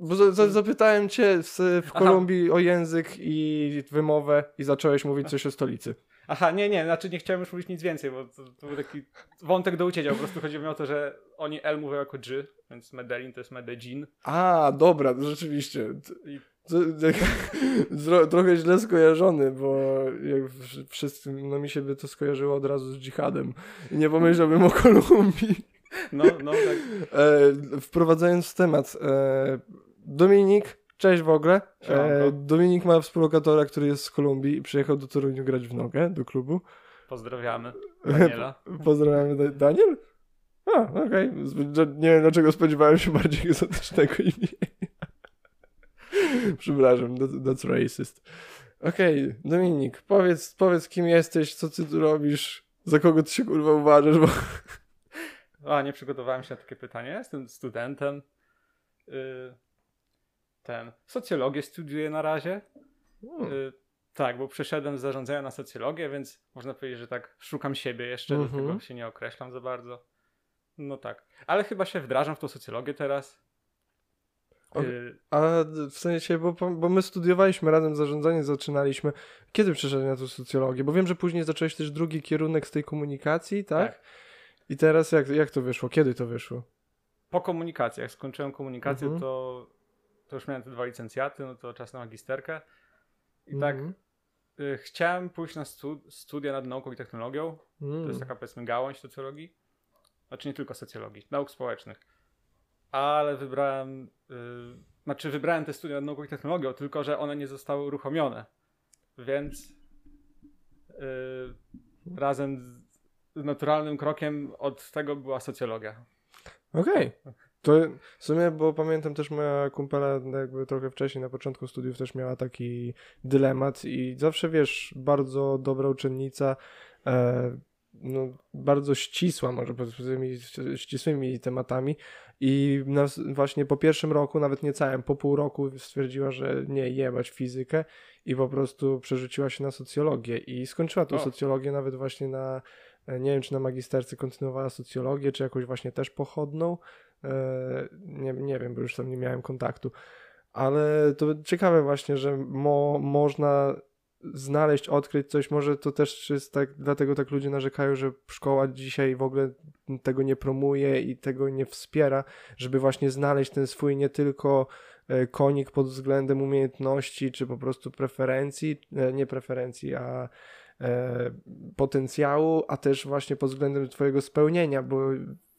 Bo za, za, zapytałem cię w, w Kolumbii o język i wymowę i zacząłeś mówić coś o stolicy. Aha, nie, nie, znaczy nie chciałem już mówić nic więcej, bo to, to był taki wątek do ucięcia. Po prostu chodziło mi o to, że oni L mówią jako G, więc Medellin to jest Medellin. A, dobra, rzeczywiście. I... trochę źle skojarzony, bo jak wszyscy, no mi się by to skojarzyło od razu z dżihadem. I nie pomyślałbym o Kolumbii. No, no, tak. E, wprowadzając temat, e, Dominik, cześć w ogóle. E, Dominik ma współlokatora, który jest z Kolumbii i przyjechał do Toruniu grać w nogę, do klubu. Pozdrawiamy Daniela. Pozdrawiamy Daniel? A, okej. Okay. Nie wiem, dlaczego spodziewałem się bardziej egzotycznego imienia. Przepraszam, that's racist. Okej, okay, Dominik, powiedz, powiedz kim jesteś, co ty tu robisz, za kogo ty się kurwa uważasz, bo... A, nie przygotowałem się na takie pytanie. Jestem studentem. Yy, ten. Socjologię studiuję na razie. Hmm. Yy, tak, bo przeszedłem z zarządzania na socjologię, więc można powiedzieć, że tak szukam siebie jeszcze, mm -hmm. do tego mhm. się nie określam za bardzo. No tak. Ale chyba się wdrażam w tą socjologię teraz. O, y, a w sensie, bo, bo my studiowaliśmy razem zarządzanie, zaczynaliśmy. Kiedy przeszedłeś na tą socjologię? Bo wiem, że później zacząłeś też drugi kierunek z tej komunikacji, tak? tak. I teraz jak, jak to wyszło? Kiedy to wyszło? Po komunikacji. Jak skończyłem komunikację, mhm. to, to już miałem te dwa licencjaty, no to czas na magisterkę. I tak mhm. y, chciałem pójść na stu, studia nad nauką i technologią. To jest mm. taka powiedzmy gałąź socjologii. Znaczy nie tylko socjologii, nauk społecznych. Ale wybrałem, y, znaczy wybrałem te studia nad nauką i technologią, tylko że one nie zostały uruchomione. Więc y, razem naturalnym krokiem od tego była socjologia. Okej. Okay. To w sumie, bo pamiętam też moja kumpela jakby trochę wcześniej, na początku studiów też miała taki dylemat i zawsze, wiesz, bardzo dobra uczennica, e, no, bardzo ścisła, może powiedzmy, ścisłymi tematami i nas właśnie po pierwszym roku, nawet nie całym, po pół roku stwierdziła, że nie jebać fizykę i po prostu przerzuciła się na socjologię i skończyła tą o. socjologię nawet właśnie na E, nie wiem, czy na magisterce kontynuowała socjologię, czy jakoś właśnie też pochodną. E, nie, nie wiem, bo już tam nie miałem kontaktu. Ale to ciekawe właśnie, że mo, można znaleźć, odkryć coś, może to też jest tak, dlatego tak ludzie narzekają, że szkoła dzisiaj w ogóle tego nie promuje i tego nie wspiera, żeby właśnie znaleźć ten swój nie tylko e, konik pod względem umiejętności, czy po prostu preferencji, nie preferencji, a e, potencjału, a też właśnie pod względem twojego spełnienia, bo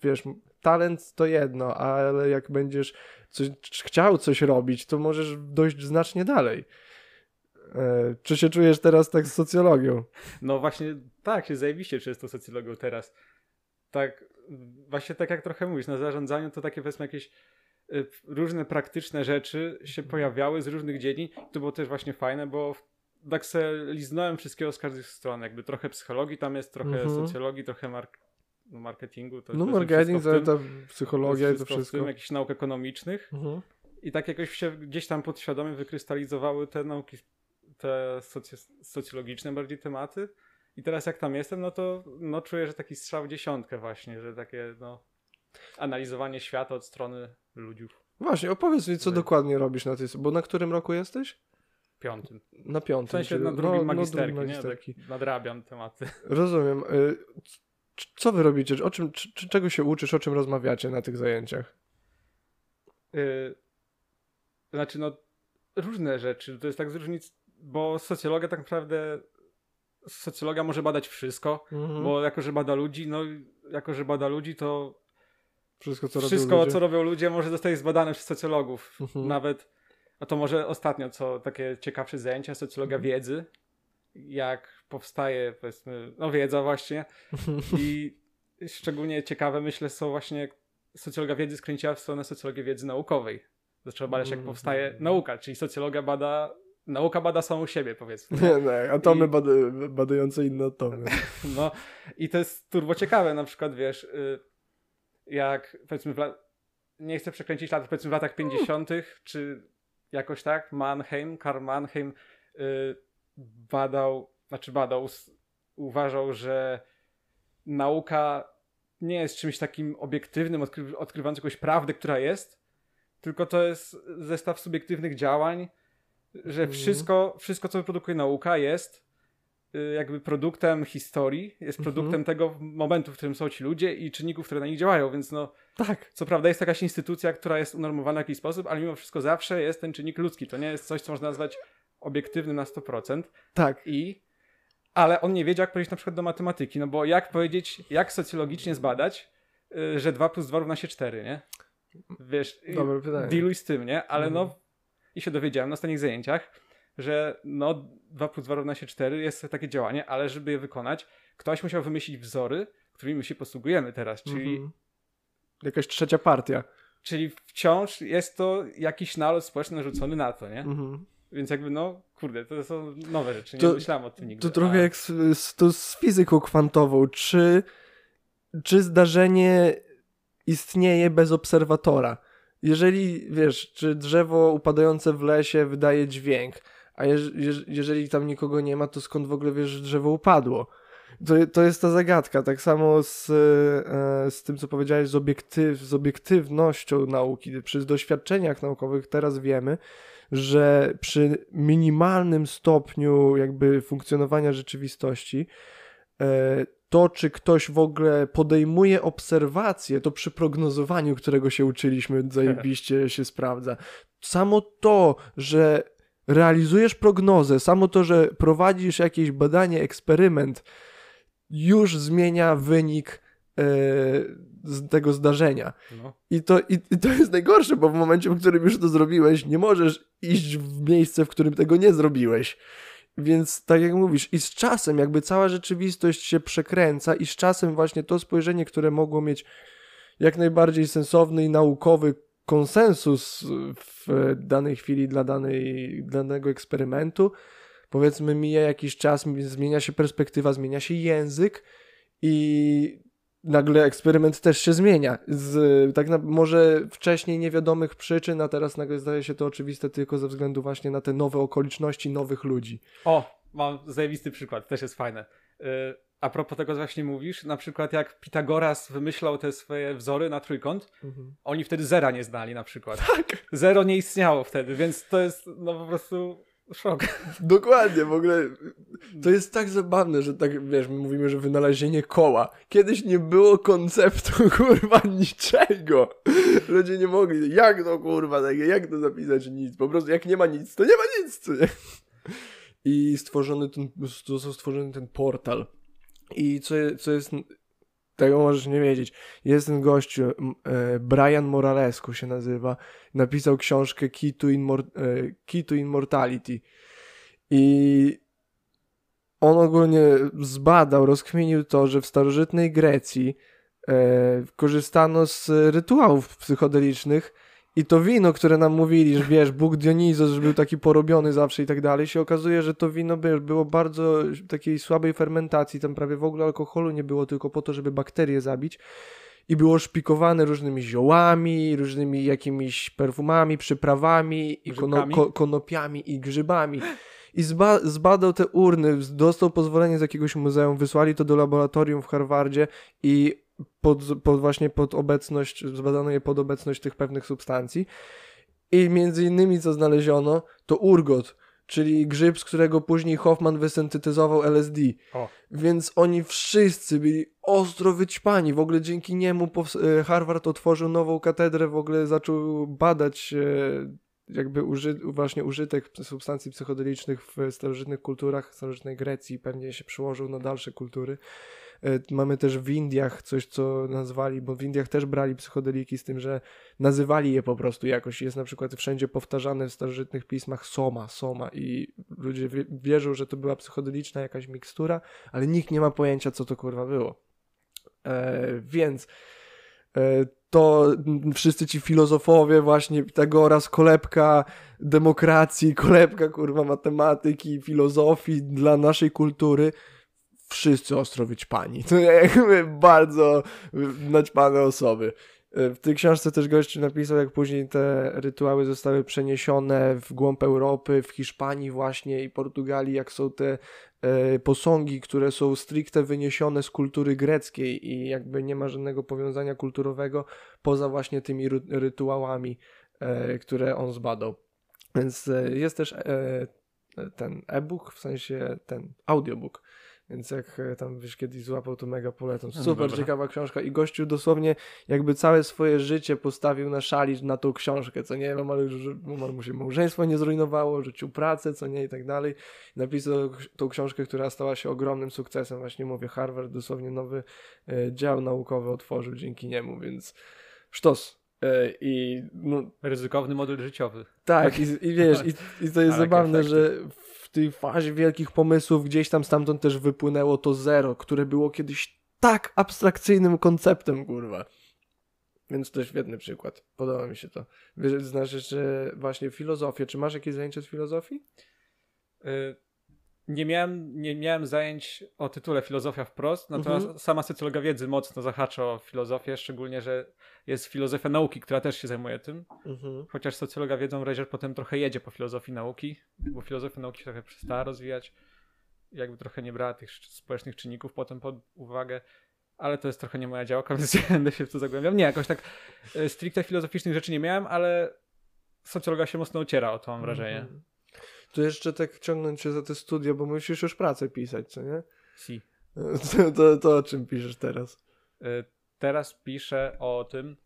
wiesz, talent to jedno, ale jak będziesz coś, chciał coś robić, to możesz dojść znacznie dalej. E, czy się czujesz teraz tak z socjologią? No właśnie tak, się zajebiście tą socjologią teraz. Tak, właśnie tak jak trochę mówisz, na zarządzaniu to takie powiedzmy jakieś y, różne praktyczne rzeczy się pojawiały z różnych dziedzin. To było też właśnie fajne, bo tak se liznąłem wszystkiego z każdej strony, jakby trochę psychologii tam jest, trochę mm -hmm. socjologii, trochę mark no marketingu. To no marketing, to, to psychologia i to wszystko. W tym, jakichś nauk ekonomicznych. Mm -hmm. I tak jakoś się gdzieś tam podświadomie wykrystalizowały te nauki, te socy socjologiczne bardziej tematy. I teraz jak tam jestem, no to no, czuję, że taki strzał dziesiątkę właśnie, że takie no, analizowanie świata od strony ludzi. Właśnie, opowiedz mi, co dokładnie robisz na tej... Bo na którym roku jesteś? Piątym. Na piątym. W sensie na drugim no, magisterki, no, magisterki. Nie? Tak nadrabiam tematy. Rozumiem. Y, co wy robicie? O czym, czego się uczysz? O czym rozmawiacie na tych zajęciach? Yy, znaczy, no, różne rzeczy. To jest tak z różnic, bo socjologia tak naprawdę socjologia może badać wszystko, mhm. bo jako, że bada ludzi, no jako, że bada ludzi, to wszystko, co, wszystko, robią, ludzie. co robią ludzie może zostać zbadane przez socjologów. Mhm. Nawet a to może ostatnio, co takie ciekawsze zajęcia, socjologia mhm. wiedzy, jak powstaje, powiedzmy, no wiedza właśnie. I szczególnie ciekawe, myślę, są właśnie socjologia wiedzy skręciła w stronę socjologii wiedzy naukowej. Zaczęła badać, jak powstaje mhm. nauka, czyli socjologia bada nauka bada samą siebie, powiedzmy. Nie, nie, atomy I... bada, badające inne atomy. No i to jest turbo ciekawe, na przykład wiesz, y, jak powiedzmy, nie chcę przekręcić lat, powiedzmy w latach 50., czy jakoś tak, Mannheim, Karl Mannheim yy, badał, znaczy badał, uważał, że nauka nie jest czymś takim obiektywnym, odkry, odkrywającym jakąś prawdę, która jest, tylko to jest zestaw subiektywnych działań, że mhm. wszystko, wszystko co wyprodukuje nauka jest jakby produktem historii, jest mhm. produktem tego momentu, w którym są ci ludzie i czynników, które na nich działają, więc no tak. Co prawda jest jakaś instytucja, która jest unormowana w jakiś sposób, ale mimo wszystko zawsze jest ten czynnik ludzki. To nie jest coś, co można nazwać obiektywnym na 100%. Tak. I ale on nie wiedział, jak powiedzieć na przykład do matematyki, no bo jak powiedzieć, jak socjologicznie zbadać, yy, że 2 plus 2 równa się 4, nie? Wiesz, Dobre pytanie. dealuj z tym, nie? Ale no, mhm. i się dowiedziałem na ostatnich zajęciach, że no 2 plus 2 równa się 4 jest takie działanie, ale żeby je wykonać, ktoś musiał wymyślić wzory, którymi my się posługujemy teraz, czyli mhm. Jakaś trzecia partia. Czyli wciąż jest to jakiś nalot społeczny narzucony na to, nie? Mhm. Więc jakby no, kurde, to są nowe rzeczy, nie to, myślałem o tym nigdy. To trochę a... jak z, z, to z fizyką kwantową. Czy, czy zdarzenie istnieje bez obserwatora? Jeżeli, wiesz, czy drzewo upadające w lesie wydaje dźwięk, a jeż, jeż, jeżeli tam nikogo nie ma, to skąd w ogóle wiesz, że drzewo upadło? To, to jest ta zagadka. Tak samo z, e, z tym, co powiedziałeś, z, obiektyw, z obiektywnością nauki. Przy doświadczeniach naukowych teraz wiemy, że przy minimalnym stopniu jakby funkcjonowania rzeczywistości e, to, czy ktoś w ogóle podejmuje obserwacje, to przy prognozowaniu, którego się uczyliśmy, zajebiście się sprawdza. Samo to, że realizujesz prognozę, samo to, że prowadzisz jakieś badanie, eksperyment, już zmienia wynik e, z tego zdarzenia. No. I, to, i, I to jest najgorsze, bo w momencie, w którym już to zrobiłeś, nie możesz iść w miejsce, w którym tego nie zrobiłeś. Więc tak jak mówisz, i z czasem jakby cała rzeczywistość się przekręca, i z czasem właśnie to spojrzenie, które mogło mieć jak najbardziej sensowny i naukowy konsensus w danej chwili dla danej, danego eksperymentu, powiedzmy mija jakiś czas, zmienia się perspektywa, zmienia się język i nagle eksperyment też się zmienia. Z, tak na, może wcześniej niewiadomych przyczyn, a teraz nagle zdaje się to oczywiste tylko ze względu właśnie na te nowe okoliczności nowych ludzi. O, mam zajebisty przykład, też jest fajne. Yy, a propos tego, co właśnie mówisz, na przykład jak Pitagoras wymyślał te swoje wzory na trójkąt, mhm. oni wtedy zera nie znali na przykład. Tak. Zero nie istniało wtedy, więc to jest no po prostu Szok. Dokładnie, w ogóle to jest tak zabawne, że tak, wiesz, my mówimy, że wynalezienie koła. Kiedyś nie było konceptu, kurwa, niczego. Ludzie nie mogli, jak to, kurwa, takie, jak to zapisać nic? Po prostu, jak nie ma nic, to nie ma nic, co nie? I stworzony ten, został stworzony ten portal. I co, co jest tego możesz nie wiedzieć. Jest ten gościu, e, Brian Moralescu się nazywa, napisał książkę Key to, Immor e, Key to Immortality i on ogólnie zbadał, rozkminił to, że w starożytnej Grecji e, korzystano z rytuałów psychodelicznych i to wino, które nam mówili, że wiesz, Bóg Dionizos, że był taki porobiony zawsze i tak dalej, się okazuje, że to wino wiesz, było bardzo takiej słabej fermentacji, tam prawie w ogóle alkoholu nie było, tylko po to, żeby bakterie zabić. I było szpikowane różnymi ziołami, różnymi jakimiś perfumami, przyprawami, i kono, ko, konopiami i grzybami. I zba, zbadał te urny, dostał pozwolenie z jakiegoś muzeum, wysłali to do laboratorium w Harvardzie i pod, pod właśnie pod obecność, zbadano je pod obecność tych pewnych substancji. I między innymi co znaleziono, to urgot, czyli grzyb, z którego później Hoffman wysyntetyzował LSD. O. Więc oni wszyscy byli ostro wyćpani. W ogóle dzięki niemu e, Harvard otworzył nową katedrę, w ogóle zaczął badać e, jakby uży właśnie użytek substancji psychodelicznych w starożytnych kulturach, starożytnej Grecji, pewnie się przyłożył na dalsze kultury. E, mamy też w Indiach coś, co nazwali, bo w Indiach też brali psychodeliki z tym, że nazywali je po prostu jakoś. Jest na przykład wszędzie powtarzane w starożytnych pismach soma, soma i ludzie wierzą, że to była psychodeliczna jakaś mikstura, ale nikt nie ma pojęcia, co to kurwa było. E, więc e, to wszyscy ci filozofowie, właśnie Pitagoras, kolebka demokracji, kolebka kurwa matematyki, filozofii dla naszej kultury wszyscy ostro pani. To jakby bardzo naćpane osoby. W tej książce też gościu napisał, jak później te rytuały zostały przeniesione w głąb Europy, w Hiszpanii właśnie i Portugalii, jak są te e, posągi, które są stricte wyniesione z kultury greckiej i jakby nie ma żadnego powiązania kulturowego poza właśnie tymi rytuałami e, które on zbadał. Więc e, jest też ten e-book, w sensie ten audiobook. Więc jak e, tam wiesz, kiedyś złapał to mega polecam. No Super dobra. ciekawa książka i gościu dosłownie jakby całe swoje życie postawił na szali na tą książkę, co nie, omal, że omal mu się małżeństwo nie zrujnowało, rzucił pracę, co nie i tak dalej. Napisał tą książkę, która stała się ogromnym sukcesem. Właśnie mówię, Harvard dosłownie nowy e, dział naukowy otworzył dzięki niemu, więc sztos. E, I no, Ryzykowny model życiowy. tak, i, i wiesz, i, i to jest zabawne, efekty. że w tej fazie wielkich pomysłów gdzieś tam stamtąd też wypłynęło to zero, które było kiedyś tak abstrakcyjnym konceptem, kurwa. Więc to świetny przykład. Podoba mi się to. Wiesz, znasz jeszcze właśnie filozofię. Czy masz jakieś zajęcie z filozofii? Y, Nie miałem, nie miałem zajęć o tytule filozofia wprost, natomiast Mhm. sama socjologia wiedzy mocno zahacza o filozofię, szczególnie, że jest filozofia nauki, która też się zajmuje tym. Mhm. Chociaż socjologia wiedzą Rezier potem trochę jedzie po filozofii nauki, bo filozofia nauki się trochę przestała rozwijać. Jakby trochę nie brała tych społecznych czynników potem pod uwagę. Ale to jest trochę nie moja działka, więc nie będę się w to zagłębiał. Nie, jakoś tak e, stricte filozoficznych rzeczy nie miałem, ale socjologia się mocno ociera o to, mam wrażenie. Mhm. To jeszcze tak ciągnąć się za te studia, bo musisz już pracę pisać, co nie? Si. To, to, to o czym piszesz teraz? Y, Teraz piszę o tym.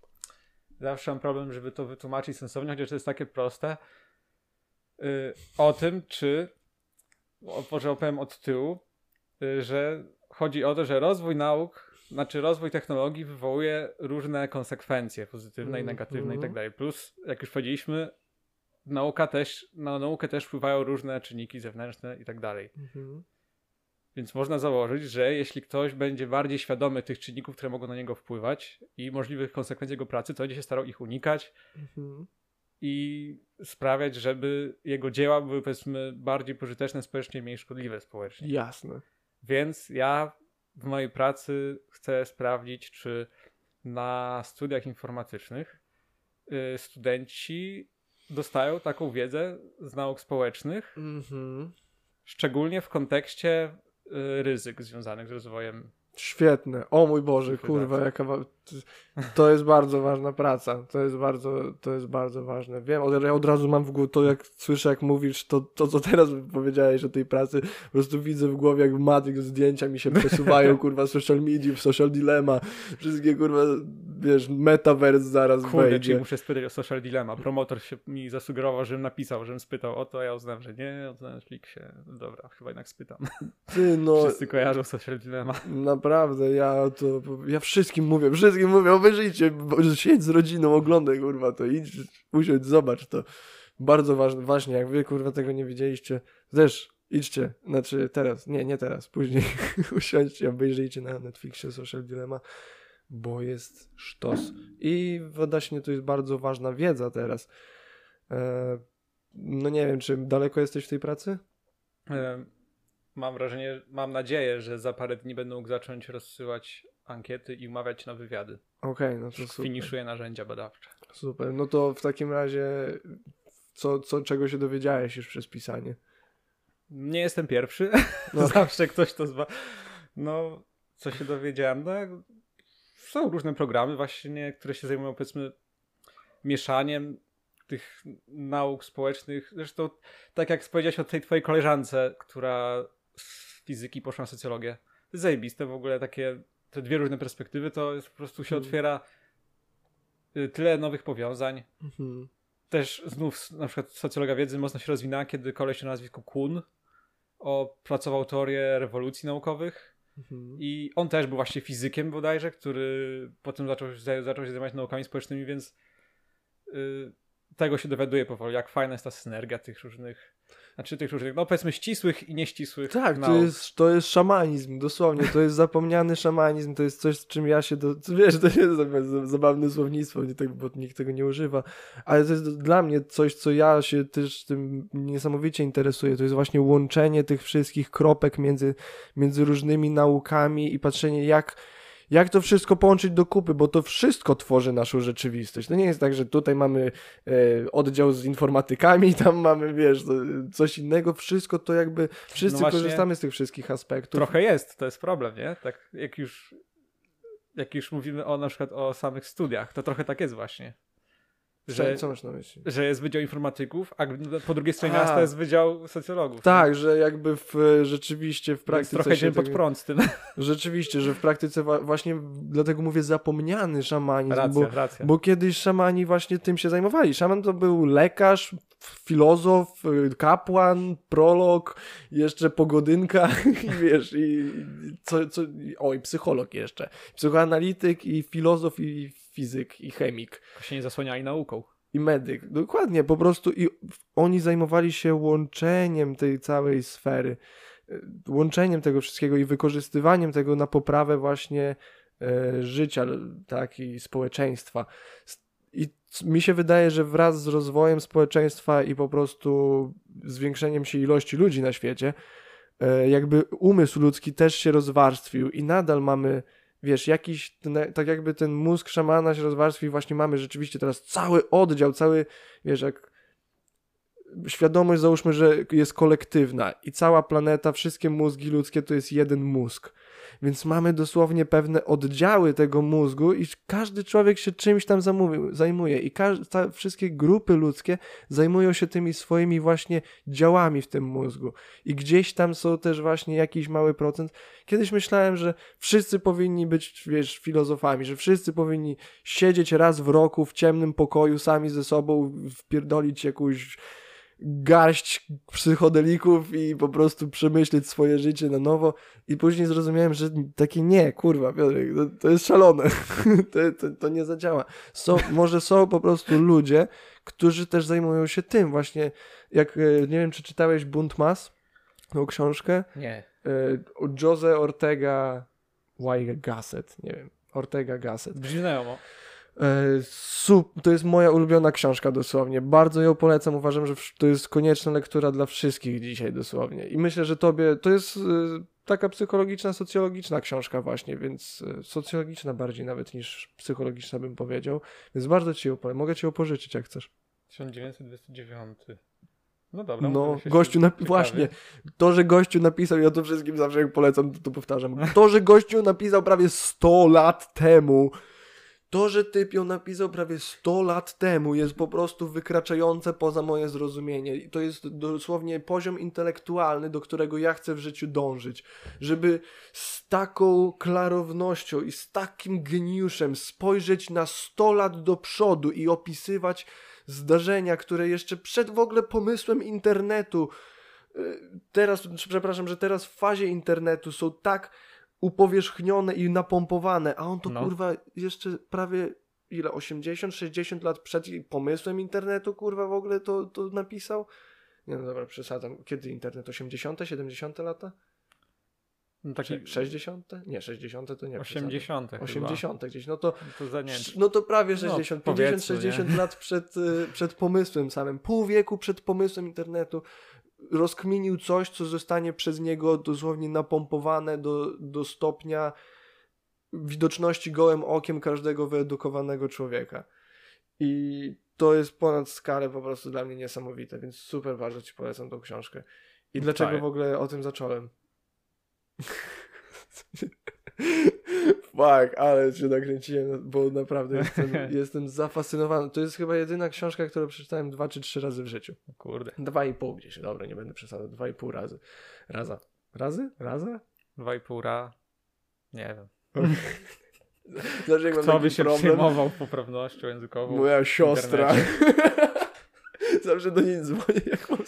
Zawsze mam problem, żeby to wytłumaczyć sensownie, chociaż to jest takie proste. Y, O tym, czy. Może opowiem od tyłu, y, że chodzi o to, że rozwój nauk, znaczy rozwój technologii wywołuje różne konsekwencje pozytywne i Mhm. negatywne i tak dalej. Plus, jak już powiedzieliśmy, nauka też, na naukę też wpływają różne czynniki zewnętrzne i tak dalej. Mhm. Więc można założyć, że jeśli ktoś będzie bardziej świadomy tych czynników, które mogą na niego wpływać i możliwych konsekwencji jego pracy, to będzie się starał ich unikać Mhm. i sprawiać, żeby jego dzieła były powiedzmy bardziej pożyteczne społecznie, mniej szkodliwe społecznie. Jasne. Więc ja w mojej pracy chcę sprawdzić, czy na studiach informatycznych y, studenci dostają taką wiedzę z nauk społecznych, Mhm. szczególnie w kontekście y, ryzyk związanych z rozwojem Świetne. O mój Boże, kurwa, jaka to jest bardzo ważna praca. To jest bardzo, to jest bardzo ważne. Wiem, od, ja od razu mam w głowie to, jak słyszę, jak mówisz, to, to co teraz powiedziałeś o tej pracy, po prostu widzę w głowie, jak w Matrix zdjęcia mi się przesuwają, kurwa, social media, social dilemma, wszystkie, kurwa, wiesz, metaverse zaraz Kurde, czyli wejdzie. muszę spytać o Social Dilemma. Promotor się mi zasugerował, żebym napisał, żebym spytał o to, a ja uznałem, że nie, o Netflixie. Dobra, chyba jednak spytam. Ty, no, Wszyscy kojarzą Social Dilemma. Naprawdę, ja to, ja wszystkim mówię, wszystkim mówię, obejrzyjcie, siedź z rodziną, oglądaj, kurwa, to idź, usiądź, zobacz to. Bardzo ważne, właśnie, jak wy, kurwa, tego nie widzieliście, też idźcie, znaczy teraz, nie, nie teraz, później usiądźcie, obejrzyjcie na Netflixie Social Dilemma, bo jest sztos. I właśnie to jest bardzo ważna wiedza teraz. E, no nie wiem, czy daleko jesteś w tej pracy? Em, Mam wrażenie, mam nadzieję, że za parę dni będę mógł zacząć rozsyłać ankiety i umawiać na wywiady. Okej, no to super. Finiszuję narzędzia badawcze. Super, no to w takim razie co, co, czego się dowiedziałeś już przez pisanie? Nie jestem pierwszy. No. Zawsze ktoś to zba... No, co się dowiedziałem, no, są różne programy właśnie, które się zajmują powiedzmy mieszaniem tych nauk społecznych. Zresztą tak jak powiedziałeś o tej twojej koleżance, która z fizyki poszła na socjologię. Zajebiste w ogóle takie, te dwie różne perspektywy, to jest po prostu się Mhm. otwiera y, tyle nowych powiązań. Mhm. Też znów na przykład socjologia wiedzy mocno się rozwinęła, kiedy koleś o nazwisku Kuhn opracował teorię rewolucji naukowych Mhm. i on też był właśnie fizykiem bodajże, który potem zaczął, zaczął się zajmować naukami społecznymi, więc y, tego się dowiaduje powoli, jak fajna jest ta synergia tych różnych, znaczy tych różnych, no powiedzmy ścisłych i nieścisłych Tak, to jest, to jest szamanizm, dosłownie, to jest zapomniany szamanizm, to jest coś, z czym ja się, do, wiesz, to jest za- zabawne słownictwo, nie tak, bo nikt tego nie używa, ale to jest dla mnie coś, co ja się też tym niesamowicie interesuję, to jest właśnie łączenie tych wszystkich kropek między, między różnymi naukami i patrzenie jak jak to wszystko połączyć do kupy, bo to wszystko tworzy naszą rzeczywistość. To nie jest tak, że tutaj mamy e, oddział z informatykami, tam mamy, wiesz, to, coś innego, wszystko to jakby, wszyscy No korzystamy z tych wszystkich aspektów. Trochę jest, to jest problem, nie? Tak jak już jak już mówimy o na przykład o samych studiach, to trochę tak jest właśnie. Że, co masz na myśli? Że jest wydział informatyków, a po drugiej stronie a. miasta jest wydział socjologów. Tak, nie? że jakby w, rzeczywiście w praktyce. trochę się pod prąd z tym. Rzeczywiście, że w praktyce właśnie dlatego mówię zapomniany szamanizm. Racja, bo, racja. bo kiedyś szamani właśnie tym się zajmowali. Szaman to był lekarz, filozof, kapłan, prolog, jeszcze pogodynka i wiesz, i co, co, oj, psycholog jeszcze. Psychoanalityk i filozof i fizyk i chemik. Się nie zasłaniali nauką. I medyk. Dokładnie, po prostu i oni zajmowali się łączeniem tej całej sfery, e, łączeniem tego wszystkiego i wykorzystywaniem tego na poprawę właśnie e, życia, tak, i społeczeństwa. I mi się wydaje, że wraz z rozwojem społeczeństwa i po prostu zwiększeniem się ilości ludzi na świecie, e, jakby umysł ludzki też się rozwarstwił i nadal mamy wiesz, jakiś, tak jakby ten mózg szamana się rozwarstwił właśnie mamy rzeczywiście teraz cały oddział, cały, wiesz, jak świadomość załóżmy, że jest kolektywna i cała planeta, wszystkie mózgi ludzkie to jest jeden mózg. Więc mamy dosłownie pewne oddziały tego mózgu i każdy człowiek się czymś tam zajmuje i każde, wszystkie grupy ludzkie zajmują się tymi swoimi właśnie działami w tym mózgu. I gdzieś tam są też właśnie jakiś mały procent. Kiedyś myślałem, że wszyscy powinni być, wiesz, filozofami, że wszyscy powinni siedzieć raz w roku w ciemnym pokoju sami ze sobą, wpierdolić jakąś garść psychodelików i po prostu przemyśleć swoje życie na nowo i później zrozumiałem, że takie nie, kurwa, Piotrek, to, to jest szalone, to, to, to, nie zadziała. Są, może są po prostu ludzie, którzy też zajmują się tym właśnie, jak, e, nie wiem, czy czytałeś Bunt Mas, tą książkę? Nie. E, Jose Ortega Y. Gasset, nie wiem, Ortega Gasset. Brzmi znajomo. E, to jest moja ulubiona książka dosłownie. Bardzo ją polecam. Uważam, że to jest konieczna lektura dla wszystkich dzisiaj dosłownie. I myślę, że tobie to jest e, taka psychologiczna, socjologiczna książka właśnie, więc e, socjologiczna bardziej nawet niż psychologiczna bym powiedział. Więc bardzo ci ją polecam. Mogę ci ją pożyczyć jak chcesz. 1929. No dobra. No, gościu właśnie, to, że gościu napisał, ja to wszystkim zawsze jak polecam, to, to powtarzam, to, że gościu napisał prawie 100 lat temu, to, że typ ją napisał prawie 100 lat temu, jest po prostu wykraczające poza moje zrozumienie. I to jest dosłownie poziom intelektualny, do którego ja chcę w życiu dążyć. Żeby z taką klarownością i z takim geniuszem spojrzeć na 100 lat do przodu i opisywać zdarzenia, które jeszcze przed w ogóle pomysłem internetu, y, teraz, przepraszam, że teraz w fazie internetu są tak upowierzchnione i napompowane, a on to no. kurwa jeszcze prawie ile, 80, 60 lat przed pomysłem internetu kurwa w ogóle to, to napisał? Nie no dobra, przesadzam. Kiedy internet? 80, 70 lata? No taki... 60? Nie, 60 to nie 80. 80 chyba. gdzieś. No to, to za nie... no to prawie 60, no, 50, 60 nie? lat przed, y, przed pomysłem samym. Pół wieku przed pomysłem internetu rozkminił coś, co zostanie przez niego dosłownie napompowane do, do stopnia widoczności gołym okiem każdego wyedukowanego człowieka. I to jest ponad skalę po prostu dla mnie niesamowite, więc super bardzo Ci polecam tą książkę. I dlaczego tak. w ogóle o tym zacząłem? Fuck, ale się nakręciłem, bo naprawdę jestem, jestem zafascynowany. To jest chyba jedyna książka, którą przeczytałem dwa czy trzy razy w życiu. Kurde. Dwa i pół gdzieś, dobra, nie będę przesadzał. Dwa i pół razy. Raza. Razy? Raza? Dwa i pół ra... Nie wiem. Dlaczego Kto by się problem? przejmował poprawnością językową? Moja siostra. Zawsze do niej dzwonię, jak mam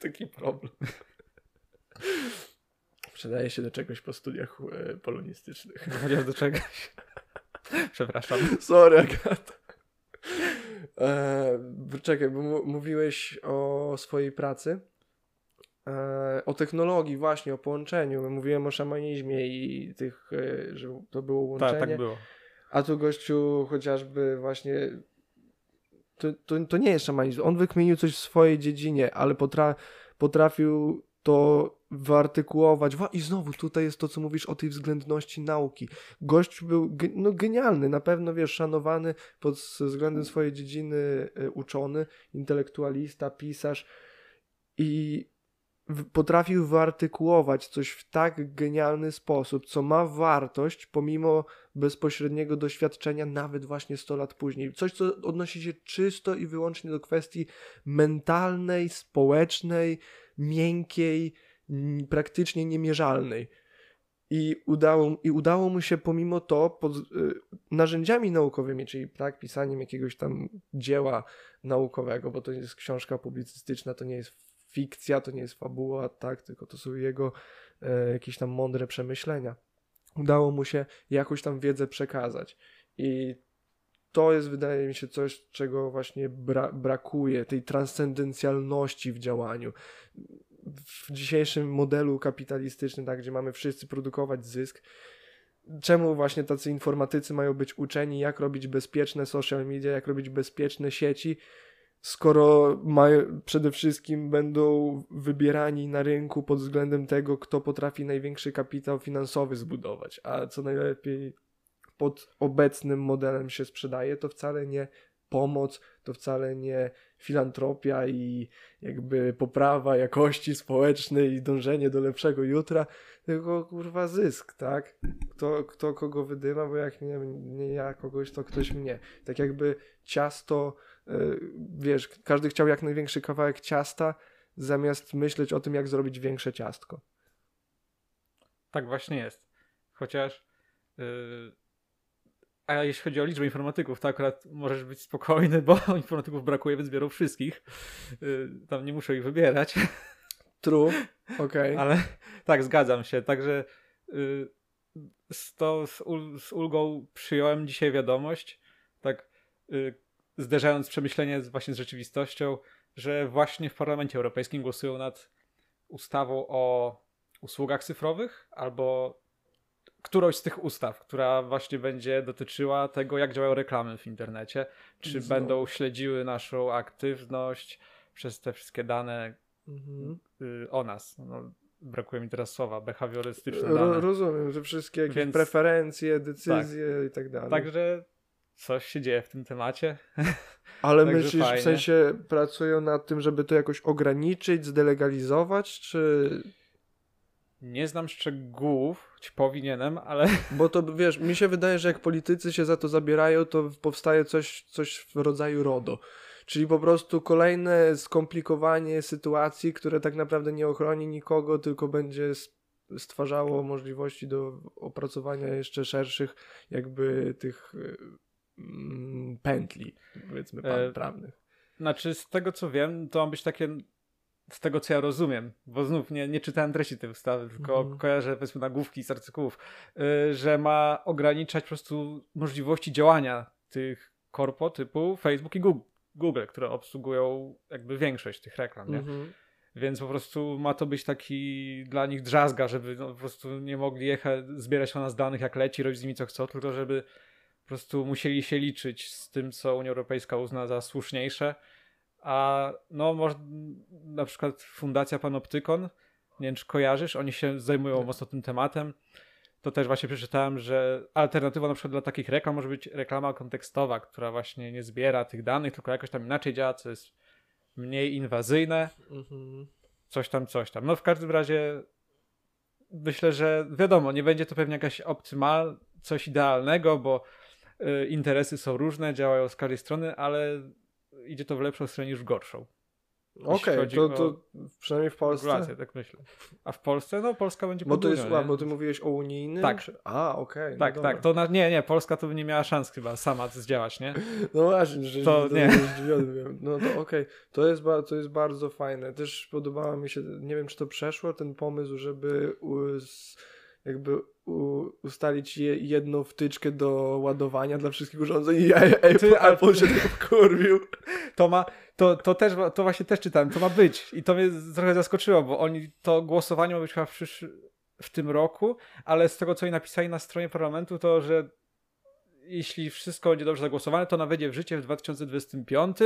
taki problem. Przydaje się do czegoś po studiach e, polonistycznych. Chociaż do czegoś. Przepraszam. Sorry, Agata. E, czekaj, bo mówiłeś o swojej pracy. E, o technologii właśnie, o połączeniu. Mówiłem o szamanizmie i tych, e, że to było łączenie. Tak, tak było. A tu gościu chociażby właśnie to, to, to nie jest szamanizm. On wykminił coś w swojej dziedzinie, ale potra potrafił to wyartykułować. I znowu tutaj jest to, co mówisz o tej względności nauki. Gość był no, genialny, na pewno wiesz, szanowany pod względem swojej dziedziny e, uczony, intelektualista, pisarz i potrafił wyartykułować coś w tak genialny sposób, co ma wartość pomimo bezpośredniego doświadczenia, nawet właśnie 100 lat później. Coś, co odnosi się czysto i wyłącznie do kwestii mentalnej, społecznej, miękkiej, praktycznie niemierzalnej. I udało, I udało mu się pomimo to pod y, narzędziami naukowymi, czyli tak, pisaniem jakiegoś tam dzieła naukowego, bo to jest książka publicystyczna, to nie jest fikcja, to nie jest fabuła, tak, tylko to są jego e, jakieś tam mądre przemyślenia. Udało mu się jakąś tam wiedzę przekazać. I to jest, wydaje mi się, coś, czego właśnie bra brakuje, tej transcendencjalności w działaniu w dzisiejszym modelu kapitalistycznym, tak, gdzie mamy wszyscy produkować zysk, czemu właśnie tacy informatycy mają być uczeni, jak robić bezpieczne social media, jak robić bezpieczne sieci, skoro mają, przede wszystkim będą wybierani na rynku pod względem tego, kto potrafi największy kapitał finansowy zbudować, a co najlepiej pod obecnym modelem się sprzedaje, to wcale nie pomoc, to wcale nie filantropia i jakby poprawa jakości społecznej i dążenie do lepszego jutra, tylko kurwa zysk, tak? Kto, kto kogo wydyma, bo jak nie, nie ja kogoś, to ktoś mnie. Tak jakby ciasto, yy, wiesz, każdy chciał jak największy kawałek ciasta, zamiast myśleć o tym, jak zrobić większe ciastko. Tak właśnie jest. Chociaż yy, a jeśli chodzi o liczbę informatyków, to akurat możesz być spokojny, bo informatyków brakuje, więc biorą wszystkich. Y, tam nie muszę ich wybierać. True, okej. Okay. Ale tak, zgadzam się. Także y, z, to z, ul, z ulgą przyjąłem dzisiaj wiadomość, tak y, zderzając przemyślenie z, właśnie z rzeczywistością, że właśnie w Parlamencie Europejskim głosują nad ustawą o usługach cyfrowych albo którąś z tych ustaw, która właśnie będzie dotyczyła tego, jak działają reklamy w internecie, czy będą śledziły naszą aktywność przez te wszystkie dane mhm. Y, o nas. No, brakuje mi teraz słowa, behawiorystyczne dane. rozumiem, że wszystkie Więc, preferencje, decyzje tak. i tak dalej. Także coś się dzieje w tym temacie. Ale myślisz, fajnie. w sensie pracują nad tym, żeby to jakoś ograniczyć, zdelegalizować, czy... Nie znam szczegółów, choć powinienem, ale. Bo to wiesz, mi się wydaje, że jak politycy się za to zabierają, to powstaje coś, coś w rodzaju RODO. Czyli po prostu kolejne skomplikowanie sytuacji, które tak naprawdę nie ochroni nikogo, tylko będzie stwarzało możliwości do opracowania jeszcze szerszych, jakby tych mm, pętli, powiedzmy, e, prawnych. Znaczy, z tego co wiem, to ma być takie z tego co ja rozumiem, bo znów nie, nie czytałem treści tej ustawy, tylko mm. kojarzę powiedzmy nagłówki z artykułów, yy, że ma ograniczać po prostu możliwości działania tych korpo typu Facebook i Google, Google które obsługują jakby większość tych reklam, nie? -hmm. Więc po prostu ma to być taki dla nich drzazga, żeby no, po prostu nie mogli jechać, zbierać o nas danych jak leci, robić z nimi co chcą, tylko żeby po prostu musieli się liczyć z tym, co Unia Europejska uzna za słuszniejsze a no może na przykład Fundacja Panoptykon, nie wiem czy kojarzysz, oni się zajmują mocno tym tematem. To też właśnie przeczytałem, że alternatywa na przykład dla takich reklam może być reklama kontekstowa, która właśnie nie zbiera tych danych, tylko jakoś tam inaczej działa, co jest mniej inwazyjne. Mhm. Coś tam, coś tam. No w każdym razie myślę, że wiadomo, nie będzie to pewnie jakaś optymal, coś idealnego, bo y, interesy są różne, działają z każdej strony, ale idzie to w lepszą stronę niż w gorszą. Okej, okay, to, to przynajmniej w Polsce. Regulację, tak myślę. A w Polsce, no Polska będzie Bo to jest, a, bo ty mówiłeś o unijnym? Tak. A, okej. Okay, no tak, tak. To na, nie, nie, Polska to by nie miała szans chyba sama zdziałać, nie? No właśnie, że to, nie. No to okej. Okay. To, jest, to jest bardzo fajne. Też podobało mi się, nie wiem czy to przeszło, ten pomysł, żeby jakby ustalić je, jedną wtyczkę do ładowania dla wszystkich urządzeń i Apple, Ty, Apple się tym wkurwił. To ma, to, to też, to właśnie też czytałem, to ma być i to mnie trochę zaskoczyło, bo oni, to głosowanie ma być chyba w, przysz, w tym roku, ale z tego, co oni napisali na stronie parlamentu, to, że jeśli wszystko będzie dobrze zagłosowane, to ona wejdzie w życie w 2025.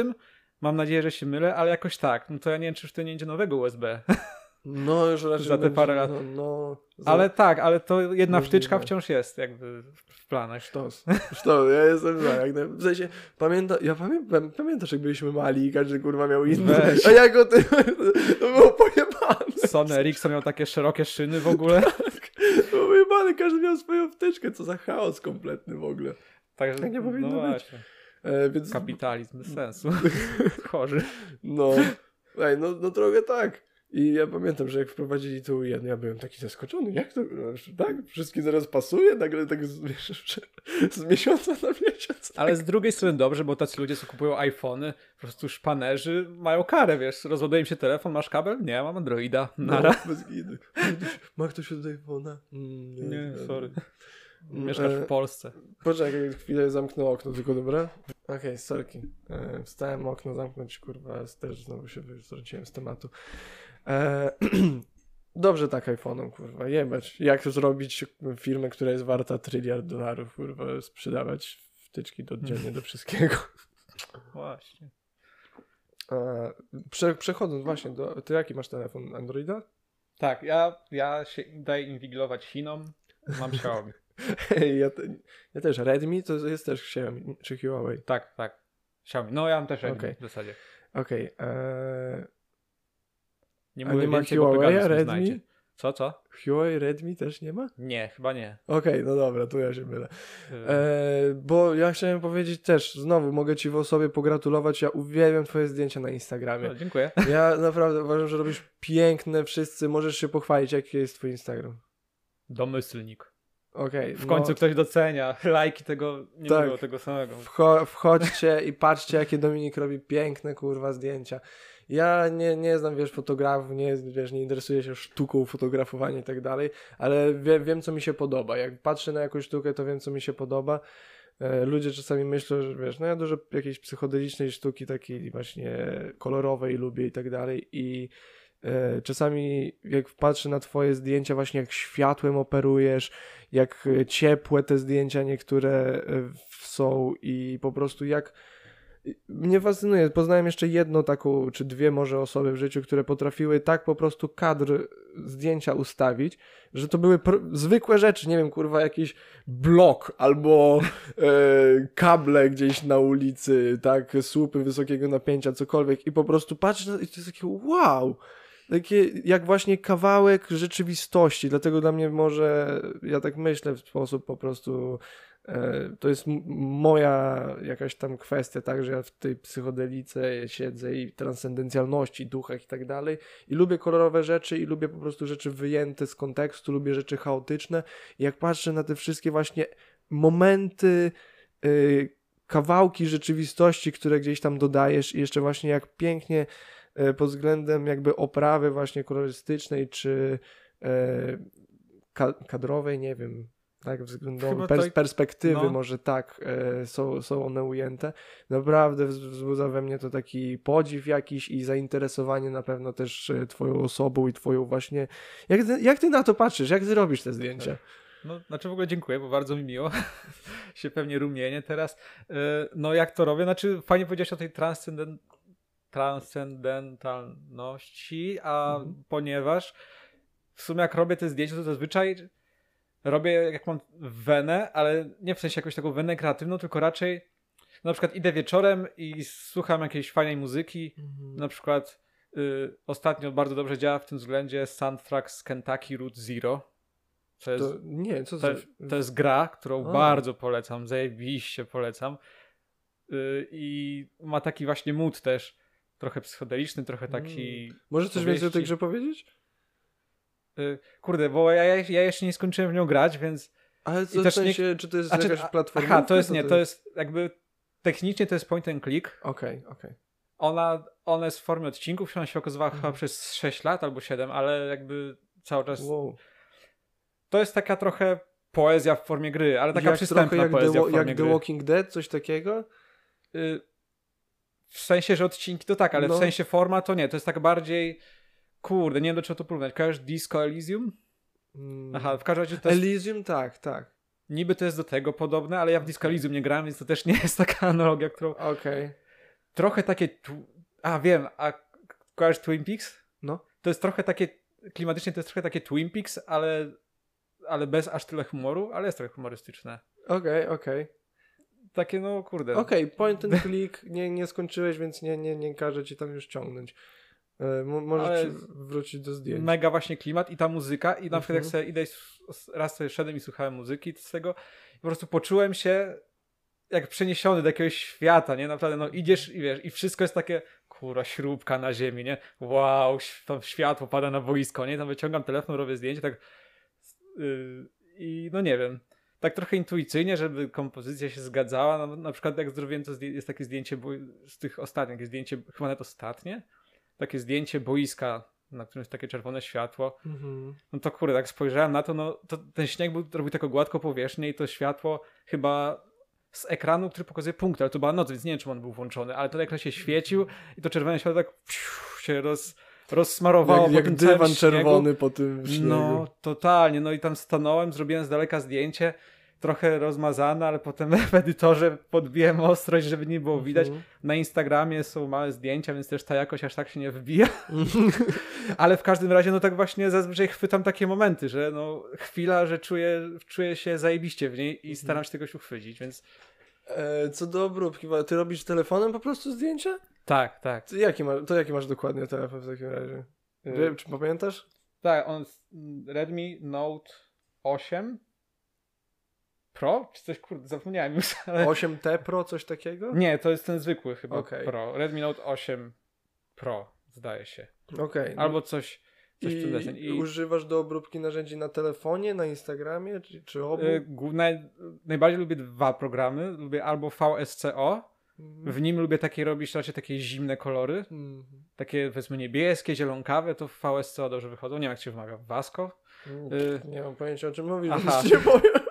Mam nadzieję, że się mylę, ale jakoś tak. No to ja nie wiem, czy już to nie będzie nowego USB. No, już raczej za te będzie, parę lat. No, no, za... Ale tak, ale to jedna Możliwe. wtyczka wciąż jest jakby w planach. Sztos. Sztos, ja jestem za. Jak na... W sensie, pamięta... ja pamię... pamiętasz jak byliśmy mali i każdy kurwa miał inny. Weź. A jak o tym... to było pojebane. Sony Ericsson miał takie szerokie szyny w ogóle. To było pojebane, każdy miał swoją wtyczkę, co za chaos kompletny w ogóle. Także Tak nie powinno no być. E, więc... Kapitalizm bez sensu. Chorzy. No, Ej, no, no trochę tak. I ja pamiętam, że jak wprowadzili to jeden, ja byłem taki zaskoczony. Jak to? Tak? Wszystkie zaraz pasuje? Nagle tak z, wiesz, z miesiąca na miesiąc. Ale z drugiej strony dobrze, bo tacy ludzie, co kupują iPhony, po prostu szpanerzy, mają karę, wiesz, rozładuje im się telefon, masz kabel? Nie, mam Androida, nara. No, bez gidy. Ma ktoś od iPhone'a? Mm, Nie, sorry. Mm, Mieszkasz e, w Polsce. Poczekaj, chwilę zamknę okno, tylko dobra? Okej, okay, sorki. E, wstałem okno zamknąć, kurwa, też znowu się zwróciłem z tematu. E, dobrze tak iPhone'em, kurwa, jebać. Jak zrobić firmę, która jest warta tryliard dolarów, kurwa, sprzedawać wtyczki do, dziennie do wszystkiego. Właśnie. E, prze, przechodząc właśnie do... Ty jaki masz telefon? Androida? Tak, ja, ja się daję inwigilować Chinom, mam Xiaomi. ja, te, ja też. Redmi to jest też Xiaomi, czy Huawei. Tak, tak. Xiaomi. No ja mam też Redmi Okej. w zasadzie. Okej. Okay, Nie mówię nie ma więcej, bo Huawei'a, peganizm Redmi? znajdzie. Co, co? Huawei Redmi też nie ma? Nie, chyba nie. Okej, no dobra, to ja się mylę. Yy, E, bo ja chciałem powiedzieć też, znowu mogę ci w osobie pogratulować, ja uwielbiam twoje zdjęcia na Instagramie. no, dziękuję. Ja naprawdę uważam, że robisz piękne wszyscy, możesz się pochwalić, jaki jest twój Instagram. Domyślnik. Okej. W końcu ktoś docenia. Lajki tego nie Tak. było tego samego. Wcho- wchodźcie i patrzcie, jakie Dominik robi piękne, kurwa, zdjęcia. Ja nie, nie znam, wiesz, fotografów, nie, wiesz, nie interesuję się sztuką fotografowania i tak dalej, ale wie, wiem, co mi się podoba. Jak patrzę na jakąś sztukę, to wiem, co mi się podoba. E, Ludzie czasami myślą, że wiesz, no ja dużo jakiejś psychodelicznej sztuki, takiej właśnie kolorowej lubię i tak dalej i e, czasami jak patrzę na twoje zdjęcia, właśnie jak światłem operujesz, jak ciepłe te zdjęcia niektóre e, są i po prostu jak mnie fascynuje. Poznałem jeszcze jedną taką, czy dwie może osoby w życiu, które potrafiły tak po prostu kadr zdjęcia ustawić, że to były zwykłe rzeczy, nie wiem, kurwa, jakiś blok albo e, kable gdzieś na ulicy, tak, słupy wysokiego napięcia, cokolwiek i po prostu patrzę i to jest takie wow! Takie jak właśnie kawałek rzeczywistości, dlatego dla mnie może, ja tak myślę w sposób po prostu To jest moja jakaś tam kwestia, tak, że ja w tej psychodelice siedzę i transcendencjalności, duchach i tak dalej i lubię kolorowe rzeczy i lubię po prostu rzeczy wyjęte z kontekstu, lubię rzeczy chaotyczne. I jak patrzę na te wszystkie właśnie momenty, y, kawałki rzeczywistości, które gdzieś tam dodajesz i jeszcze właśnie jak pięknie y, pod względem jakby oprawy właśnie kolorystycznej czy y, ka- kadrowej, nie wiem, tak, względem pers- tak- perspektywy no. może tak e, są, są one ujęte. Naprawdę wz- wzbudza we mnie to taki podziw jakiś i zainteresowanie na pewno też e, twoją osobą i twoją właśnie... Jak ty, jak ty na to patrzysz? Jak ty robisz te zdjęcia? No, znaczy w ogóle dziękuję, bo bardzo mi miło. się pewnie rumienię teraz. Yy, No jak to robię? Znaczy fajnie powiedziałeś o tej transcendent... transcendentalności, a Mhm. ponieważ w sumie jak robię te zdjęcia, to zazwyczaj robię jak mam wenę, ale nie w sensie jakąś taką wenę kreatywną, tylko raczej na przykład idę wieczorem i słucham jakiejś fajnej muzyki, na przykład y, ostatnio bardzo dobrze działa w tym względzie soundtrack z Kentucky Route Zero. Co jest, To, nie, co to, to... to jest gra, którą A. bardzo polecam, zajebiście polecam. Y, I ma taki właśnie mood też, trochę psychodeliczny, trochę taki... Może coś więcej o tej grze powiedzieć? Y, kurde, bo ja, ja, jeszcze nie skończyłem w nią grać, więc... Ale co, I w też nie- sensie, czy to jest Znaczy, jakaś a- platforma? Aha, to jest nie, to jest jakby... Technicznie to jest point and click. Okej, okej. Ona, ona jest w formie odcinków, ona się okazywała Mhm. chyba przez 6 lat albo 7, ale jakby cały czas... Wow. To jest taka trochę poezja w formie gry, ale taka jak przystępna jak, poezja The, w formie jak The gry. Walking Dead, coś takiego? Y, W sensie, że odcinki to tak, ale No. w sensie forma to nie. To jest tak bardziej. Kurde, nie wiem do czego to porównać. Kojarzysz Disco Elysium? Mm. Aha, w każdym razie to jest, Elysium, tak, tak. niby to jest do tego podobne, ale ja w Disco Elysium nie grałem, więc to też nie jest taka analogia, którą. Okej. Trochę takie. A wiem, a kojarzysz Twin Peaks? No. To jest trochę takie klimatycznie to jest trochę takie Twin Peaks, ale, ale bez aż tyle humoru, ale jest trochę humorystyczne. Okej, okay, okej. Okay. Takie no kurde. Okej, okay, point and click, nie, nie skończyłeś, więc nie, nie, nie każę ci tam już ciągnąć. E, możesz wrócić do zdjęć. Mega właśnie klimat i ta muzyka i na przykład jak mhm. sobie idę, raz sobie szedłem i słuchałem muzyki z tego i po prostu poczułem się jak przeniesiony do jakiegoś świata, nie? Naprawdę, no idziesz i wiesz, i wszystko jest takie, kurwa, śrubka na ziemi, nie? Wow, tam światło pada na boisko, nie? Tam wyciągam telefon, robię zdjęcie, tak yy, i no nie wiem, tak trochę intuicyjnie, żeby kompozycja się zgadzała, no, na przykład jak zrobiłem to, jest takie zdjęcie z tych ostatnich, zdjęcie, chyba nawet ostatnie, takie zdjęcie boiska, na którym jest takie czerwone światło, mhm. no to kurde, tak spojrzałem na to, no to ten śnieg był, robił taką gładką powierzchnię i to światło chyba z ekranu, który pokazuje punkty, ale to była noc, więc nie wiem, czy on był włączony, ale ten ekran się świecił i to czerwone światło tak się roz, rozsmarowało jak, po jak tym dywan czerwony po tym śniegu. No, totalnie, no i tam stanąłem, zrobiłem z daleka zdjęcie trochę rozmazane, ale potem w edytorze podbiłem ostrość, żeby nie było widać. Mhm. Na Instagramie są małe zdjęcia, więc też ta jakość aż tak się nie wybija. ale w każdym razie, no tak właśnie zazwyczaj chwytam takie momenty, że no chwila, że czuję, czuję się zajebiście w niej i mhm. staram się tego się uchwycić, więc... E, co do obróbki, ty robisz telefonem po prostu zdjęcia? Tak, tak. To jaki, masz, to jaki masz dokładnie telefon w takim razie? Y czy pamiętasz? Tak, on Redmi Note 8 Pro? Czy coś, kurde, zapomniałem już. Ale... 8T Pro, coś takiego? Nie, to jest ten zwykły chyba okay. Pro. Redmi Note 8 Pro, zdaje się. Okej. Okay, no. Albo coś, coś I, I używasz do obróbki narzędzi na telefonie, na Instagramie, czy, czy obu? Yy, naj, najbardziej lubię dwa programy. Lubię albo VSCO, mhm. w nim lubię takie robić raczej takie zimne kolory. Mhm. Takie powiedzmy niebieskie, zielonkawe, to w VSCO dobrze wychodzą. Nie wiem jak się wymawia. Vasco? Yy, nie mam pojęcia o czym mówisz, Aha. się boję.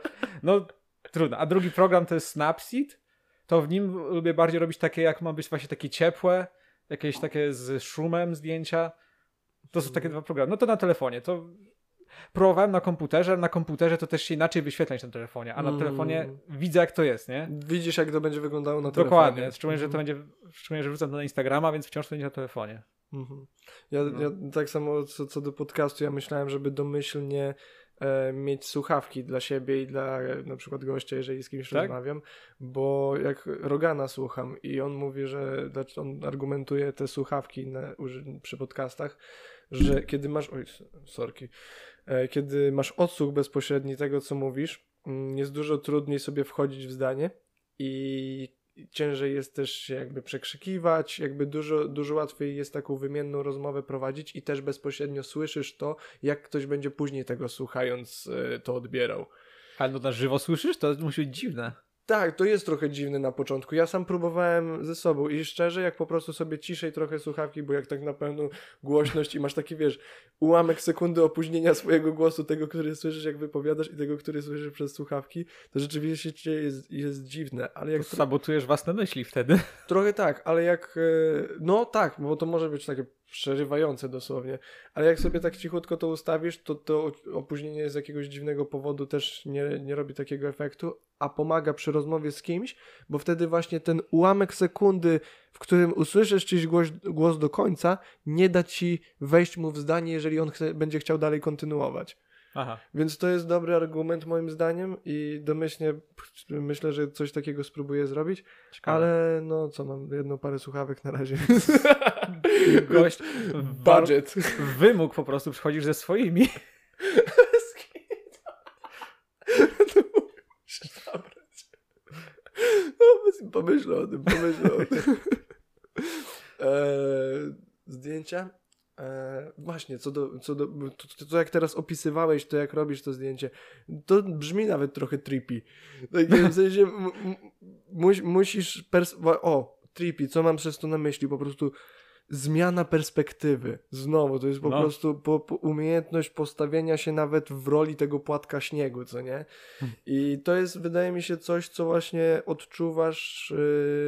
No trudno. A drugi program to jest Snapseed. To w nim lubię bardziej robić takie, jak ma być właśnie takie ciepłe, jakieś takie z szumem zdjęcia. To są takie dwa programy. No to na telefonie. To próbowałem na komputerze, na komputerze to też się inaczej wyświetla niż na telefonie, a na mm. telefonie widzę jak to jest, nie? Widzisz jak to będzie wyglądało na telefonie. Dokładnie, szczególnie, że to mm. będzie, szczególnie, że wrzucam to na Instagrama, więc wciąż to będzie na telefonie. Mhm. Ja, no. ja tak samo co, co do podcastu, ja myślałem, żeby domyślnie mieć słuchawki dla siebie i dla e, na przykład gościa, jeżeli z kimś tak? rozmawiam, bo jak Rogana słucham i on mówi, że on argumentuje te słuchawki na, przy podcastach, że kiedy masz, oj, sorki, e, kiedy masz odsłuch bezpośredni tego, co mówisz, mm, jest dużo trudniej sobie wchodzić w zdanie i ciężej jest też się jakby przekrzykiwać, jakby dużo, dużo łatwiej jest taką wymienną rozmowę prowadzić i też bezpośrednio słyszysz to, jak ktoś będzie później tego słuchając e, to odbierał. Ale no na żywo słyszysz? To musi być dziwne. Tak, to jest trochę dziwne na początku. Ja sam próbowałem ze sobą i szczerze, jak po prostu sobie ciszej trochę słuchawki, bo jak tak na pełną głośność i masz taki, wiesz, ułamek sekundy opóźnienia swojego głosu, tego, który słyszysz, jak wypowiadasz i tego, który słyszysz przez słuchawki, to rzeczywiście jest, jest dziwne. Ale jak to sabotujesz własne myśli wtedy. Trochę tak, ale jak, e, no tak, bo to może być takie przerywające dosłownie. Ale jak sobie tak cichutko to ustawisz, to to opóźnienie z jakiegoś dziwnego powodu też nie, nie robi takiego efektu, a pomaga przy rozmowie z kimś, bo wtedy właśnie ten ułamek sekundy, w którym usłyszysz czyjś głos, głos do końca, nie da ci wejść mu w zdanie, jeżeli on chce, będzie chciał dalej kontynuować. Aha. Więc to jest dobry argument moim zdaniem i domyślnie myślę, że coś takiego spróbuję zrobić, Ciekawe. ale no co, mam jedną parę słuchawek na razie. Gość budget. Wymóg po prostu przychodzisz ze swoimi. No, pomyślę o tym, pomyślę o tym. Eee, zdjęcia? E, właśnie, co do, co do to, to, jak teraz opisywałeś, to jak robisz to zdjęcie, to brzmi nawet trochę trippy. Tak, w sensie mu, musisz, pers- o, trippy, co mam przez to na myśli, po prostu zmiana perspektywy. Znowu, to jest po no. prostu po, po umiejętność postawienia się nawet w roli tego płatka śniegu, co nie? Hmm. I to jest, wydaje mi się, coś, co właśnie odczuwasz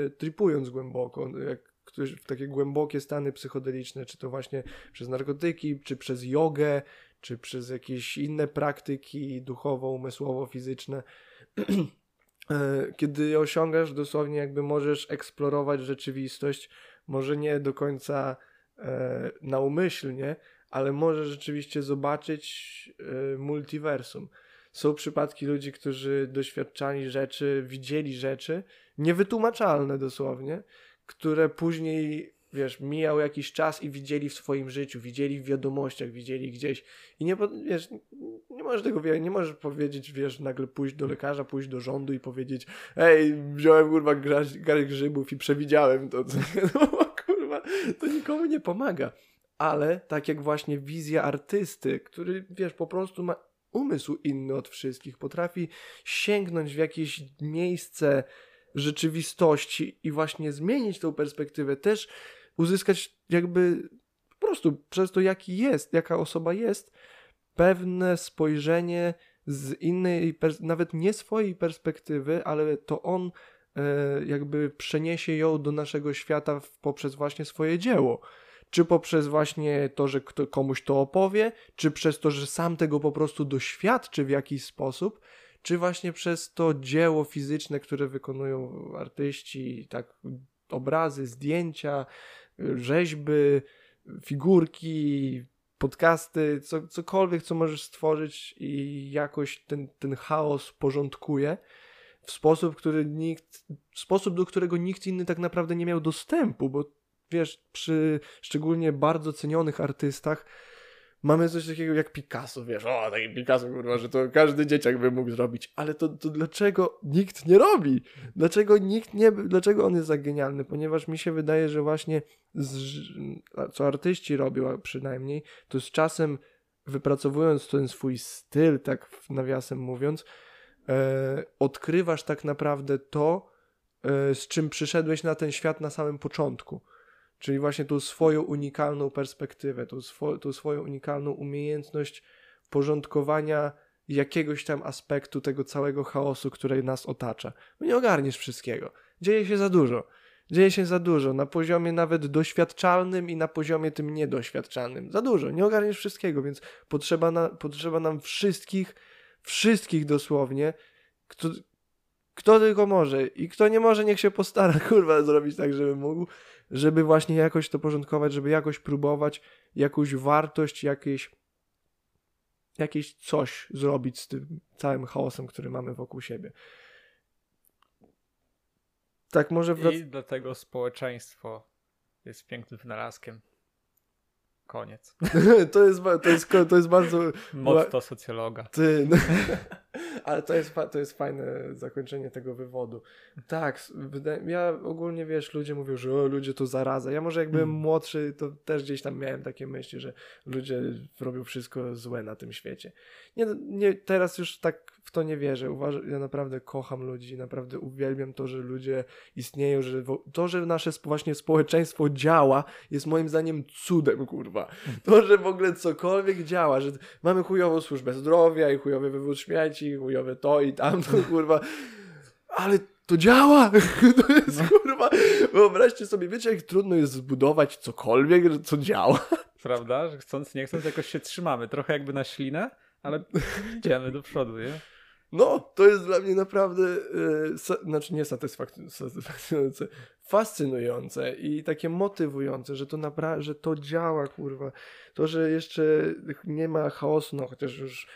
yy, tripując głęboko, jak w takie głębokie stany psychodeliczne, czy to właśnie przez narkotyki, czy przez jogę, czy przez jakieś inne praktyki duchowo-umysłowo-fizyczne. E, kiedy osiągasz dosłownie, jakby możesz eksplorować rzeczywistość, może nie do końca e, naumyślnie, ale może rzeczywiście zobaczyć y, multiversum. Są przypadki ludzi, którzy doświadczali rzeczy, widzieli rzeczy niewytłumaczalne dosłownie, które później, wiesz, mijał jakiś czas i widzieli w swoim życiu, widzieli w wiadomościach, widzieli gdzieś i nie, wiesz, nie możesz tego, nie możesz powiedzieć, wiesz, nagle pójść do lekarza, pójść do rządu i powiedzieć, ej, wziąłem, kurwa, garę grzybów i przewidziałem to, no, kurwa, to nikomu nie pomaga. Ale tak jak właśnie wizja artysty, który, wiesz, po prostu ma umysł inny od wszystkich, potrafi sięgnąć w jakieś miejsce rzeczywistości i właśnie zmienić tą perspektywę, też uzyskać jakby po prostu przez to, jaki jest, jaka osoba jest, pewne spojrzenie z innej, nawet nie swojej perspektywy, ale to on e, jakby przeniesie ją do naszego świata poprzez właśnie swoje dzieło. Czy poprzez właśnie to, że komuś to opowie, czy przez to, że sam tego po prostu doświadczy w jakiś sposób, czy właśnie przez to dzieło fizyczne, które wykonują artyści, tak obrazy, zdjęcia, rzeźby, figurki, podcasty, co, cokolwiek, co możesz stworzyć i jakoś ten, ten chaos porządkuje w sposób, który nikt, sposób, do którego nikt inny tak naprawdę nie miał dostępu, bo wiesz, przy szczególnie bardzo cenionych artystach mamy coś takiego jak Picasso, wiesz, o, taki Picasso, kurwa, że to każdy dzieciak by mógł zrobić, ale to, to dlaczego nikt nie robi? Dlaczego nikt nie, dlaczego on jest tak genialny? Ponieważ mi się wydaje, że właśnie z, co artyści robią przynajmniej, to z czasem wypracowując ten swój styl, tak nawiasem mówiąc, e, odkrywasz tak naprawdę to, e, z czym przyszedłeś na ten świat na samym początku. Czyli właśnie tą swoją unikalną perspektywę, tą, swo tą swoją unikalną umiejętność porządkowania jakiegoś tam aspektu tego całego chaosu, który nas otacza. Nie ogarniesz wszystkiego. Dzieje się za dużo. Dzieje się za dużo, na poziomie nawet doświadczalnym i na poziomie tym niedoświadczalnym. Za dużo, nie ogarniesz wszystkiego, więc potrzeba, na, potrzeba nam wszystkich, wszystkich dosłownie, kto, kto tylko może i kto nie może, niech się postara, kurwa, zrobić tak, żeby mógł, żeby właśnie jakoś to porządkować, żeby jakoś próbować jakąś wartość, jakieś, jakieś coś zrobić z tym całym chaosem, który mamy wokół siebie. Tak może wrac- I dlatego społeczeństwo jest pięknym wynalazkiem. Koniec. to, jest, to, jest, to jest bardzo... Motto socjologa. Ty, no. Ale to jest, to jest fajne zakończenie tego wywodu. Tak, ja ogólnie wiesz, ludzie mówią, że o, ludzie to zaraza. Ja może jak byłem hmm. młodszy, to też gdzieś tam miałem takie myśli, że ludzie robią wszystko złe na tym świecie. Nie, nie, teraz już tak w to nie wierzę. Uważam, ja naprawdę kocham ludzi, naprawdę uwielbiam to, że ludzie istnieją, że to, że nasze właśnie społeczeństwo działa, jest moim zdaniem cudem, kurwa. To, że w ogóle cokolwiek działa, że mamy chujową służbę zdrowia i chujowy wywód śmieci, chujowe to i tamto, kurwa. Ale to działa! To jest no. kurwa. Wyobraźcie sobie, wiecie, jak trudno jest zbudować cokolwiek, co działa. Prawda? Że chcąc, nie chcąc, jakoś się trzymamy. Trochę jakby na ślinę, ale idziemy do przodu, nie? No, to jest dla mnie naprawdę, yy, znaczy nie satysfakcjonujące, fascynujące i takie motywujące, że to naprawdę, że to działa, kurwa. To, że jeszcze nie ma chaosu, no chociaż już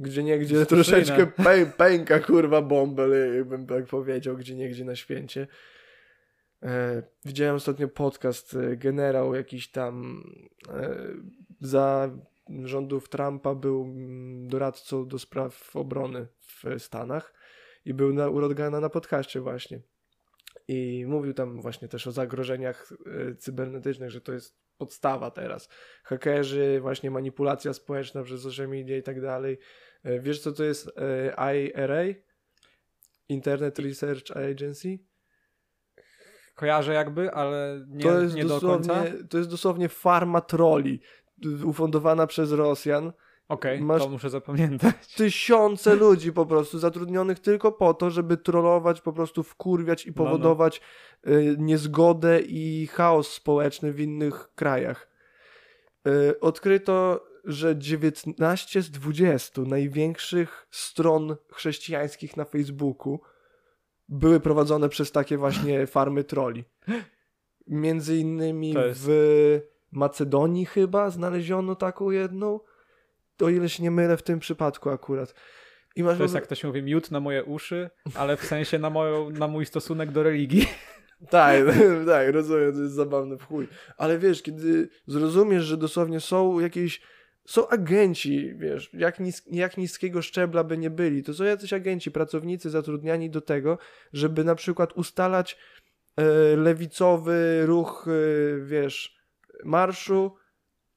gdzie niegdzie troszeczkę pę, pęka, kurwa, bąbel, jakbym tak powiedział, gdzie niegdzie na święcie. E, widziałem ostatnio podcast, e, generał jakiś tam e, za rządów Trumpa był mm, doradcą do spraw obrony w Stanach i był na, u Rodgana na podcaście właśnie. I mówił tam właśnie też o zagrożeniach e, cybernetycznych, że to jest podstawa teraz. Hakerzy, właśnie manipulacja społeczna przez social media i tak dalej. E, wiesz co to jest e, IRA? Internet Research Agency? Kojarzę jakby, ale nie, to jest nie do końca. To jest dosłownie farma troli ufundowana przez Rosjan. Okej, okay, to muszę zapamiętać. Tysiące ludzi po prostu zatrudnionych tylko po to, żeby trollować, po prostu wkurwiać i powodować no, no. Y, niezgodę i chaos społeczny w innych krajach. Y, odkryto, że 19 z 20 największych stron chrześcijańskich na Facebooku były prowadzone przez takie właśnie farmy troli. Między innymi jest... w Macedonii chyba znaleziono taką jedną, o ile się nie mylę w tym przypadku akurat. I masz to jest, jak to się mówi, miód na moje uszy, ale w sensie na, moją, na mój stosunek do religii. Tak, tak, rozumiem, to jest zabawne w chuj. Ale wiesz, kiedy zrozumiesz, że dosłownie są jakieś są agenci, wiesz, jak, nis jak niskiego szczebla by nie byli, to są jacyś agenci, pracownicy zatrudniani do tego, żeby na przykład ustalać e, lewicowy ruch, e, wiesz, marszu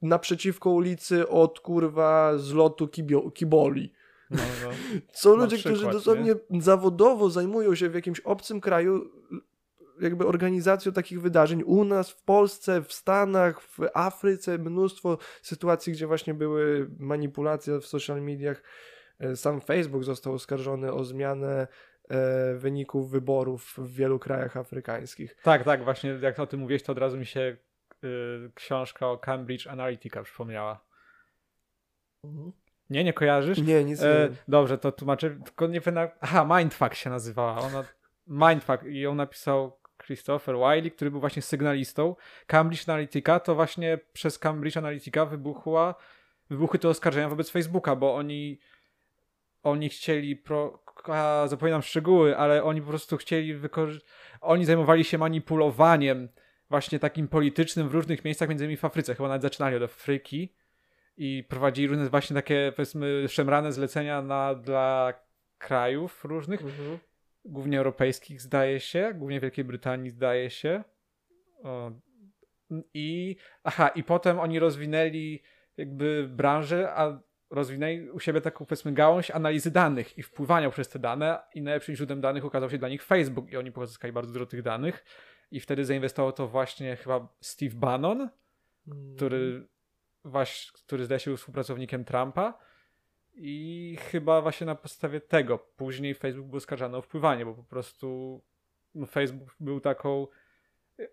naprzeciwko ulicy od kurwa zlotu kibio, kiboli. No, no. Są ludzie, przykład, którzy dosłownie nie? zawodowo zajmują się w jakimś obcym kraju jakby organizacją takich wydarzeń u nas, w Polsce, w Stanach, w Afryce, mnóstwo sytuacji, gdzie właśnie były manipulacje w social mediach. E, sam Facebook został oskarżony o zmianę e, wyników wyborów w wielu krajach afrykańskich. Tak, tak, właśnie jak o tym mówiłeś, to od razu mi się książka o Cambridge Analytica przypomniała. Mhm. Nie, nie kojarzysz? Nie, nic e, nie. Dobrze, to tłumaczę, tylko nie pamiętam. Aha, Mindfuck się nazywała. Ona Mindfuck i ją napisał Christopher Wiley, który był właśnie sygnalistą. Cambridge Analytica to właśnie przez Cambridge Analytica wybuchła, wybuchły te oskarżenia wobec Facebooka, bo oni oni chcieli pro, a, zapominam szczegóły, ale oni po prostu chcieli wykorzystać, oni zajmowali się manipulowaniem właśnie takim politycznym w różnych miejscach, między innymi w Afryce, chyba nawet zaczynali od Afryki i prowadzili różne właśnie takie powiedzmy szemrane zlecenia na, dla krajów różnych. Mhm głównie europejskich zdaje się, głównie Wielkiej Brytanii zdaje się. O, I aha, i potem oni rozwinęli jakby branżę, a rozwinęli u siebie taką powiedzmy gałąź analizy danych i wpływania przez te dane i najlepszym źródłem danych okazał się dla nich Facebook i oni pozyskali bardzo dużo tych danych i wtedy zainwestował to właśnie chyba Steve Bannon, mm. który, właśnie, który zdaje się był współpracownikiem Trumpa i chyba właśnie na podstawie tego później Facebook był oskarżany o wpływanie, bo po prostu no, Facebook był taką,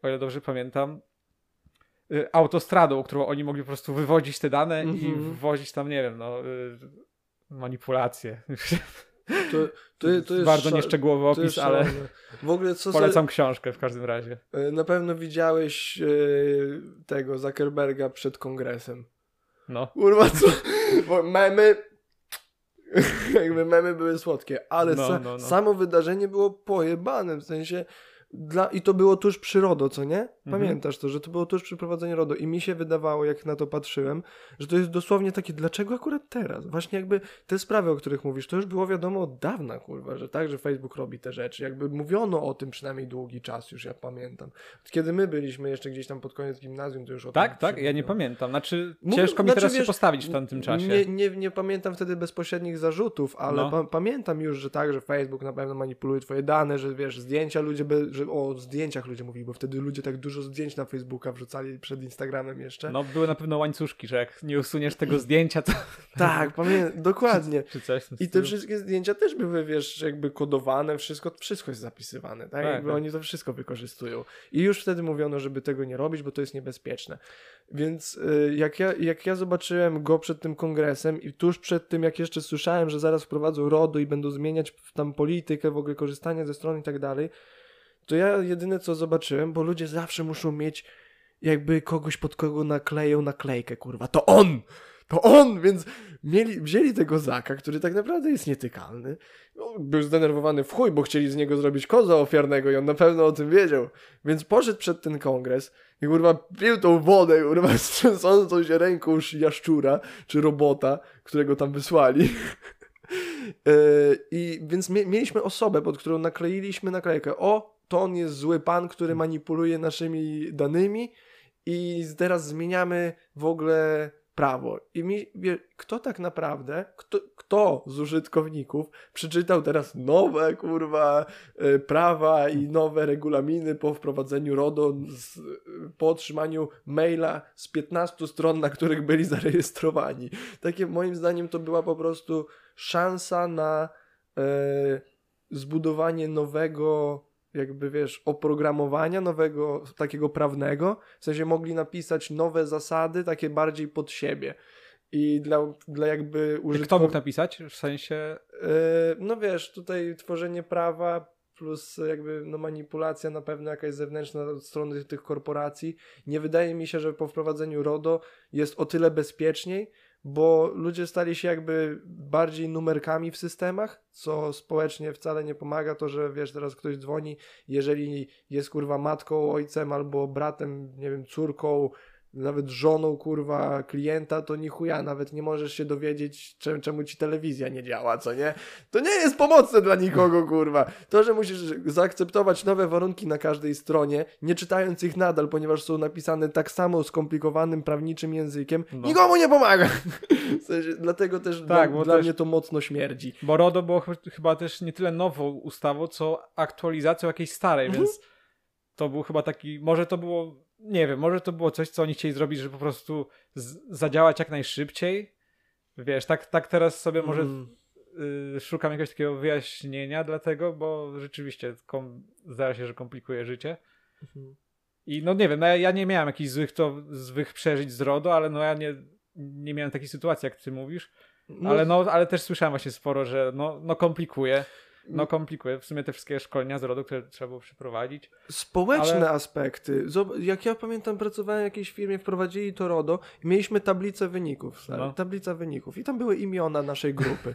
o ile dobrze pamiętam, y, autostradą, którą oni mogli po prostu wywodzić te dane mm -hmm. i mhm. wwozić tam, nie wiem, no, y, manipulacje. To, to, to jest bardzo nieszczegółowy opis, ale w ogóle co polecam książkę w każdym razie. Y, na pewno widziałeś tego Zuckerberga przed kongresem. No. Kurwa, co? Memy jakby memy były słodkie, ale no, sa no, no. samo wydarzenie było pojebane, w sensie dla, I to było tuż przy RODO, co nie? Mhm. Pamiętasz mhm. to, że to było tuż przy prowadzeniu RODO i mi się wydawało, jak na to patrzyłem, że to jest dosłownie takie, dlaczego akurat teraz? Właśnie jakby te sprawy, o których mówisz, to już było wiadomo od dawna, kurwa, że tak, że Facebook robi te rzeczy. Jakby mówiono o tym przynajmniej długi czas już, ja pamiętam. Kiedy my byliśmy jeszcze gdzieś tam pod koniec gimnazjum, to już o tak, tym Tak, tak, ja nie pamiętam. Znaczy, ciężko mi znaczy, teraz wiesz, się postawić w tamtym czasie. Nie, nie, nie pamiętam wtedy bezpośrednich zarzutów, ale no. pa pamiętam już, że tak, że Facebook na pewno manipuluje twoje dane, że wiesz, zdjęcia ludzie, by, że o zdjęciach ludzie mówili, bo wtedy ludzie tak dużo zdjęć na Facebooka wrzucali przed Instagramem jeszcze. No były na pewno łańcuszki, że jak nie usuniesz tego zdjęcia, to... Tak, pamiętam, dokładnie. Czy, czy I te wszystkie zdjęcia też były, wiesz, jakby kodowane, wszystko, wszystko jest zapisywane, tak? tak jakby tak. oni to wszystko wykorzystują. I już wtedy mówiono, żeby tego nie robić, bo to jest niebezpieczne. Więc y, jak ja, jak ja zobaczyłem go przed tym kongresem i tuż przed tym, jak jeszcze słyszałem, że zaraz wprowadzą RODO i będą zmieniać tam politykę, w ogóle korzystania ze stron i tak dalej, to ja jedyne co zobaczyłem, bo ludzie zawsze muszą mieć jakby kogoś pod kogo nakleją naklejkę, kurwa. To on! To on! Więc mieli, wzięli tego Zaka, który tak naprawdę jest nietykalny. No, był zdenerwowany w chuj, bo chcieli z niego zrobić koza ofiarnego i on na pewno o tym wiedział. Więc poszedł przed ten kongres i kurwa pił tą wodę, kurwa, z trzęsącą się ręką jaszczura, czy robota, którego tam wysłali. E, I więc mieliśmy osobę, pod którą nakleiliśmy naklejkę. O, to on jest zły pan, który hmm. manipuluje naszymi danymi i teraz zmieniamy w ogóle prawo. I mi, kto tak naprawdę, kto, kto z użytkowników przeczytał teraz nowe, kurwa, y, prawa i nowe regulaminy po wprowadzeniu RODO, z, po otrzymaniu maila z 15 stron, na których byli zarejestrowani. Takie moim zdaniem to była po prostu szansa na y, zbudowanie nowego jakby wiesz, oprogramowania nowego, takiego prawnego, w sensie mogli napisać nowe zasady, takie bardziej pod siebie. I dla, dla jakby użytkowników... Kto mógł napisać? W sensie... Yy, no wiesz, tutaj tworzenie prawa plus jakby no, manipulacja na pewno jakaś zewnętrzna od strony tych korporacji. Nie wydaje mi się, że po wprowadzeniu RODO jest o tyle bezpieczniej, bo ludzie stali się jakby bardziej numerkami w systemach, co społecznie wcale nie pomaga. To, że wiesz, teraz ktoś dzwoni, jeżeli jest kurwa matką, ojcem albo bratem, nie wiem, córką, nawet żoną kurwa klienta, to ni chuja, nawet nie możesz się dowiedzieć, czemu, czemu ci telewizja nie działa, co nie? To nie jest pomocne dla nikogo, kurwa. To, że musisz zaakceptować nowe warunki na każdej stronie, nie czytając ich nadal, ponieważ są napisane tak samo skomplikowanym prawniczym językiem, no. nikomu nie pomaga. W sensie, dlatego też tak, dla, dla też, mnie to mocno śmierdzi. Bo RODO było ch chyba też nie tyle nową ustawą, co aktualizacją jakiejś starej, mhm. więc to był chyba taki, może to było nie wiem, może to było coś, co oni chcieli zrobić, żeby po prostu zadziałać jak najszybciej. Wiesz, tak, tak teraz sobie może mm. y, szukam jakiegoś takiego wyjaśnienia dlatego, bo rzeczywiście kom, zdaje się, że komplikuje życie. Mhm. I no nie wiem, no ja, ja, nie miałem jakichś złych, to, złych przeżyć z RODO, ale no ja nie, nie miałem takiej sytuacji, jak ty mówisz. No. Ale, no, ale też słyszałem właśnie sporo, że no, no komplikuje. No komplikuje w sumie te wszystkie szkolenia z RODO, które trzeba było przeprowadzić. Społeczne ale... aspekty. Jak ja pamiętam, pracowałem w jakiejś firmie, wprowadzili to RODO i mieliśmy tablicę wyników. No. Tablica wyników. I tam były imiona naszej grupy.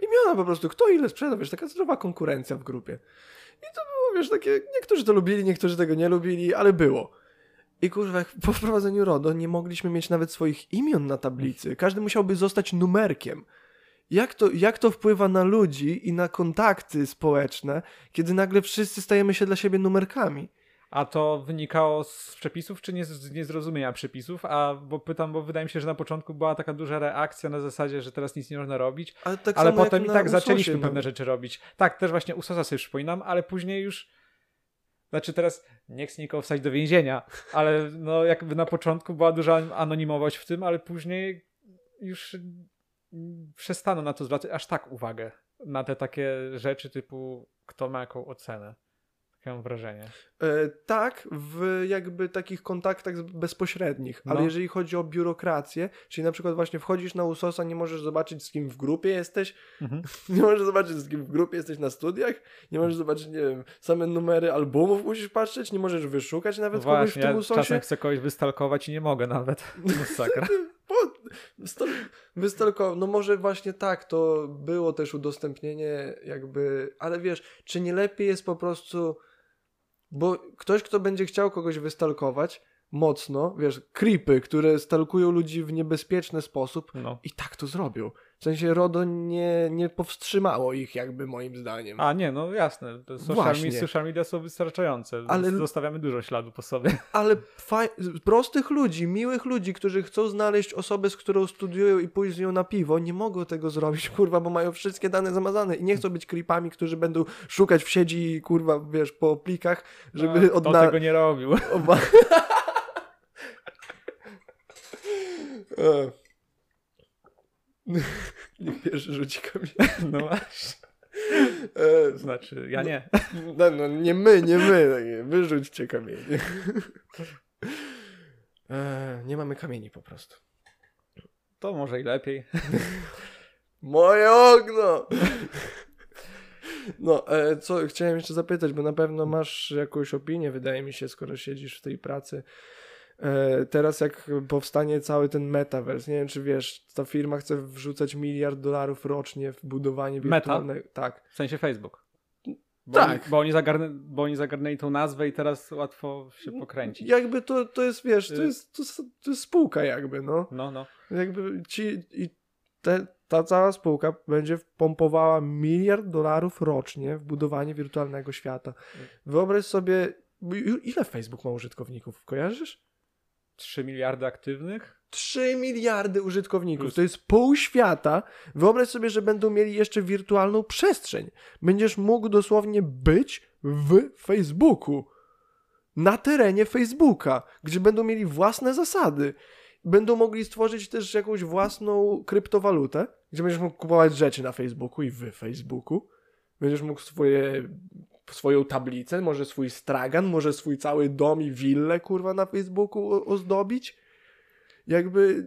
imiona po prostu, kto ile sprzedał, wiesz, taka zdrowa konkurencja w grupie. I to było, wiesz, takie, niektórzy to lubili, niektórzy tego nie lubili, ale było. I kurwa, po wprowadzeniu RODO nie mogliśmy mieć nawet swoich imion na tablicy. Każdy musiałby zostać numerkiem jak to, jak to wpływa na ludzi i na kontakty społeczne, kiedy nagle wszyscy stajemy się dla siebie numerkami. A to wynikało z przepisów, czy nie z niezrozumienia przepisów? A bo pytam, bo wydaje mi się, że na początku była taka duża reakcja na zasadzie, że teraz nic nie można robić, ale, tak ale potem i tak zaczęliśmy no. pewne rzeczy robić. Tak, też właśnie USOSa sobie przypominam, ale później już znaczy teraz nie chcę nikogo wstać do więzienia, ale no jakby na początku była duża anonimowość w tym, ale później już przestaną na to zwracać aż tak uwagę. Na te takie rzeczy typu kto ma jaką ocenę. Takie mam wrażenie. E, tak, w jakby takich kontaktach bezpośrednich, ale no. jeżeli chodzi o biurokrację, czyli na przykład właśnie wchodzisz na USOSa, nie możesz zobaczyć z kim w grupie jesteś, mhm. nie możesz zobaczyć z kim w grupie jesteś na studiach, nie możesz zobaczyć, nie wiem, same numery albumów musisz patrzeć, nie możesz wyszukać nawet no kogoś w tym ja USOSie. czasem chcę kogoś wystalkować i nie mogę nawet. Masakra. Wystalkował, no może właśnie tak, to było też udostępnienie jakby, ale wiesz, czy nie lepiej jest po prostu, bo ktoś, kto będzie chciał kogoś wystalkować mocno, wiesz, creepy, które stalkują ludzi w niebezpieczny sposób no. i tak to zrobią. W sensie RODO nie, nie powstrzymało ich jakby moim zdaniem. A nie, no jasne. Social, media, social media są wystarczające. Ale zostawiamy dużo śladu po sobie. Ale prostych ludzi, miłych ludzi, którzy chcą znaleźć osobę, z którą studiują i pójść z nią na piwo, nie mogą tego zrobić, kurwa, bo mają wszystkie dane zamazane i nie chcą być creepami, którzy będą szukać w sieci, kurwa, wiesz, po plikach, żeby no, odnaleźć. tego nie robił. Oba... E. Niech pierwszy rzuci kamień. No właśnie. E, znaczy, ja nie. No, no, nie my, nie my. Wyrzućcie kamienie. E, nie mamy kamieni po prostu. To może i lepiej. Moje okno! No, e, co chciałem jeszcze zapytać, bo na pewno masz jakąś opinię, wydaje mi się, skoro siedzisz w tej pracy. E, teraz jak powstanie cały ten metaverse, nie wiem czy wiesz, ta firma chce wrzucać miliard dolarów rocznie w budowanie wirtualnego... Meta? Tak. W sensie Facebook. Bo tak. Oni, bo, oni zagarnę, bo oni zagarnęli tą nazwę i teraz łatwo się pokręcić. Jakby to, to jest, wiesz, to y- jest, to, to jest spółka jakby, no. No, no. Jakby ci, i te, ta cała spółka będzie pompowała miliard dolarów rocznie w budowanie wirtualnego świata. Y. Wyobraź sobie, ile Facebook ma użytkowników, kojarzysz? 3 miliardy aktywnych? 3 miliardy użytkowników. Plus. To jest pół świata. Wyobraź sobie, że będą mieli jeszcze wirtualną przestrzeń. Będziesz mógł dosłownie być w Facebooku. Na terenie Facebooka, gdzie będą mieli własne zasady. Będą mogli stworzyć też jakąś własną kryptowalutę, gdzie będziesz mógł kupować rzeczy na Facebooku i w Facebooku. Będziesz mógł swoje swoją tablicę, może swój stragan, może swój cały dom i willę, kurwa, na Facebooku ozdobić. Jakby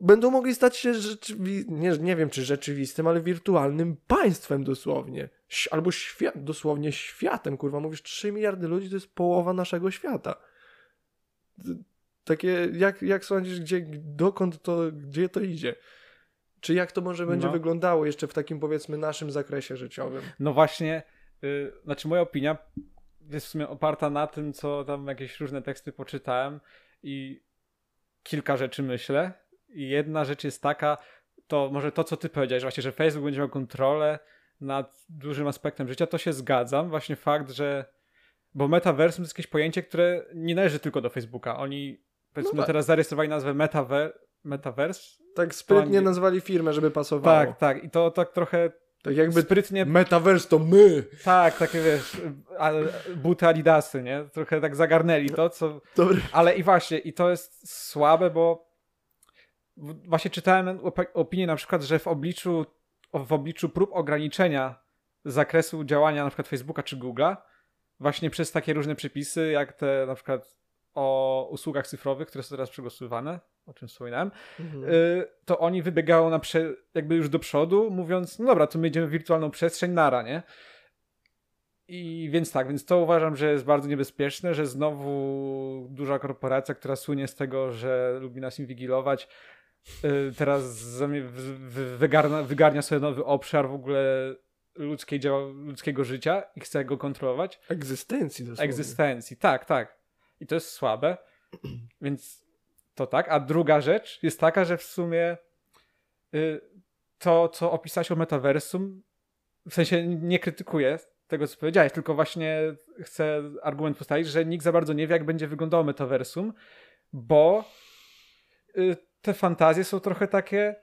będą mogli stać się rzeczywi- nie, nie wiem czy rzeczywistym, ale wirtualnym państwem dosłownie. Albo świat, dosłownie światem, kurwa. Mówisz 3 miliardy ludzi to jest połowa naszego świata. Takie, jak, jak sądzisz, gdzie, dokąd to, gdzie to idzie? Czy jak to może będzie no. wyglądało jeszcze w takim powiedzmy naszym zakresie życiowym? No właśnie, yy, znaczy moja opinia jest w sumie oparta na tym, co tam jakieś różne teksty poczytałem i kilka rzeczy myślę. I jedna rzecz jest taka, to może to, co ty powiedziałeś, właśnie, że Facebook będzie miał kontrolę nad dużym aspektem życia, to się zgadzam. Właśnie fakt, że. Bo metaversum to jest jakieś pojęcie, które nie należy tylko do Facebooka. Oni, powiedzmy, no tak. teraz zarejestrowali nazwę metaver metaverse. Tak sprytnie nazwali firmę, żeby pasowało. Tak, tak. I to tak trochę tak jakby sprytnie. Metaverse to my! Tak, takie wiesz, buty Adidasy, nie? Trochę tak zagarnęli to, co. Dobry. Ale i właśnie, i to jest słabe, bo właśnie czytałem opinię na przykład, że w obliczu, w obliczu prób ograniczenia zakresu działania na przykład Facebooka czy Google'a, właśnie przez takie różne przepisy, jak te na przykład o usługach cyfrowych, które są teraz przegłosowywane, o czym wspominałem, mhm. Y, to oni wybiegają na prze, jakby już do przodu, mówiąc, no dobra, to my idziemy w wirtualną przestrzeń, nara, nie? I więc tak, więc to uważam, że jest bardzo niebezpieczne, że znowu duża korporacja, która słynie z tego, że lubi nas inwigilować, y, teraz wygarnia, wygarnia sobie nowy obszar w ogóle ludzkiej, ludzkiego życia i chce go kontrolować. Egzystencji dosłownie. Egzystencji, tak, tak. I to jest słabe. Więc to tak. A druga rzecz jest taka, że w sumie y, to, co opisałeś o metaversum, w sensie nie krytykuję tego, co powiedziałeś, tylko właśnie chcę argument postawić, że nikt za bardzo nie wie, jak będzie wyglądało metaversum, bo y, te fantazje są trochę takie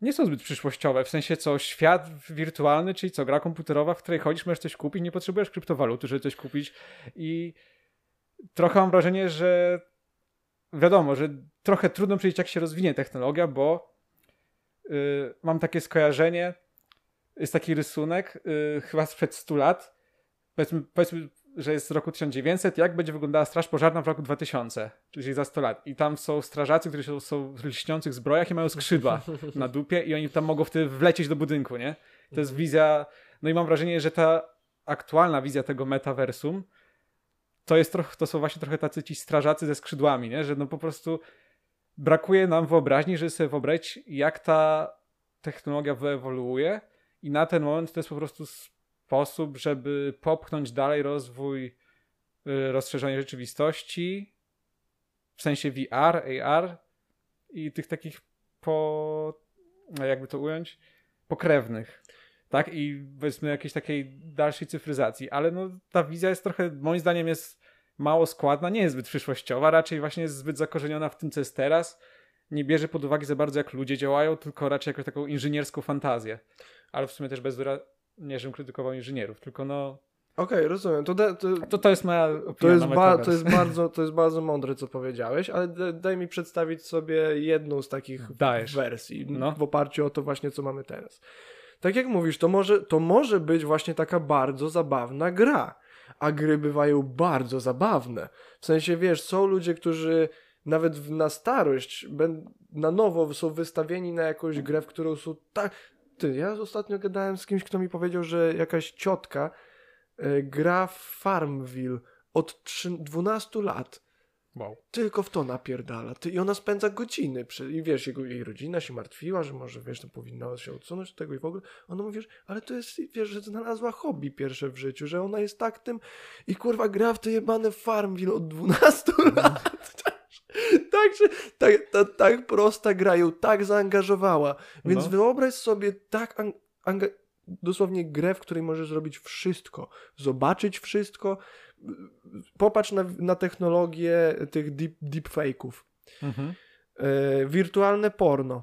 nie są zbyt przyszłościowe, w sensie co, świat wirtualny, czyli co, gra komputerowa, w której chodzisz, możesz coś kupić, nie potrzebujesz kryptowaluty, żeby coś kupić i trochę mam wrażenie, że wiadomo, że trochę trudno przejść, jak się rozwinie technologia, bo yy, mam takie skojarzenie, jest taki rysunek, yy, chyba sprzed 100 lat, powiedzmy, powiedzmy, że jest z roku 1900, jak będzie wyglądała straż pożarna w roku 2000, czyli za 100 lat. I tam są strażacy, którzy są, są w lśniących zbrojach i mają skrzydła na dupie i oni tam mogą wtedy wlecieć do budynku, nie? To jest wizja, no i mam wrażenie, że ta aktualna wizja tego metaversum to jest trochę, to są właśnie trochę tacy ci strażacy ze skrzydłami, nie? że no po prostu brakuje nam wyobraźni, żeby sobie wyobrazić, jak ta technologia wyewoluuje i na ten moment to jest po prostu sposób, żeby popchnąć dalej rozwój y, rozszerzenia rzeczywistości w sensie VR, AR i tych takich po jakby to ująć pokrewnych tak? I powiedzmy jakiejś takiej dalszej cyfryzacji, ale no ta wizja jest trochę, moim zdaniem jest mało składna, nie jest zbyt przyszłościowa, raczej właśnie jest zbyt zakorzeniona w tym, co jest teraz, nie bierze pod uwagę za bardzo, jak ludzie działają, tylko raczej jakąś taką inżynierską fantazję. Ale w sumie też bez nie, żebym krytykował inżynierów, tylko no... Okej, okay, rozumiem. To, da, to, to, to, jest moja opinia to jest, ba, to, jest bardzo, to jest bardzo mądre, co powiedziałeś, ale daj mi przedstawić sobie jedną z takich Dajesz. wersji no. w oparciu o to właśnie, co mamy teraz tak jak mówisz, to może, to może być właśnie taka bardzo zabawna gra. A gry bywają bardzo zabawne. W sensie, wiesz, są ludzie, którzy nawet na starość na nowo są wystawieni na jakąś grę, w którą są tak... Ty, ja ostatnio gadałem z kimś, kto mi powiedział, że jakaś ciotka y, gra w Farmville od 3, 12 lat Wow. Tylko w to napierdala. Ty, I ona spędza godziny. Przy, I wiesz, jego, jej rodzina się martwiła, że może, wiesz, to powinna się odsunąć od tego i w ogóle. Ona mówi, wiesz, ale to jest, wiesz, że znalazła hobby pierwsze w życiu, że ona jest tak tym i kurwa gra w te jebane Farmville od 12 lat. Także tak, tak, tak prosta gra ją tak zaangażowała. Więc no. wyobraź sobie tak dosłownie grę, w której możesz zrobić wszystko, zobaczyć wszystko, popatrz na, na technologię tych deep, deepfake'ów. Mhm. E, wirtualne porno.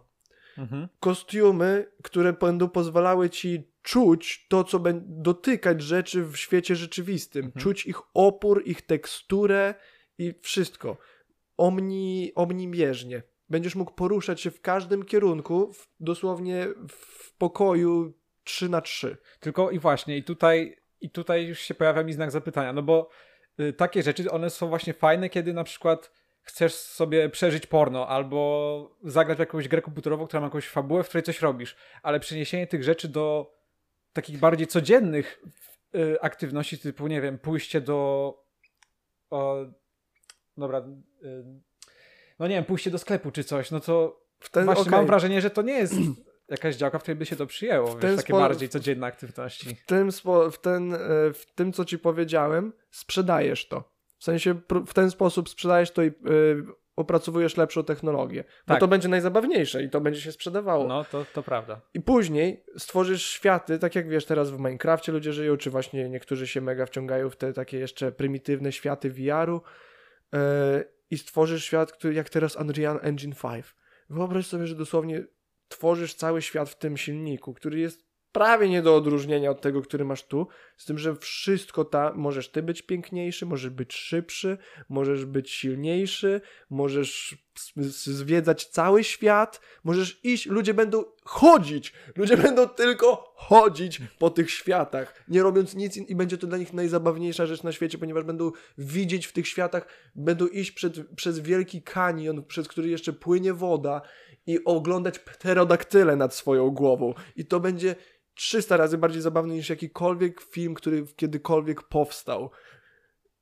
Mhm. Kostiumy, które będą pozwalały ci czuć to, co będzie dotykać rzeczy w świecie rzeczywistym. Mhm. Czuć ich opór, ich teksturę i wszystko. Omni, omnimierznie. Będziesz mógł poruszać się w każdym kierunku, w, dosłownie w pokoju 3 na 3 Tylko i właśnie, i tutaj i tutaj już się pojawia mi znak zapytania, no bo y, takie rzeczy, one są właśnie fajne, kiedy na przykład chcesz sobie przeżyć porno albo zagrać w jakąś grę komputerową, która ma jakąś fabułę, w której coś robisz, ale przeniesienie tych rzeczy do takich bardziej codziennych y, aktywności, typu, nie wiem, pójście do o, dobra y, no nie wiem, pójście do sklepu czy coś, no to ten, właśnie okay. mam wrażenie, że to nie jest jakaś działka, w której by się to przyjęło, w wiesz, takie bardziej codzienne aktywności. W tym, w, ten, e, w tym, co ci powiedziałem, sprzedajesz to. W sensie w ten sposób sprzedajesz to i yy, opracowujesz lepszą technologię. Bo tak. to będzie najzabawniejsze i to będzie się sprzedawało. No, to, to prawda. I później stworzysz światy, tak jak wiesz, teraz w Minecrafcie ludzie żyją, czy właśnie niektórzy się mega wciągają w te takie jeszcze prymitywne światy VR-u yy, i stworzysz świat, który jak teraz Unreal Engine 5. Wyobraź sobie, że dosłownie tworzysz cały świat w tym silniku, który jest prawie nie do odróżnienia od tego, który masz tu, z tym, że wszystko tam, możesz ty być piękniejszy, możesz być szybszy, możesz być silniejszy, możesz zwiedzać cały świat, możesz iść, ludzie będą chodzić, ludzie będą tylko chodzić po tych światach, nie robiąc nic i będzie to dla nich najzabawniejsza rzecz na świecie, ponieważ będą widzieć w tych światach, będą iść przed, przez wielki kanion, przez który jeszcze płynie woda i oglądać pterodaktyle nad swoją głową i to będzie 300 razy bardziej zabawny niż jakikolwiek film, który kiedykolwiek powstał.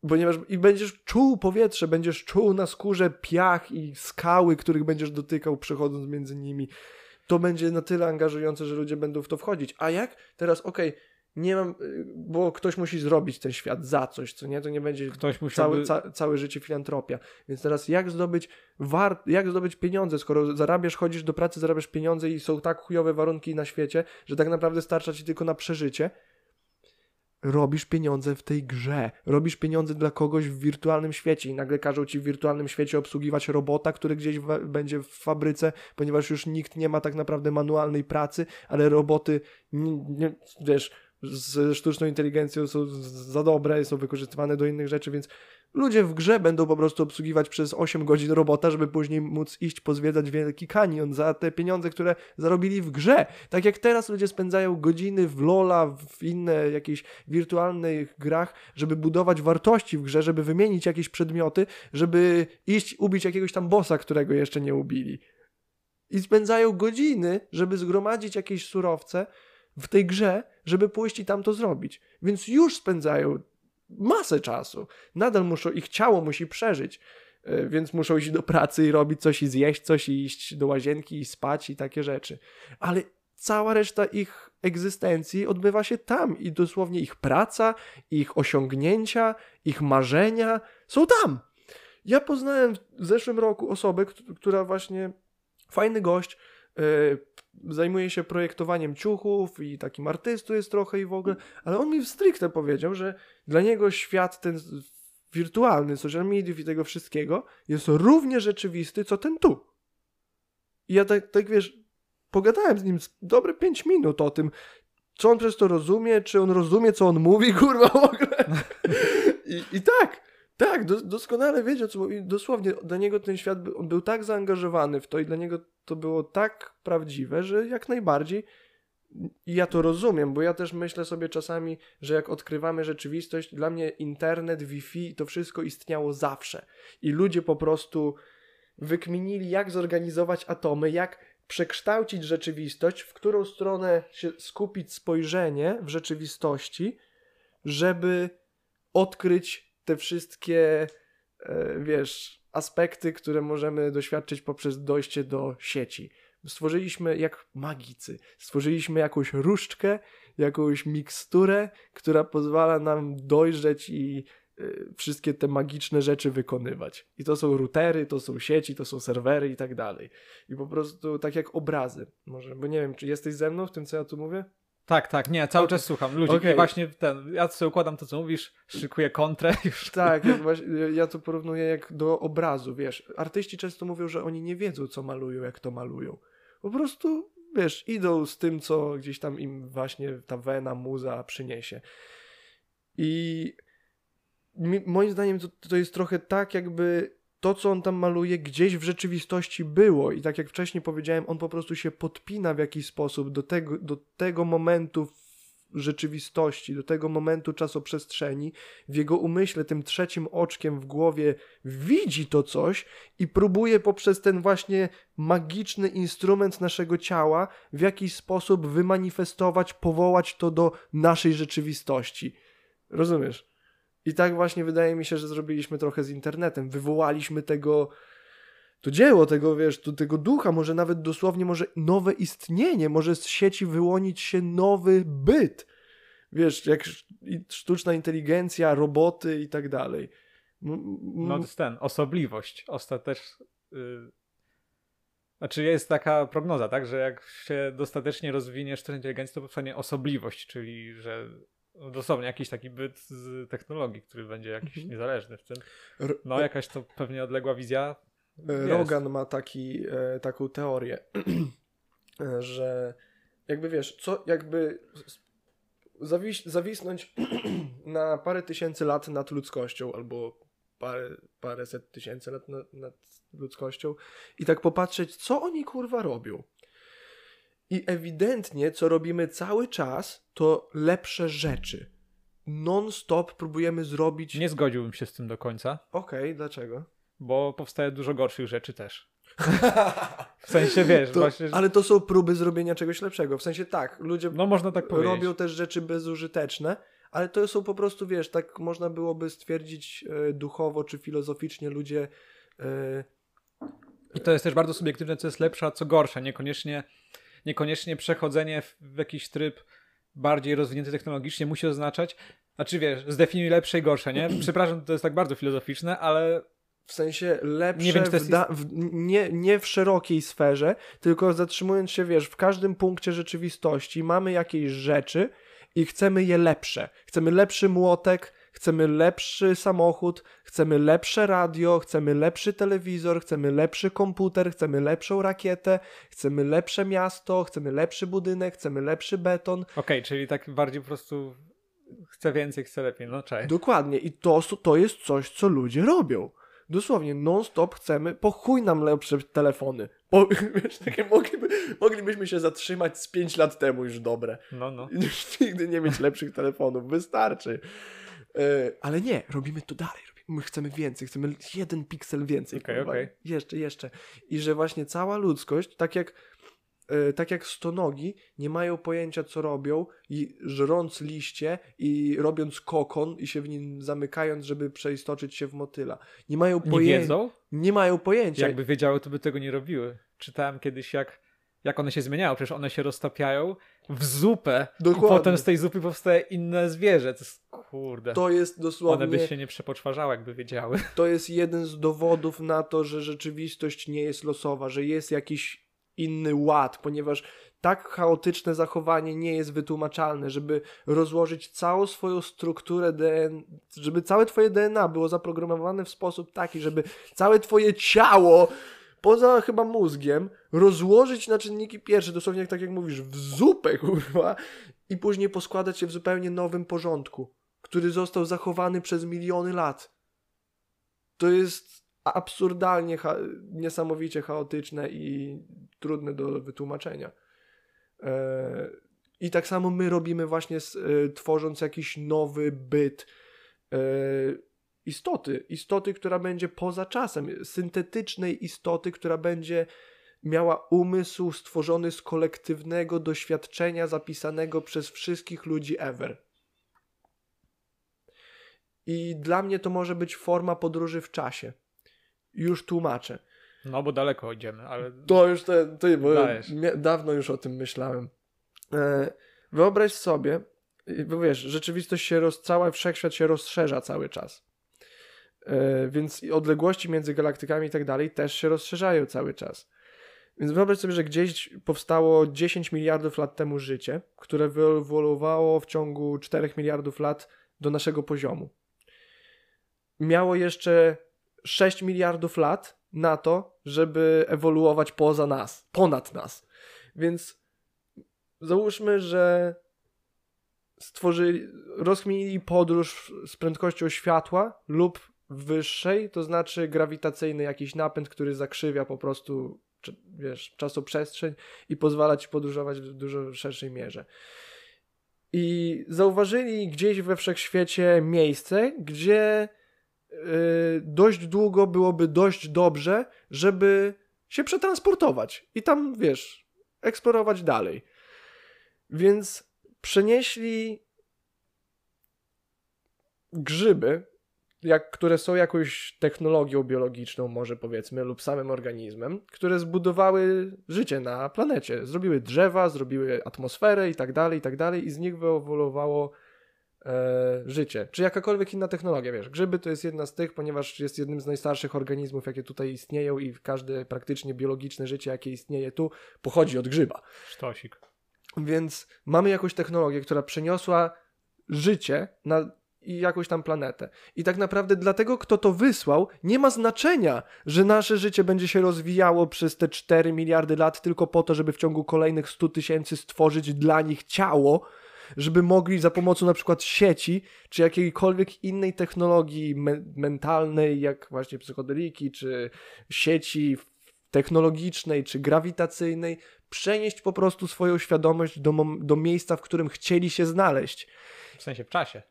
Ponieważ i będziesz czuł powietrze, będziesz czuł na skórze piach i skały, których będziesz dotykał przechodząc między nimi. To będzie na tyle angażujące, że ludzie będą w to wchodzić. A jak? Teraz, okej, okay, nie mam, y, bo ktoś musi zrobić ten świat za coś, co nie? To nie będzie ktoś musiałby... całe, ca, całe życie filantropia. Więc teraz jak zdobyć war, jak zdobyć pieniądze, skoro zarabiasz, chodzisz do pracy, zarabiasz pieniądze i są tak chujowe warunki na świecie, że tak naprawdę starcza ci tylko na przeżycie, robisz pieniądze w tej grze, robisz pieniądze dla kogoś w wirtualnym świecie i nagle każą ci w wirtualnym świecie obsługiwać robota, który gdzieś w, będzie w fabryce, ponieważ już nikt nie ma tak naprawdę manualnej pracy, ale roboty, nie, nie, wiesz, z sztuczną inteligencją są za dobre, są wykorzystywane do innych rzeczy, więc ludzie w grze będą po prostu obsługiwać przez 8 godzin robota, żeby później móc iść pozwiedzać Wielki Kanion za te pieniądze, które zarobili w grze. Tak jak teraz ludzie spędzają godziny w Lola, w inne jakieś wirtualnych grach, żeby budować wartości w grze, żeby wymienić jakieś przedmioty, żeby iść ubić jakiegoś tam bossa, którego jeszcze nie ubili. I spędzają godziny, żeby zgromadzić jakieś surowce, w tej grze, żeby pójść i tam to zrobić. Więc już spędzają masę czasu. Nadal muszą, ich ciało musi przeżyć, e, więc muszą iść do pracy i robić coś i zjeść coś i iść do łazienki i spać i takie rzeczy. Ale cała reszta ich egzystencji odbywa się tam i dosłownie ich praca, ich osiągnięcia, ich marzenia są tam. Ja poznałem w zeszłym roku osobę, która właśnie fajny gość, yy, zajmuje się projektowaniem ciuchów i takim artystą jest trochę i w ogóle, ale on mi stricte powiedział, że dla niego świat ten wirtualny, social mediów i tego wszystkiego jest równie rzeczywisty, co ten tu. I ja tak, tak wiesz, pogadałem z nim dobre 5 minut o tym, co on przez to rozumie, czy on rozumie, co on mówi, kurwa, w ogóle. I, i tak, tak, do, doskonale wiedział, co mówi. Dosłownie dla niego ten świat, on był tak zaangażowany w to i dla niego to było tak prawdziwe, że jak najbardziej ja to rozumiem, bo ja też myślę sobie czasami, że jak odkrywamy rzeczywistość, dla mnie internet, Wi-Fi, to wszystko istniało zawsze. I ludzie po prostu wykminili, jak zorganizować atomy, jak przekształcić rzeczywistość, w którą stronę się skupić spojrzenie w rzeczywistości, żeby odkryć te wszystkie, e, wiesz, aspekty, które możemy doświadczyć poprzez dojście do sieci. Stworzyliśmy jak magicy, stworzyliśmy jakąś różdżkę, jakąś miksturę, która pozwala nam dojrzeć i y, wszystkie te magiczne rzeczy wykonywać. I to są routery, to są sieci, to są serwery i tak dalej. I po prostu tak jak obrazy. Może, bo nie wiem, czy jesteś ze mną w tym, co ja tu mówię? Tak, tak, nie, cały okay. czas słucham ludzi okay. i właśnie ten, ja sobie układam to, co mówisz, szykuję kontrę już. Tak, ja, właśnie, ja to porównuję jak do obrazu, wiesz, artyści często mówią, że oni nie wiedzą, co malują, jak to malują. Po prostu, wiesz, idą z tym, co gdzieś tam im właśnie ta wena, muza przyniesie. I moim zdaniem to, to jest trochę tak, jakby to, co on tam maluje, gdzieś w rzeczywistości było. I tak jak wcześniej powiedziałem, on po prostu się podpina w jakiś sposób do tego, do tego momentu rzeczywistości, do tego momentu czasoprzestrzeni, w jego umyśle, tym trzecim oczkiem w głowie widzi to coś i próbuje poprzez ten właśnie magiczny instrument naszego ciała w jakiś sposób wymanifestować, powołać to do naszej rzeczywistości. Rozumiesz? I tak właśnie wydaje mi się, że zrobiliśmy trochę z internetem. Wywołaliśmy tego to dzieło tego, wiesz, to, tego ducha, może nawet dosłownie może nowe istnienie, może z sieci wyłonić się nowy byt. Wiesz, jak sztuczna inteligencja, roboty i tak dalej. No to jest ten, osobliwość. Ostatecz... Yy... Znaczy jest taka prognoza, tak, że jak się dostatecznie rozwinie sztuczna inteligencja, to powstanie osobliwość, czyli że dosłownie jakiś taki byt z technologii, który będzie jakiś mhm. niezależny w tym. No jakaś to pewnie odległa wizja jest. Rogan ma taki, e, taką teorię, że jakby wiesz, co jakby zawis zawisnąć na parę tysięcy lat nad ludzkością albo parę, paręset tysięcy lat nad, nad ludzkością i tak popatrzeć, co oni kurwa robią. I ewidentnie, co robimy cały czas, to lepsze rzeczy. Non-stop próbujemy zrobić. Nie zgodziłbym się z tym do końca. Okej, okay, dlaczego? bo powstaje dużo gorszych rzeczy też. W sensie wiesz, to, właśnie. Ale to są próby zrobienia czegoś lepszego. W sensie tak, ludzie no, można tak robią też rzeczy bezużyteczne, ale to są po prostu, wiesz, tak można byłoby stwierdzić e, duchowo czy filozoficznie ludzie. E, I to jest też bardzo subiektywne, co jest lepsze, a co gorsze. Niekoniecznie, niekoniecznie przechodzenie w, w jakiś tryb bardziej rozwinięty technologicznie musi oznaczać. Znaczy wiesz, zdefiniuj lepsze i gorsze, nie? Przepraszam, to jest tak bardzo filozoficzne, ale w sensie lepsze, nie, wiem, w da, w, nie, nie w szerokiej sferze, tylko zatrzymując się, wiesz, w każdym punkcie rzeczywistości mamy jakieś rzeczy i chcemy je lepsze. Chcemy lepszy młotek, chcemy lepszy samochód, chcemy lepsze radio, chcemy lepszy telewizor, chcemy lepszy komputer, chcemy lepszą rakietę, chcemy lepsze miasto, chcemy lepszy budynek, chcemy lepszy beton. Okej, okay, czyli tak bardziej po prostu chcę więcej, chcę lepiej, no czaj. Dokładnie i to, to jest coś, co ludzie robią. Dosłownie non-stop chcemy, po chuj nam lepsze telefony. Po, wiesz, takie mogliby, moglibyśmy się zatrzymać z 5 lat temu już dobre. No, no. Już nigdy nie mieć lepszych telefonów, wystarczy. Yy, ale nie, robimy to dalej. My chcemy więcej, chcemy jeden piksel więcej. Okay, okay. Jeszcze, jeszcze. I że właśnie cała ludzkość, tak jak E, tak jak stonogi, nie mają pojęcia, co robią i żrąc liście i robiąc kokon i się w nim zamykając, żeby przeistoczyć się w motyla. Nie mają pojęcia. Nie wiedzą? Nie mają pojęcia. Jakby wiedziały, to by tego nie robiły. Czytałem kiedyś, jak, jak one się zmieniają. Przecież one się roztapiają w zupę Dokładnie. i potem z tej zupy powstaje inne zwierzę. To jest, kurde. To jest dosłownie... One by się nie przepoczwarzały, jakby wiedziały. To jest jeden z dowodów na to, że rzeczywistość nie jest losowa, że jest jakiś inny ład, ponieważ tak chaotyczne zachowanie nie jest wytłumaczalne, żeby rozłożyć całą swoją strukturę DNA, żeby całe twoje DNA było zaprogramowane w sposób taki, żeby całe twoje ciało poza chyba mózgiem, rozłożyć na czynniki pierwsze, dosłownie tak jak mówisz, w zupę, kurwa, i później poskładać się w zupełnie nowym porządku, który został zachowany przez miliony lat. To jest absurdalnie, cha niesamowicie chaotyczne i trudne do wytłumaczenia. E I tak samo my robimy właśnie z, e, tworząc jakiś nowy byt e istoty, istoty, która będzie poza czasem, syntetycznej istoty, która będzie miała umysł stworzony z kolektywnego doświadczenia zapisanego przez wszystkich ludzi ever. I dla mnie to może być forma podróży w czasie już tłumaczę. No bo daleko idziemy, ale. To już te, ty, bo dawno już o tym myślałem. E, wyobraź sobie, bo wiesz, rzeczywistość się roz, cała wszechświat się rozszerza cały czas. E, więc odległości między galaktykami i tak dalej też się rozszerzają cały czas. Więc wyobraź sobie, że gdzieś powstało 10 miliardów lat temu życie, które wyewoluowało w ciągu 4 miliardów lat do naszego poziomu. Miało jeszcze 6 miliardów lat na to, żeby ewoluować poza nas, ponad nas. Więc załóżmy, że stworzyli, rozkminili podróż z prędkością światła lub wyższej, to znaczy grawitacyjny jakiś napęd, który zakrzywia po prostu wiesz, czasoprzestrzeń i pozwala ci podróżować w dużo szerszej mierze. I zauważyli gdzieś we wszechświecie miejsce, gdzie yy, dość długo byłoby dość dobrze, żeby się przetransportować i tam, wiesz, eksplorować dalej. Więc przenieśli grzyby, jak, które są jakąś technologią biologiczną, może powiedzmy, lub samym organizmem, które zbudowały życie na planecie. Zrobiły drzewa, zrobiły atmosferę i tak dalej, i tak dalej, i z nich wyewoluowało e, życie. Czy jakakolwiek inna technologia, wiesz. Grzyby to jest jedna z tych, ponieważ jest jednym z najstarszych organizmów, jakie tutaj istnieją, i każde praktycznie biologiczne życie, jakie istnieje tu, pochodzi od grzyba. Sztosik. Więc mamy jakąś technologię, która przeniosła życie na i jakąś tam planetę. I tak naprawdę dla tego, kto to wysłał, nie ma znaczenia, że nasze życie będzie się rozwijało przez te 4 miliardy lat tylko po to, żeby w ciągu kolejnych 100 tysięcy stworzyć dla nich ciało, żeby mogli za pomocą na przykład sieci, czy jakiejkolwiek innej technologii me mentalnej, jak właśnie psychodeliki, czy sieci technologicznej, czy grawitacyjnej, przenieść po prostu swoją świadomość do, do miejsca, w którym chcieli się znaleźć. W sensie w czasie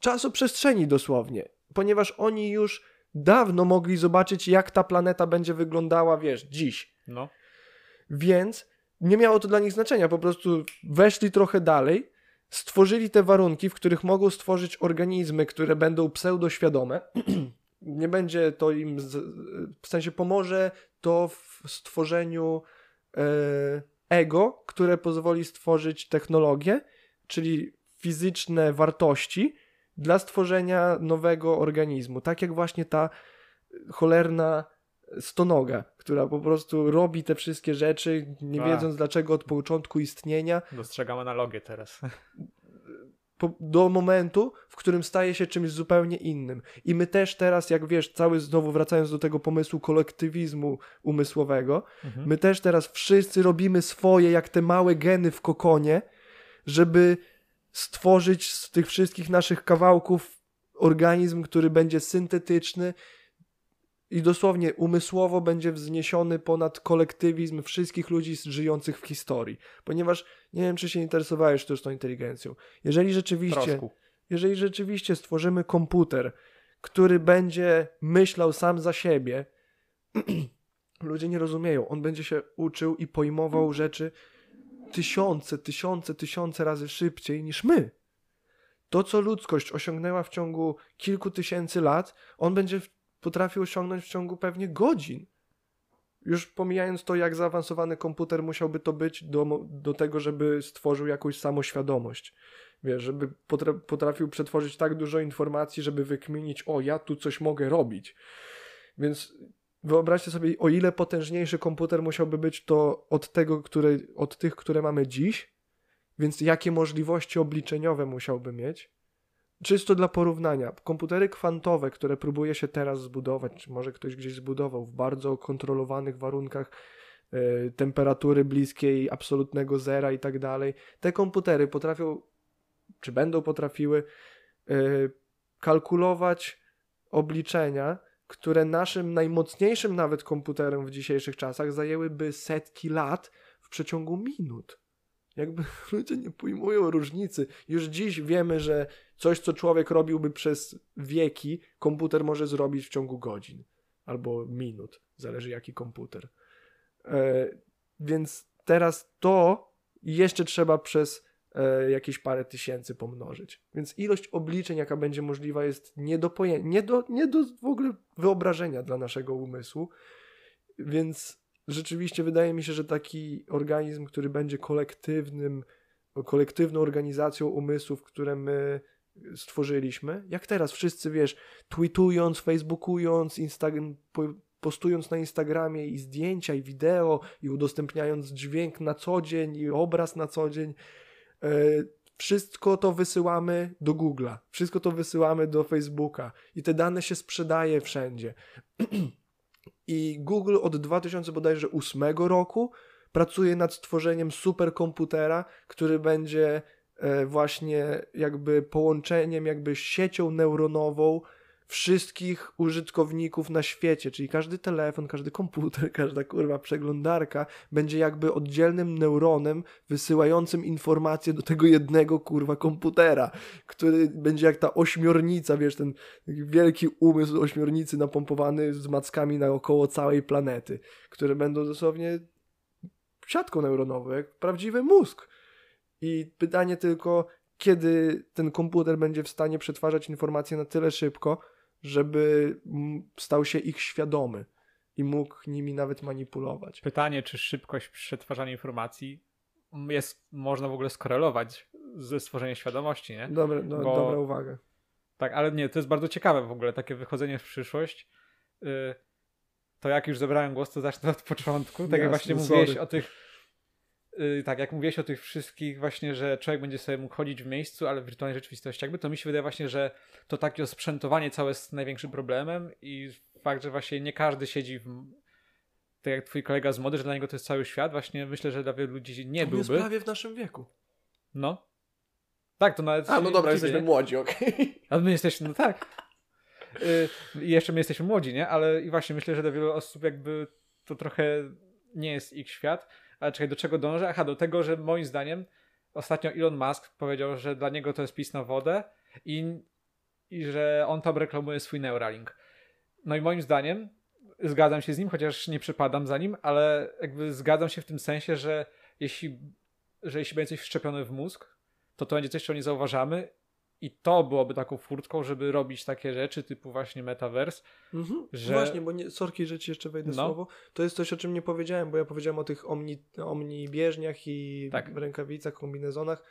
czasoprzestrzeni dosłownie, ponieważ oni już dawno mogli zobaczyć, jak ta planeta będzie wyglądała, wiesz, dziś. No. Więc nie miało to dla nich znaczenia, po prostu weszli trochę dalej, stworzyli te warunki, w których mogą stworzyć organizmy, które będą pseudoświadome. nie będzie to im, z, w sensie pomoże to w stworzeniu e, ego, które pozwoli stworzyć technologię, czyli fizyczne wartości, dla stworzenia nowego organizmu. Tak jak właśnie ta cholerna stonoga, która po prostu robi te wszystkie rzeczy, nie A. wiedząc dlaczego od początku istnienia. Dostrzegam analogię teraz. Po, do momentu, w którym staje się czymś zupełnie innym. I my też teraz, jak wiesz, cały znowu wracając do tego pomysłu kolektywizmu umysłowego, mhm. my też teraz wszyscy robimy swoje, jak te małe geny w kokonie, żeby stworzyć z tych wszystkich naszych kawałków organizm, który będzie syntetyczny i dosłownie umysłowo będzie wzniesiony ponad kolektywizm wszystkich ludzi żyjących w historii. Ponieważ nie wiem, czy się interesowałeś sztuczną inteligencją. Jeżeli rzeczywiście, jeżeli rzeczywiście stworzymy komputer, który będzie myślał sam za siebie, ludzie nie rozumieją. On będzie się uczył i pojmował rzeczy tysiące, tysiące, tysiące razy szybciej niż my. To, co ludzkość osiągnęła w ciągu kilku tysięcy lat, on będzie potrafił osiągnąć w ciągu pewnie godzin. Już pomijając to, jak zaawansowany komputer musiałby to być do, do tego, żeby stworzył jakąś samoświadomość. Wiesz, żeby potrafił przetworzyć tak dużo informacji, żeby wykminić, o, ja tu coś mogę robić. Więc Wyobraźcie sobie, o ile potężniejszy komputer musiałby być to od tego, które, od tych, które mamy dziś, więc jakie możliwości obliczeniowe musiałby mieć. Czysto dla porównania, komputery kwantowe, które próbuje się teraz zbudować, czy może ktoś gdzieś zbudował w bardzo kontrolowanych warunkach yy, temperatury bliskiej absolutnego zera i tak dalej, te komputery potrafią, czy będą potrafiły yy, kalkulować obliczenia, które naszym najmocniejszym nawet komputerem w dzisiejszych czasach zajęłyby setki lat w przeciągu minut. Jakby ludzie nie pojmują różnicy. Już dziś wiemy, że coś, co człowiek robiłby przez wieki, komputer może zrobić w ciągu godzin albo minut. Zależy jaki komputer. E, więc teraz to jeszcze trzeba przez jakieś parę tysięcy pomnożyć. Więc ilość obliczeń, jaka będzie możliwa, jest nie do, poję- nie do, nie do w ogóle wyobrażenia dla naszego umysłu. Więc rzeczywiście wydaje mi się, że taki organizm, który będzie kolektywnym, kolektywną organizacją umysłów, które my stworzyliśmy, jak teraz wszyscy, wiesz, tweetując, facebookując, Instagram, postując na Instagramie i zdjęcia, i wideo, i udostępniając dźwięk na co dzień, i obraz na co dzień, E, wszystko to wysyłamy do Google'a, wszystko to wysyłamy do Facebooka i te dane się sprzedaje wszędzie. I Google od 2008 roku pracuje nad stworzeniem superkomputera, który będzie e, właśnie jakby połączeniem, jakby siecią neuronową wszystkich użytkowników na świecie, czyli każdy telefon, każdy komputer, każda kurwa przeglądarka będzie jakby oddzielnym neuronem wysyłającym informacje do tego jednego kurwa komputera, który będzie jak ta ośmiornica, wiesz, ten wielki umysł ośmiornicy napompowany z mackami naokoło całej planety, które będą dosłownie siatką neuronową, jak prawdziwy mózg. I pytanie tylko, kiedy ten komputer będzie w stanie przetwarzać informacje na tyle szybko, żeby stał się ich świadomy i mógł nimi nawet manipulować. Pytanie, czy szybkość przetwarzania informacji jest, można w ogóle skorelować ze stworzeniem świadomości, nie? Dobre, do, Bo, dobra uwaga. Tak, ale nie, to jest bardzo ciekawe w ogóle, takie wychodzenie w przyszłość. Yy, to jak już zebrałem głos, to zacznę od początku. Tak Jasne, jak właśnie sorry. mówiłeś o tych tak, jak mówiłeś o tych wszystkich właśnie, że człowiek będzie sobie mógł chodzić w miejscu, ale w wirtualnej rzeczywistości jakby, to mi się wydaje właśnie, że to takie osprzętowanie całe jest największym problemem i fakt, że właśnie nie każdy siedzi w tak jak twój kolega z mody, że dla niego to jest cały świat, właśnie myślę, że dla wielu ludzi nie to byłby. jest prawie w naszym wieku. No. Tak, to nawet... A, no dobra, jesteśmy młodzi, okej. Okay. A my jesteśmy, no tak. I yy, jeszcze my jesteśmy młodzi, nie? Ale i właśnie myślę, że dla wielu osób jakby to trochę nie jest ich świat. Ale czekaj, do czego dążę? Aha, do tego, że moim zdaniem ostatnio Elon Musk powiedział, że dla niego to jest pis na wodę i, i że on tam reklamuje swój Neuralink. No i moim zdaniem zgadzam się z nim, chociaż nie przypadam za nim, ale jakby zgadzam się w tym sensie, że jeśli, że jeśli będzie coś wszczepione w mózg, to to będzie coś, czego nie zauważamy i to byłoby taką furtką, żeby robić takie rzeczy typu właśnie metaverse. Mhm. Że... Właśnie, bo nie, sorki, że ci jeszcze wejdę no. słowo. To jest coś, o czym nie powiedziałem, bo ja powiedziałem o tych omni, omni bieżniach i tak. rękawicach, kombinezonach.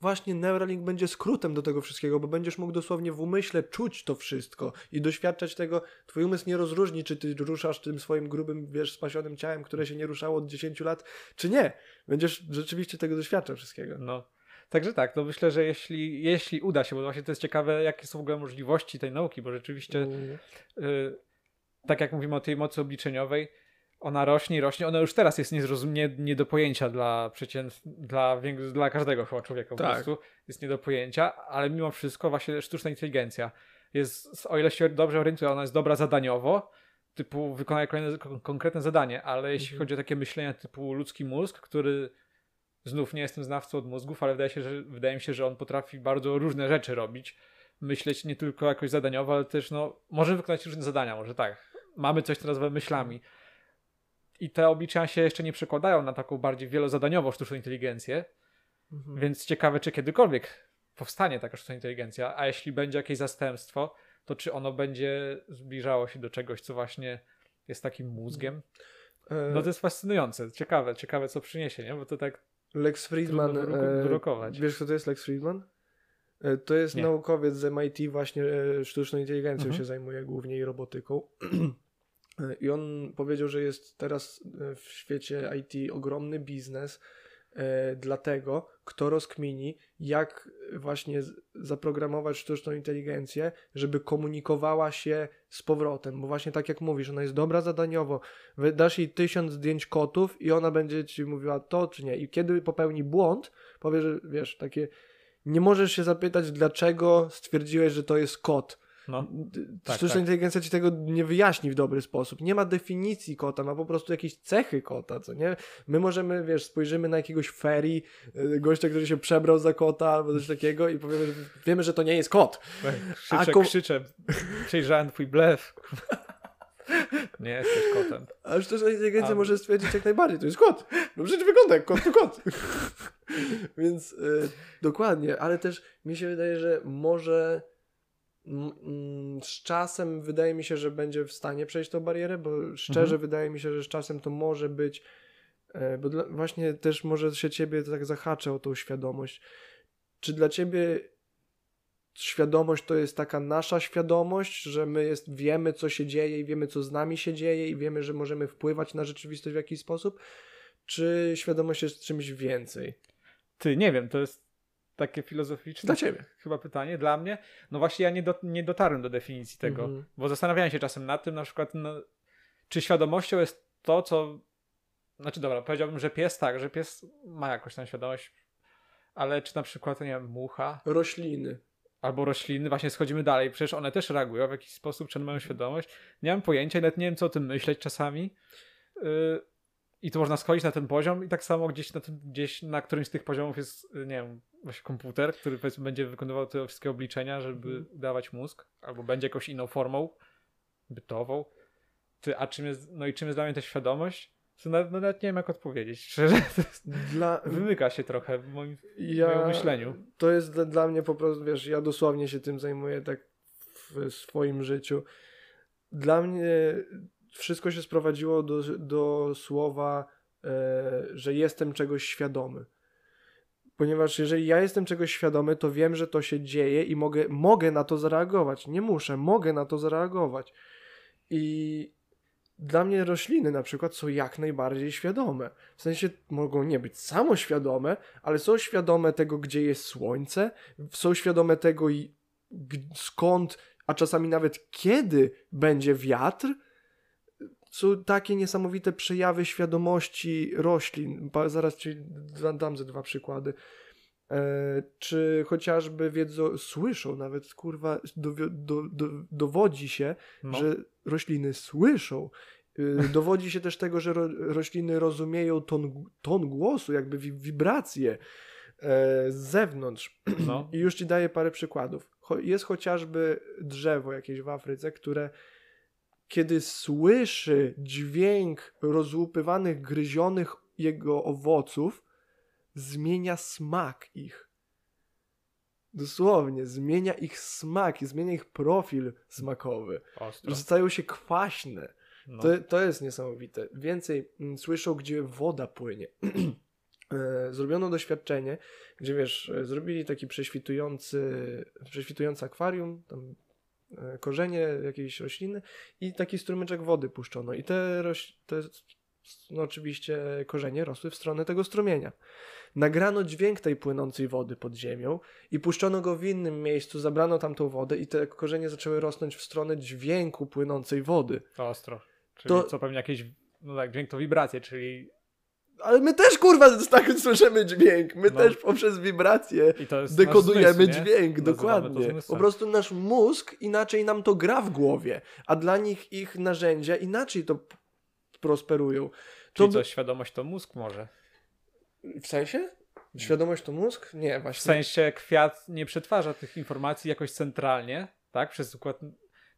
Właśnie Neuralink będzie skrótem do tego wszystkiego, bo będziesz mógł dosłownie w umyśle czuć to wszystko i doświadczać tego. Twój umysł nie rozróżni, czy ty ruszasz tym swoim grubym, wiesz, spasionym ciałem, które się nie ruszało od 10 lat, czy nie. Będziesz rzeczywiście tego doświadczał wszystkiego. No. Także tak, no myślę, że jeśli, jeśli uda się, bo właśnie to jest ciekawe, jakie są w ogóle możliwości tej nauki, bo rzeczywiście, mm. y, tak jak mówimy o tej mocy obliczeniowej, ona rośnie i rośnie. Ona już teraz jest nie, nie do pojęcia dla przeciętn, dla, dla każdego chyba człowieka po tak. prostu. Jest nie do pojęcia, ale mimo wszystko właśnie sztuczna inteligencja jest, o ile się dobrze orientuję, ona jest dobra zadaniowo, typu wykonuje kolejne konkretne zadanie, ale jeśli mhm. chodzi o takie myślenie typu ludzki mózg, który znów nie jestem znawcą od mózgów, ale wydaje, się, że, wydaje mi się, że on potrafi bardzo różne rzeczy robić. Myśleć nie tylko jakoś zadaniowo, ale też no, może wykonać różne zadania, może tak. Mamy coś, co nazywamy myślami. I te obliczenia się jeszcze nie przekładają na taką bardziej wielozadaniową sztuczną inteligencję, mhm. więc ciekawe, czy kiedykolwiek powstanie taka sztuczna inteligencja, a jeśli będzie jakieś zastępstwo, to czy ono będzie zbliżało się do czegoś, co właśnie jest takim mózgiem. No to jest fascynujące, ciekawe, ciekawe co przyniesie, nie? Bo to tak Lex Friedman. E, wiesz, kto to jest Lex Friedman? E, to jest Nie. naukowiec z MIT, właśnie e, sztuczną inteligencją mhm. się zajmuje głównie i robotyką. I on powiedział, że jest teraz w świecie IT ogromny biznes e, dla tego, kto rozkmini, jak właśnie zaprogramować sztuczną inteligencję, żeby komunikowała się z powrotem, bo właśnie tak jak mówisz, ona jest dobra zadaniowo, dasz jej tysiąc zdjęć kotów i ona będzie ci mówiła to czy nie. I kiedy popełni błąd, powie, że wiesz, takie nie możesz się zapytać, dlaczego stwierdziłeś, że to jest kot, no, tak, Sztuczna tak. inteligencja ci tego nie wyjaśni w dobry sposób. Nie ma definicji kota, ma po prostu jakieś cechy kota, co nie? My możemy, wiesz, spojrzymy na jakiegoś ferry, y, gościa, który się przebrał za kota albo coś takiego i powiemy, że wiemy, że to nie jest kot. Krzyczę, ko... krzyczę. Przejrzałem twój blef. Nie jesteś kotem. A sztuczna inteligencja A... może stwierdzić jak najbardziej, to jest kot. No przecież wygląda jak kot, to kot. Więc y, dokładnie, ale też mi się wydaje, że może z czasem wydaje mi się, że będzie w stanie przejść tą barierę, bo szczerze mhm. wydaje mi się, że z czasem to może być, e, bo dla, właśnie też może się ciebie tak zahaczę o tą świadomość. Czy dla ciebie świadomość to jest taka nasza świadomość, że my jest, wiemy, co się dzieje i wiemy, co z nami się dzieje i wiemy, że możemy wpływać na rzeczywistość w jakiś sposób? Czy świadomość jest czymś więcej? Ty, nie wiem, to jest takie filozoficzne. Dla ciebie. Chyba pytanie. Dla mnie. No właśnie ja nie, do, nie dotarłem do definicji tego, mm -hmm. bo zastanawiałem się czasem nad tym, na przykład, no, czy świadomością jest to, co. Znaczy, dobra, powiedziałbym, że pies tak, że pies ma jakąś tam świadomość, ale czy na przykład, nie wiem, mucha. Rośliny. albo rośliny, właśnie schodzimy dalej, przecież one też reagują w jakiś sposób, czy one mają świadomość. Nie mam pojęcia, nawet nie wiem, co o tym myśleć czasami. Yy, I to można schodzić na ten poziom i tak samo gdzieś na, tym, gdzieś na którymś z tych poziomów jest, nie wiem, właśnie komputer, który będzie wykonywał te wszystkie obliczenia, żeby mhm. dawać mózg, albo będzie jakąś inną formą bytową. Ty, a czym jest, no i czym jest dla mnie ta świadomość? To nawet, no nawet nie wiem, jak odpowiedzieć. Szczerze, dla... wymyka się trochę w moim, ja... moim myśleniu. To jest dla, dla mnie po prostu, wiesz, ja dosłownie się tym zajmuję tak w swoim życiu. Dla mnie wszystko się sprowadziło do, do słowa, e, że jestem czegoś świadomy. Ponieważ jeżeli ja jestem czegoś świadomy, to wiem, że to się dzieje i mogę, mogę na to zareagować. Nie muszę, mogę na to zareagować. I dla mnie rośliny na przykład są jak najbardziej świadome. W sensie mogą nie być samoświadome, ale są świadome tego, gdzie jest słońce, są świadome tego, skąd, a czasami nawet kiedy będzie wiatr. Są takie niesamowite przejawy świadomości roślin. Zaraz ci dam ze dwa przykłady. E, czy chociażby wiedzą, słyszą nawet, kurwa, do, do, do, dowodzi się, no. że rośliny słyszą. E, dowodzi się też tego, że ro, rośliny rozumieją ton, ton głosu, jakby wibracje e, z zewnątrz. No. I już ci daję parę przykładów. Jest chociażby drzewo jakieś w Afryce, które kiedy słyszy dźwięk rozłupywanych, gryzionych jego owoców, zmienia smak ich. Dosłownie, zmienia ich smak i zmienia ich profil smakowy. Ostro. Stają się kwaśne. No. To, to jest niesamowite. Więcej m, słyszą, gdzie woda płynie. E, zrobiono doświadczenie, gdzie wiesz, e, zrobili taki prześwitujący, prześwitujący akwarium, tam korzenie jakiejś rośliny i taki strumyczek wody puszczono. I te, roś, te no oczywiście korzenie rosły w stronę tego strumienia. Nagrano dźwięk tej płynącej wody pod ziemią i puszczono go w innym miejscu, zabrano tamtą wodę i te korzenie zaczęły rosnąć w stronę dźwięku płynącej wody. To ostro. Czyli to... co pewnie jakieś, no tak, dźwięk to wibracje, czyli ale my też kurwa tak słyszymy dźwięk. My no. też poprzez wibracje dekodujemy zmysł, dźwięk, dokładnie. Po prostu nasz mózg inaczej nam to gra w głowie, a dla nich ich narzędzia inaczej to prosperują. Czyli to... co, świadomość to mózg może? W sensie? Świadomość to mózg? Nie, właśnie. W sensie kwiat nie przetwarza tych informacji jakoś centralnie, tak? Przez układ,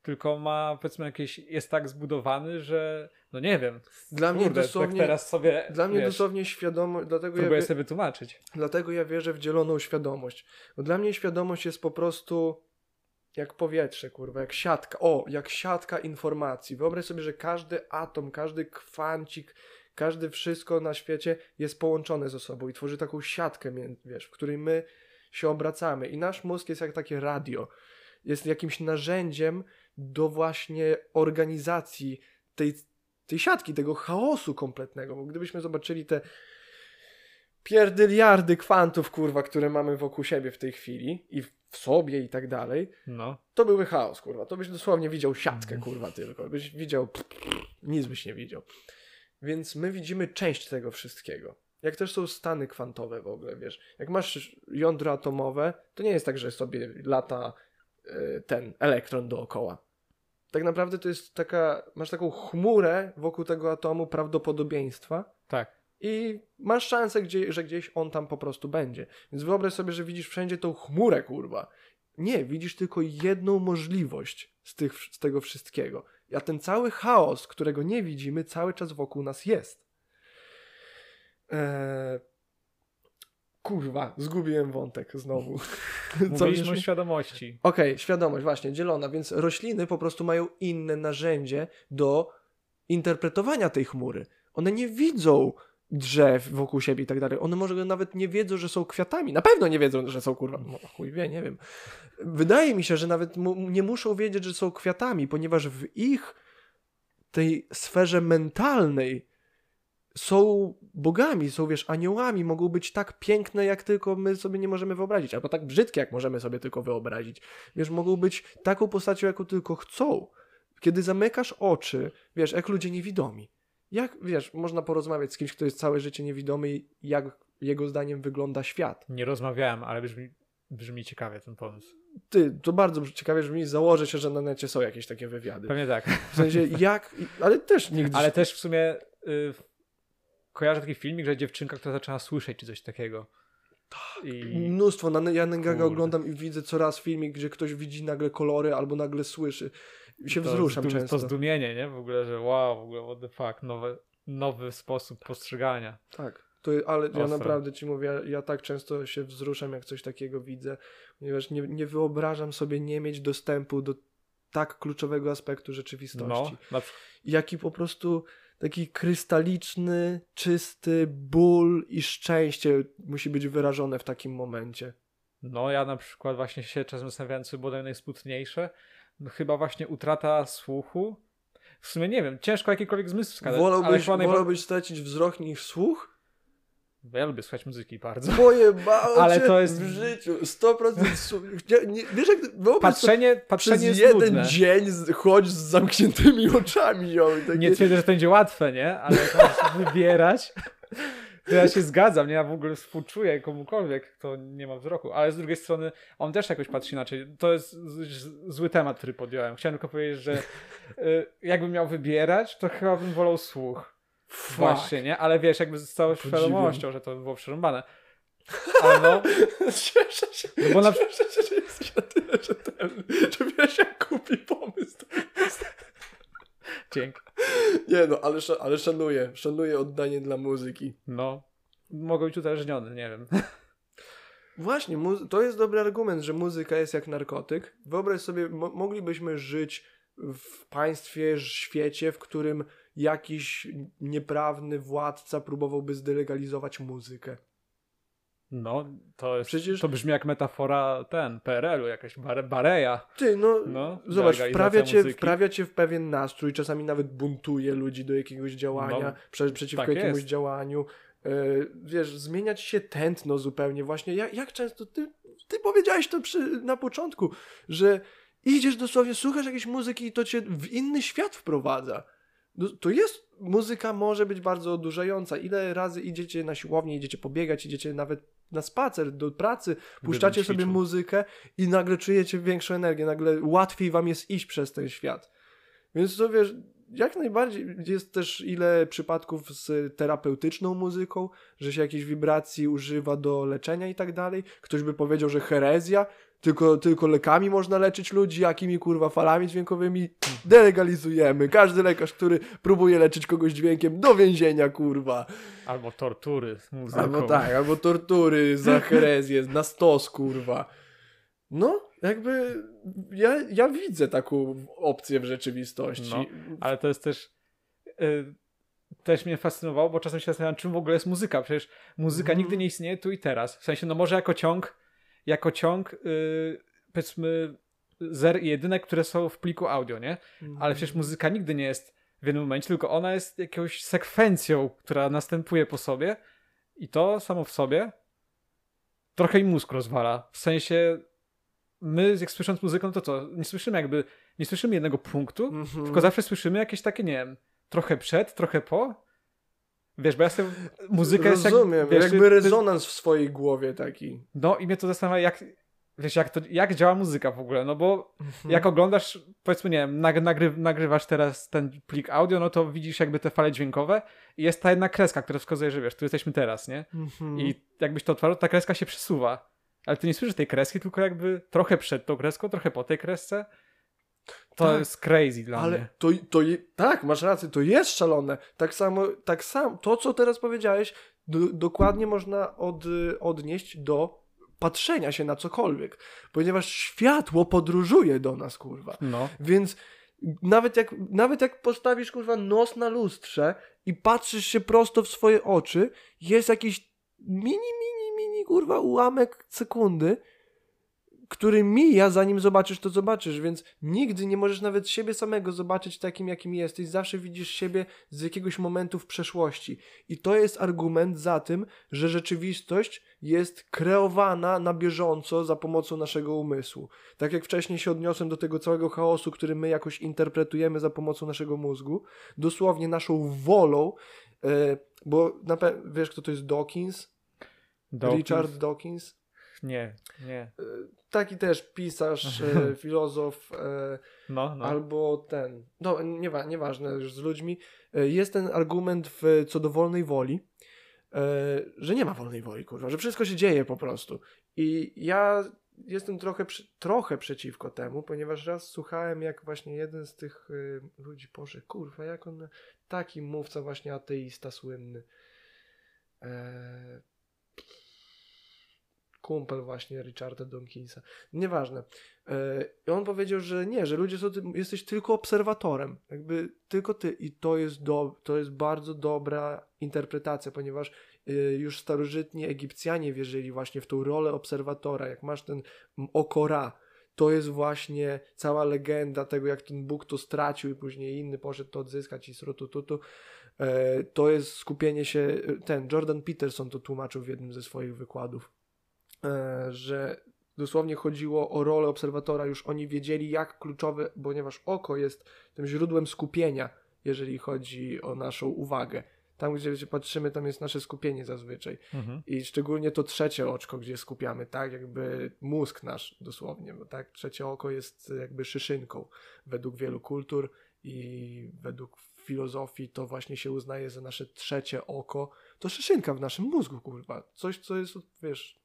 tylko ma, powiedzmy, jakieś, jest tak zbudowany, że, no nie wiem. Dla kurde, mnie dosłownie, tak teraz sobie, dla mnie wiesz, dosłownie świadomość, dlatego próbuję ja sobie wytłumaczyć. Dlatego ja wierzę w dzieloną świadomość. Bo dla mnie świadomość jest po prostu jak powietrze, kurwa, jak siatka. O, jak siatka informacji. Wyobraź sobie, że każdy atom, każdy kwancik, każdy wszystko na świecie jest połączone ze sobą i tworzy taką siatkę, wiesz, w której my się obracamy. I nasz mózg jest jak takie radio. Jest jakimś narzędziem do właśnie organizacji tej, tej siatki, tego chaosu kompletnego. Bo gdybyśmy zobaczyli te pierdyliardy kwantów, kurwa, które mamy wokół siebie w tej chwili i w sobie i tak dalej, no. to byłby chaos, kurwa. To byś dosłownie widział siatkę, kurwa, tylko. Byś widział, nic byś nie widział. Więc my widzimy część tego wszystkiego. Jak też są stany kwantowe w ogóle, wiesz. Jak masz jądro atomowe, to nie jest tak, że sobie lata y, ten elektron dookoła. Tak naprawdę to jest taka, masz taką chmurę wokół tego atomu prawdopodobieństwa. Tak. I masz szansę, gdzie, że gdzieś on tam po prostu będzie. Więc wyobraź sobie, że widzisz wszędzie tą chmurę, kurwa. Nie, widzisz tylko jedną możliwość z, tych, z tego wszystkiego. A ten cały chaos, którego nie widzimy, cały czas wokół nas jest. Eee... Kurwa, zgubiłem wątek znowu. Mówiliśmy o świadomości. Okej, okay, świadomość, właśnie, dzielona. Więc rośliny po prostu mają inne narzędzie do interpretowania tej chmury. One nie widzą drzew wokół siebie i tak dalej. One może nawet nie wiedzą, że są kwiatami. Na pewno nie wiedzą, że są kurwa. No, chuj wie, nie wiem. Wydaje mi się, że nawet nie muszą wiedzieć, że są kwiatami, ponieważ w ich tej sferze mentalnej są bogami, są wiesz, aniołami, mogą być tak piękne, jak tylko my sobie nie możemy wyobrazić, albo tak brzydkie, jak możemy sobie tylko wyobrazić. Wiesz, mogą być taką postacią, jaką tylko chcą. Kiedy zamykasz oczy, wiesz, jak ludzie niewidomi jak, wiesz, można porozmawiać z kimś, kto jest całe życie niewidomy jak jego zdaniem wygląda świat? Nie rozmawiałem, ale brzmi, brzmi ciekawie ten pomysł. ty, to bardzo ciekawie brzmi, założę się, że na necie są jakieś takie wywiady. Pewnie tak. W sensie jak, ale też nigdy... Ale też w sumie y, kojarzę taki filmik, że dziewczynka, która zaczęła słyszeć czy coś takiego. Tak. I... Mnóstwo. Na Janengaga oglądam i widzę coraz filmik, gdzie ktoś widzi nagle kolory albo nagle słyszy. I się to wzruszam często. To zdumienie, nie? W ogóle, że wow, w ogóle what the fuck, nowy, nowy sposób postrzegania. Tak. To, ale Ostro. ja naprawdę ci mówię, ja, ja, tak często się wzruszam, jak coś takiego widzę, ponieważ nie, nie wyobrażam sobie nie mieć dostępu do tak kluczowego aspektu rzeczywistości. No, jaki po prostu taki krystaliczny, czysty ból i szczęście musi być wyrażone w takim momencie. No, ja na przykład właśnie się czasem zastanawiałem, co było najsmutniejsze. No, chyba właśnie utrata słuchu. W sumie nie wiem, ciężko jakikolwiek zmysł wskazać. Wolałbyś, ale wolałbyś stracić wzrok niż słuch? Ja lubię słuchać muzyki bardzo. Pojebało ale to jest w życiu. 100% nie, Wiesz jak patrzenie, patrzenie przez jest jeden nudne. dzień chodź z zamkniętymi oczami. Ją, takie... Nie twierdzę, że to będzie łatwe, nie? Ale wybierać. To ja się zgadzam, nie? Ja w ogóle współczuję komukolwiek, kto nie ma wzroku. Ale z drugiej strony on też jakoś patrzy inaczej. To jest zły temat, który podjąłem. Chciałem tylko powiedzieć, że y, jakbym miał wybierać, to chyba bym wolał słuch. Fuck. Właśnie, nie? Ale wiesz, jakby z całą świadomością, że to było przerąbane. Ale no... Cieszę się, no bo na... cieszę się, że jest na tyle rzetelny, że wiesz jak kupi pomysł. Dzięki. Nie no, ale, ale szanuję, szanuję oddanie dla muzyki. No, mogę być uzależniony, nie wiem. Właśnie, to jest dobry argument, że muzyka jest jak narkotyk. Wyobraź sobie, mo moglibyśmy żyć w państwie, świecie, w którym jakiś nieprawny władca próbowałby zdelegalizować muzykę. No, to jest, Przecież... to brzmi jak metafora ten, PRL-u, jakaś bare, bareja. Ty, no, no zobacz, wprawia cię, wprawia cię w pewien nastrój, czasami nawet buntuje ludzi do jakiegoś działania, no, prze, przeciwko tak jakiemuś jest. działaniu. Yy, wiesz, zmieniać się tętno zupełnie właśnie. Jak, jak często, ty, ty powiedziałeś to przy, na początku, że idziesz dosłownie, słuchasz jakiejś muzyki i to cię w inny świat wprowadza. No, to jest, muzyka może być bardzo odurzająca. Ile razy idziecie na siłownię, idziecie pobiegać, idziecie nawet na spacer, do pracy, puszczacie sobie muzykę i nagle czujecie większą energię, nagle łatwiej wam jest iść przez ten świat. Więc to wiesz, jak najbardziej jest też ile przypadków z terapeutyczną muzyką, że się jakiejś wibracji używa do leczenia i tak dalej. Ktoś by powiedział, że herezja, tylko, tylko lekami można leczyć ludzi, jakimi kurwa falami dźwiękowymi delegalizujemy. Każdy lekarz, który próbuje leczyć kogoś dźwiękiem do więzienia, kurwa. Albo tortury muzyką. Albo tak, albo tortury za herezję, na stos, kurwa. No, jakby ja, ja widzę taką opcję w rzeczywistości. No, ale to jest też... Y, też mnie fascynowało, bo czasem się zastanawiam, czym w ogóle jest muzyka. Przecież muzyka mm. nigdy nie istnieje tu i teraz. W sensie, no może jako ciąg jako ciąg, yy, powiedzmy, zer i jedynek, które są w pliku audio, nie? Ale przecież muzyka nigdy nie jest w jednym momencie, tylko ona jest jakąś sekwencją, która następuje po sobie i to samo w sobie trochę im mózg rozwala. W sensie my, jak słysząc muzykę, to co? Nie słyszymy jakby, nie słyszymy jednego punktu, mm -hmm. tylko zawsze słyszymy jakieś takie, nie wiem, trochę przed, trochę po. Wiesz, bo ja sobie muzykę Rozumiem, jak, wiesz, jakby rezonans w swojej głowie taki. No i mnie to zastanawia, jak, wiesz, jak, to, jak działa muzyka w ogóle, no bo mhm. jak oglądasz, powiedzmy, nie wiem, nagry, nagrywasz teraz ten plik audio, no to widzisz jakby te fale dźwiękowe i jest ta jedna kreska, która wskazuje, że wiesz, tu jesteśmy teraz, nie? Mhm. I jakbyś to otwarł, ta kreska się przesuwa. Ale ty nie słyszysz tej kreski, tylko jakby trochę przed tą kreską, trochę po tej kresce. To tak, jest crazy dla ale mnie. To, to, tak, masz rację, to jest szalone. Tak samo, tak samo, to co teraz powiedziałeś, do, dokładnie można od, odnieść do patrzenia się na cokolwiek. Ponieważ światło podróżuje do nas, kurwa. No. Więc nawet jak, nawet jak postawisz, kurwa, nos na lustrze i patrzysz się prosto w swoje oczy, jest jakiś mini, mini, mini, kurwa, ułamek sekundy, który mija, zanim zobaczysz to, zobaczysz, więc nigdy nie możesz nawet siebie samego zobaczyć takim, jakim jesteś. Zawsze widzisz siebie z jakiegoś momentu w przeszłości. I to jest argument za tym, że rzeczywistość jest kreowana na bieżąco za pomocą naszego umysłu. Tak jak wcześniej się odniosłem do tego całego chaosu, który my jakoś interpretujemy za pomocą naszego mózgu, dosłownie naszą wolą, yy, bo wiesz, kto to jest Dawkins? Dawkins? Richard Dawkins? Nie, nie. E, taki też pisarz, e, filozof, e, no, no. albo ten, no niewa, nieważne już z ludźmi, jest ten argument w, co do wolnej woli, że nie ma wolnej woli, kurwa, że wszystko się dzieje po prostu. I ja jestem trochę, trochę przeciwko temu, ponieważ raz słuchałem, jak właśnie jeden z tych ludzi, Boże, kurwa, jak on, taki mówca właśnie ateista słynny, kumpel właśnie Richarda Donkinsa. Nieważne. E, I on powiedział, że nie, że ludzie są, jesteś tylko obserwatorem. Jakby tylko ty. I to jest, do, to jest bardzo dobra interpretacja, ponieważ e, już starożytni Egipcjanie wierzyli właśnie w tą rolę obserwatora. Jak masz ten oko Ra, to jest właśnie cała legenda tego, jak ten Bóg to stracił i później inny poszedł to odzyskać i srutututu. E, to jest skupienie się, ten Jordan Peterson to tłumaczył w jednym ze swoich wykładów że dosłownie chodziło o rolę obserwatora, już oni wiedzieli jak kluczowe, ponieważ oko jest tym źródłem skupienia, jeżeli chodzi o naszą uwagę. Tam, gdzie patrzymy, tam jest nasze skupienie zazwyczaj. Mhm. I szczególnie to trzecie oczko, gdzie skupiamy, tak? Jakby mózg nasz dosłownie, bo tak? Trzecie oko jest jakby szyszynką według wielu kultur i według filozofii to właśnie się uznaje za nasze trzecie oko. To szyszynka w naszym mózgu, kurwa. Coś, co jest, wiesz,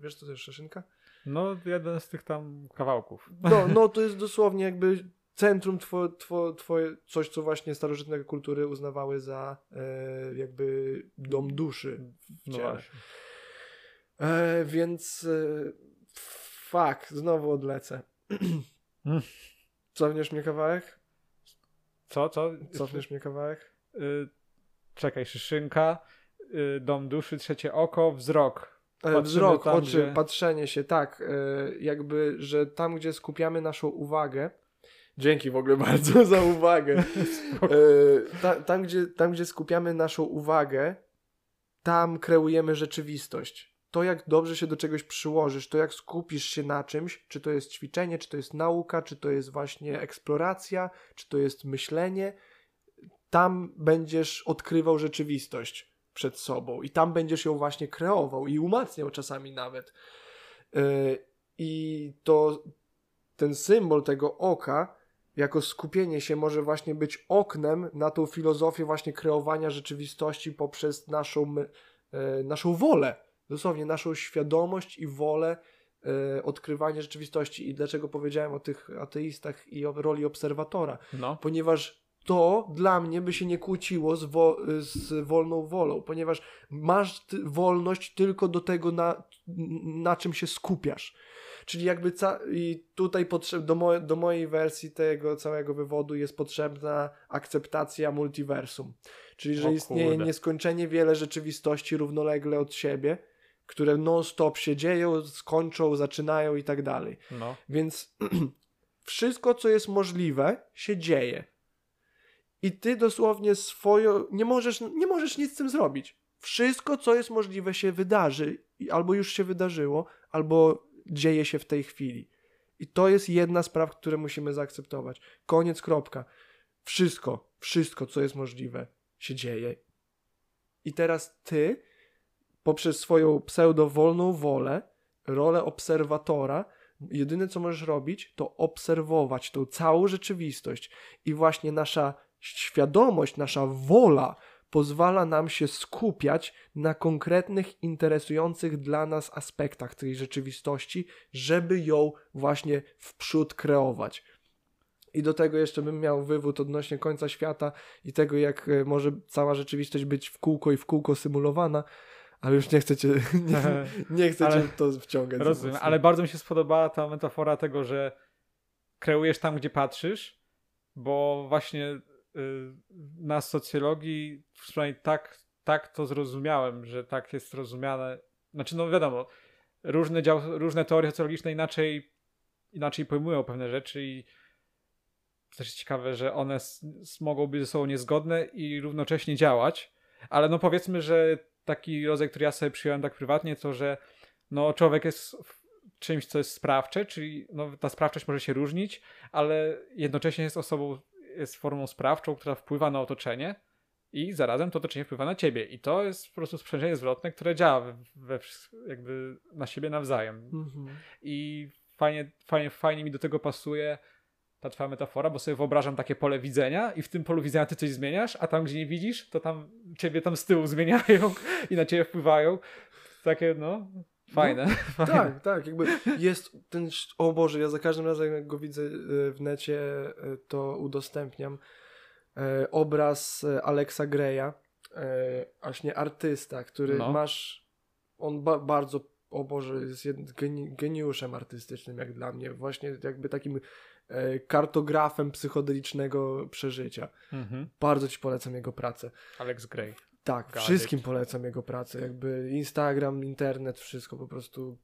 Wiesz, co to jest szeszynka? No, jeden z tych tam kawałków. No, no to jest dosłownie jakby centrum twoje, twoje, twoje coś, co właśnie starożytne kultury uznawały za e, jakby dom duszy w no ciele. No e, więc e, fuck, znowu odlecę. Hmm. Cofniesz mnie kawałek? Co, co? Cofniesz mnie kawałek? Y, czekaj, szyszynka, y, dom duszy, trzecie oko, wzrok. Patrzymy wzrok, tam, oczy, gdzie... patrzenie się, tak, e, jakby, że tam, gdzie skupiamy naszą uwagę, dzięki w ogóle bardzo za uwagę, e, ta, tam, gdzie, tam, gdzie skupiamy naszą uwagę, tam kreujemy rzeczywistość. To, jak dobrze się do czegoś przyłożysz, to jak skupisz się na czymś, czy to jest ćwiczenie, czy to jest nauka, czy to jest właśnie eksploracja, czy to jest myślenie, tam będziesz odkrywał rzeczywistość przed sobą i tam będziesz ją właśnie kreował i umacniał czasami nawet. Yy, I to ten symbol tego oka jako skupienie się może właśnie być oknem na tą filozofię właśnie kreowania rzeczywistości poprzez naszą, yy, naszą wolę. Dosłownie naszą świadomość i wolę yy, odkrywania rzeczywistości. I dlaczego powiedziałem o tych ateistach i o roli obserwatora? No. Ponieważ to dla mnie by się nie kłóciło z, wo z wolną wolą, ponieważ masz wolność tylko do tego, na, na czym się skupiasz. Czyli jakby i tutaj do, mo do mojej wersji tego całego wywodu jest potrzebna akceptacja multiversum. Czyli, że istnieje nieskończenie wiele rzeczywistości równolegle od siebie, które non-stop się dzieją, skończą, zaczynają i tak dalej. No. Więc wszystko, co jest możliwe, się dzieje i ty dosłownie swoją, nie możesz, nie możesz nic z tym zrobić. Wszystko, co jest możliwe, się wydarzy, albo już się wydarzyło, albo dzieje się w tej chwili. I to jest jedna sprawa, którą musimy zaakceptować. Koniec, kropka. Wszystko, wszystko, co jest możliwe, się dzieje. I teraz ty, poprzez swoją pseudowolną wolę, rolę obserwatora, jedyne co możesz robić, to obserwować tą całą rzeczywistość. I właśnie nasza świadomość, nasza wola pozwala nam się skupiać na konkretnych, interesujących dla nas aspektach tej rzeczywistości, żeby ją właśnie w przód kreować. I do tego jeszcze bym miał wywód odnośnie końca świata i tego, jak e, może cała rzeczywistość być w kółko i w kółko symulowana, ale już nie chcecie, nie, nie chcecie to wciągać. Rozumiem, ale bardzo mi się spodobała ta metafora tego, że kreujesz tam, gdzie patrzysz, bo właśnie na socjologii, przynajmniej tak, tak to zrozumiałem, że tak jest rozumiane. Znaczy, no wiadomo, różne, dział, różne teorie socjologiczne inaczej, inaczej pojmują pewne rzeczy i też jest ciekawe, że one mogą być ze sobą niezgodne i równocześnie działać, ale no powiedzmy, że taki rodzaj, który ja sobie przyjąłem tak prywatnie, to że no człowiek jest czymś, co jest sprawcze, czyli no, ta sprawczość może się różnić, ale jednocześnie jest osobą jest formą sprawczą, która wpływa na otoczenie i zarazem to otoczenie wpływa na ciebie. I to jest po prostu sprzężenie zwrotne, które działa we, we, jakby na siebie nawzajem. Mhm. I fajnie, fajnie, fajnie mi do tego pasuje ta twoja metafora, bo sobie wyobrażam takie pole widzenia i w tym polu widzenia ty coś zmieniasz, a tam, gdzie nie widzisz, to tam ciebie tam z tyłu zmieniają i na ciebie wpływają. Takie, no, Fajne. No, fajne. Tak, tak, jakby jest ten, o Boże, ja za każdym razem jak go widzę e, w necie, e, to udostępniam e, obraz Alexa Greya, właśnie artysta, który no. masz, on ba bardzo, o Boże, jest geni geniuszem artystycznym jak dla mnie, właśnie jakby takim kartografem psychodelicznego przeżycia. Mhm. Bardzo ci polecam jego pracę. Alex Grey. Tak, wszystkim polecam jego pracę. Jakby Instagram, internet, wszystko po prostu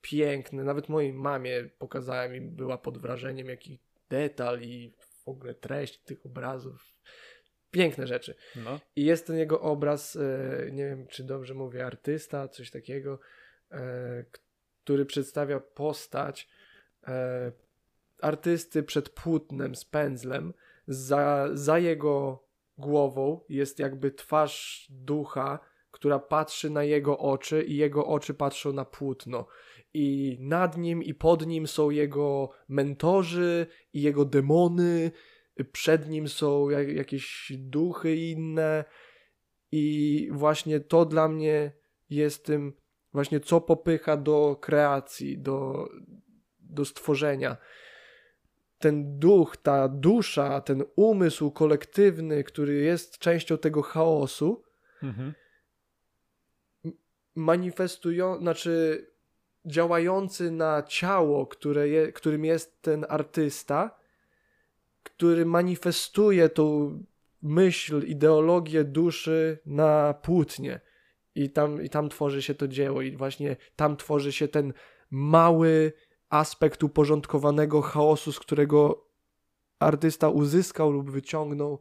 piękne. Nawet mojej mamie pokazałem i była pod wrażeniem, jaki detal i w ogóle treść tych obrazów. Piękne rzeczy. No. I jest ten jego obraz, e, nie wiem czy dobrze mówię, artysta, coś takiego, e, który przedstawia postać e, artysty przed płótnem z pędzlem. Za, za jego głową jest jakby twarz ducha, która patrzy na jego oczy i jego oczy patrzą na płótno. I nad nim i pod nim są jego mentorzy i jego demony, przed nim są jak, jakieś duchy inne i właśnie to dla mnie jest tym właśnie co popycha do kreacji, do, do stworzenia ten duch, ta dusza, ten umysł kolektywny, który jest częścią tego chaosu, mhm. manifestują, znaczy działający na ciało, które je, którym jest ten artysta, który manifestuje tą myśl, ideologię duszy na płótnie. I tam, I tam tworzy się to dzieło, i właśnie tam tworzy się ten mały, aspekt uporządkowanego chaosu, z którego artysta uzyskał lub wyciągnął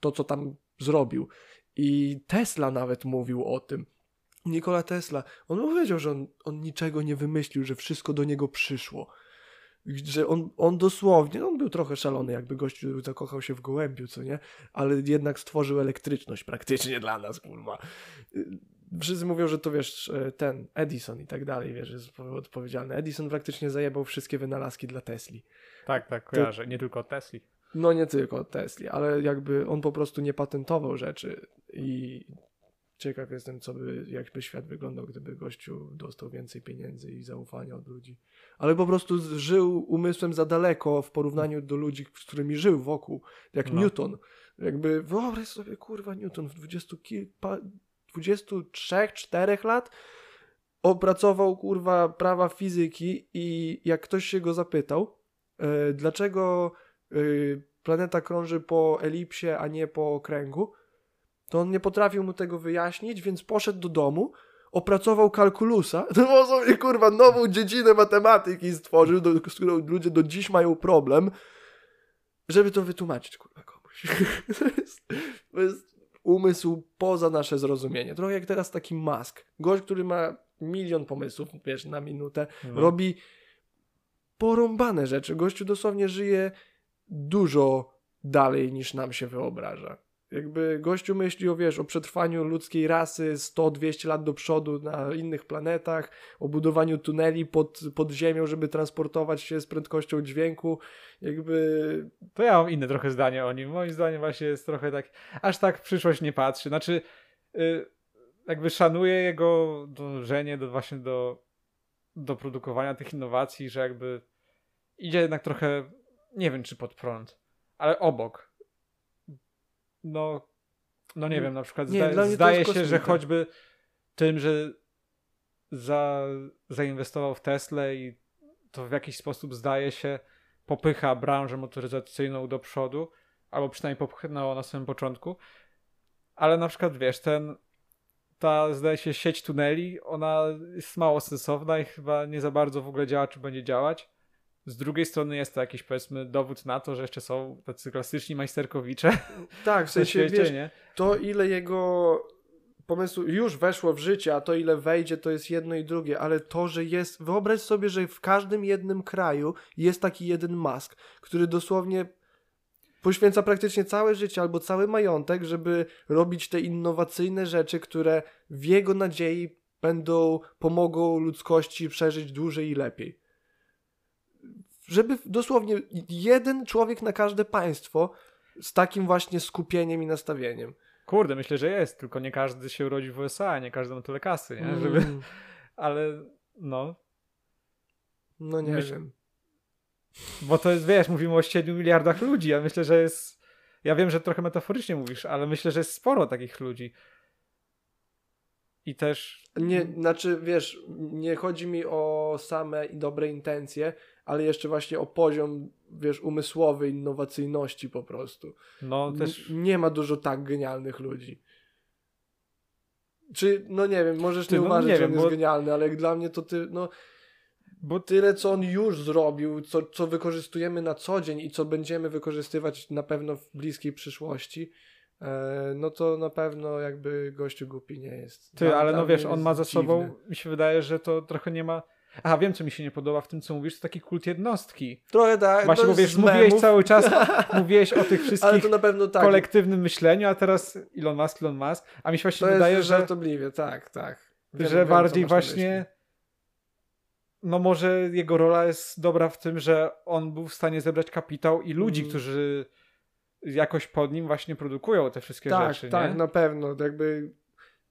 to, co tam zrobił. I Tesla nawet mówił o tym. Nikola Tesla, on powiedział, że on, on niczego nie wymyślił, że wszystko do niego przyszło. Że on, on dosłownie, on był trochę szalony, jakby gościu zakochał się w gołębiu, co nie? Ale jednak stworzył elektryczność praktycznie dla nas, kurwa wszyscy mówią, że to wiesz, e, ten Edison i tak dalej, wiesz, jest odpowiedzialny. Edison praktycznie zajebał wszystkie wynalazki dla Tesli. Tak, tak, kojarzę. To... Nie tylko Tesli. No nie tylko Tesli, ale jakby on po prostu nie patentował rzeczy i ciekaw jestem, co by, jakby świat wyglądał, gdyby gościu dostał więcej pieniędzy i zaufania od ludzi. Ale po prostu żył umysłem za daleko w porównaniu do ludzi, z którymi żył wokół, jak no. Newton. Jakby wyobraź sobie, kurwa, Newton w dwudziestu kilka 23-4 lat opracował kurwa prawa fizyki i jak ktoś się go zapytał, yy, dlaczego yy, planeta krąży po elipsie, a nie po kręgu, to on nie potrafił mu tego wyjaśnić, więc poszedł do domu, opracował kalkulusa, to sobie kurwa nową dziedzinę matematyki stworzył, do, z którą ludzie do dziś mają problem, żeby to wytłumaczyć kurwa komuś. to, jest, to jest umysł poza nasze zrozumienie. Trochę jak teraz taki mask. Gość, który ma milion pomysłów, wiesz, na minutę, no. robi porąbane rzeczy. Gościu dosłownie żyje dużo dalej niż nam się wyobraża. Jakby gościu myśli o, wiesz, o przetrwaniu ludzkiej rasy 100-200 lat do przodu na innych planetach, o budowaniu tuneli pod, pod ziemią, żeby transportować się z prędkością dźwięku. Jakby... To ja mam inne trochę zdanie o nim. Moim zdaniem właśnie jest trochę tak, aż tak przyszłość nie patrzy. Znaczy, yy, jakby szanuję jego dążenie do właśnie do, do produkowania tych innowacji, że jakby idzie jednak trochę, nie wiem czy pod prąd, ale obok no, no nie wiem, na przykład nie, zda, zdaje się, że choćby tym, że za, zainwestował w Tesla i to w jakiś sposób zdaje się popycha branżę motoryzacyjną do przodu, albo przynajmniej popchnęło na samym początku. Ale na przykład wiesz, ten ta zdaje się sieć tuneli, ona jest mało sensowna i chyba nie za bardzo w ogóle działa, czy będzie działać. Z drugiej strony jest to jakiś, powiedzmy, dowód na to, że jeszcze są tacy klasyczni majsterkowicze. Tak, w sensie, świecie, wiesz, nie? to ile jego pomysłu już weszło w życie, a to ile wejdzie, to jest jedno i drugie, ale to, że jest, wyobraź sobie, że w każdym jednym kraju jest taki jeden mask, który dosłownie poświęca praktycznie całe życie albo cały majątek, żeby robić te innowacyjne rzeczy, które w jego nadziei będą, pomogą ludzkości przeżyć dłużej i lepiej. Żeby dosłownie jeden człowiek na każde państwo z takim właśnie skupieniem i nastawieniem. Kurde, myślę, że jest, tylko nie każdy się urodzi w USA, nie każdy ma tyle kasy, nie? Żeby... Mm. Ale no. No nie Myśl... wiem. Bo to jest, wiesz, mówimy o 7 miliardach ludzi. Ja myślę, że jest. Ja wiem, że trochę metaforycznie mówisz, ale myślę, że jest sporo takich ludzi. I też. Nie, znaczy, wiesz, nie chodzi mi o same dobre intencje, ale jeszcze właśnie o poziom, wiesz, umysłowy innowacyjności po prostu. No też. N nie ma dużo tak genialnych ludzi. Czy, no nie wiem, możesz ty, nie no, uważać, nie że on jest genialny, ale dla mnie to ty, no bo tyle, co on już zrobił, co, co wykorzystujemy na co dzień i co będziemy wykorzystywać na pewno w bliskiej przyszłości, e, no to na pewno jakby gościu głupi nie jest. Ty, ale no wiesz, on ma za sobą, mi się wydaje, że to trochę nie ma... Aha, wiem, co mi się nie podoba w tym, co mówisz, to taki kult jednostki. Trochę tak. Właśnie mówisz, mówiłeś cały czas, mówiłeś o tych wszystkich Ale to na pewno tak. kolektywnym myśleniu, a teraz Elon Musk, Elon Musk, a mi się właśnie to wydaje, jest że... żartobliwie, tak, tak. Wiem, że wiem, bardziej właśnie no może jego rola jest dobra w tym, że on był w stanie zebrać kapitał i ludzi, mm. którzy jakoś pod nim właśnie produkują te wszystkie tak, rzeczy. Tak, tak, na pewno. Jakby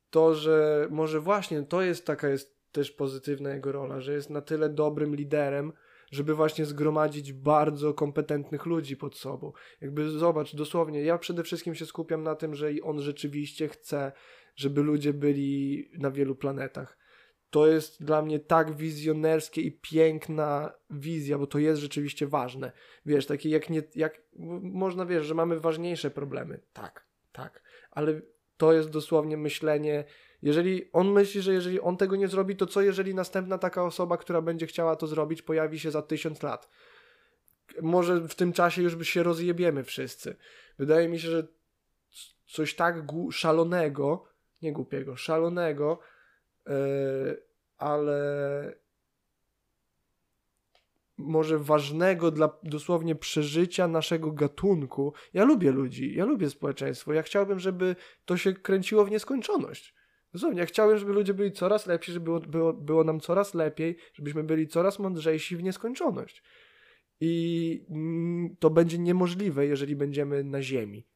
to, że może właśnie to jest taka jest też pozytywna jego rola, że jest na tyle dobrym liderem, żeby właśnie zgromadzić bardzo kompetentnych ludzi pod sobą. Jakby zobacz, dosłownie, ja przede wszystkim się skupiam na tym, że on rzeczywiście chce, żeby ludzie byli na wielu planetach to jest dla mnie tak wizjonerskie i piękna wizja, bo to jest rzeczywiście ważne. Wiesz, takie jak nie, jak można wiesz, że mamy ważniejsze problemy. Tak, tak, ale to jest dosłownie myślenie, jeżeli on myśli, że jeżeli on tego nie zrobi, to co jeżeli następna taka osoba, która będzie chciała to zrobić, pojawi się za tysiąc lat? Może w tym czasie już się rozjebiemy wszyscy. Wydaje mi się, że coś tak szalonego, nie głupiego, szalonego, E, ale może ważnego dla dosłownie przeżycia naszego gatunku. Ja lubię ludzi, ja lubię społeczeństwo. Ja chciałbym, żeby to się kręciło w nieskończoność. Dosłownie, ja chciałbym, żeby ludzie byli coraz lepsi, żeby było, było, było nam coraz lepiej, żebyśmy byli coraz mądrzejsi w nieskończoność. I to będzie niemożliwe, jeżeli będziemy na Ziemi.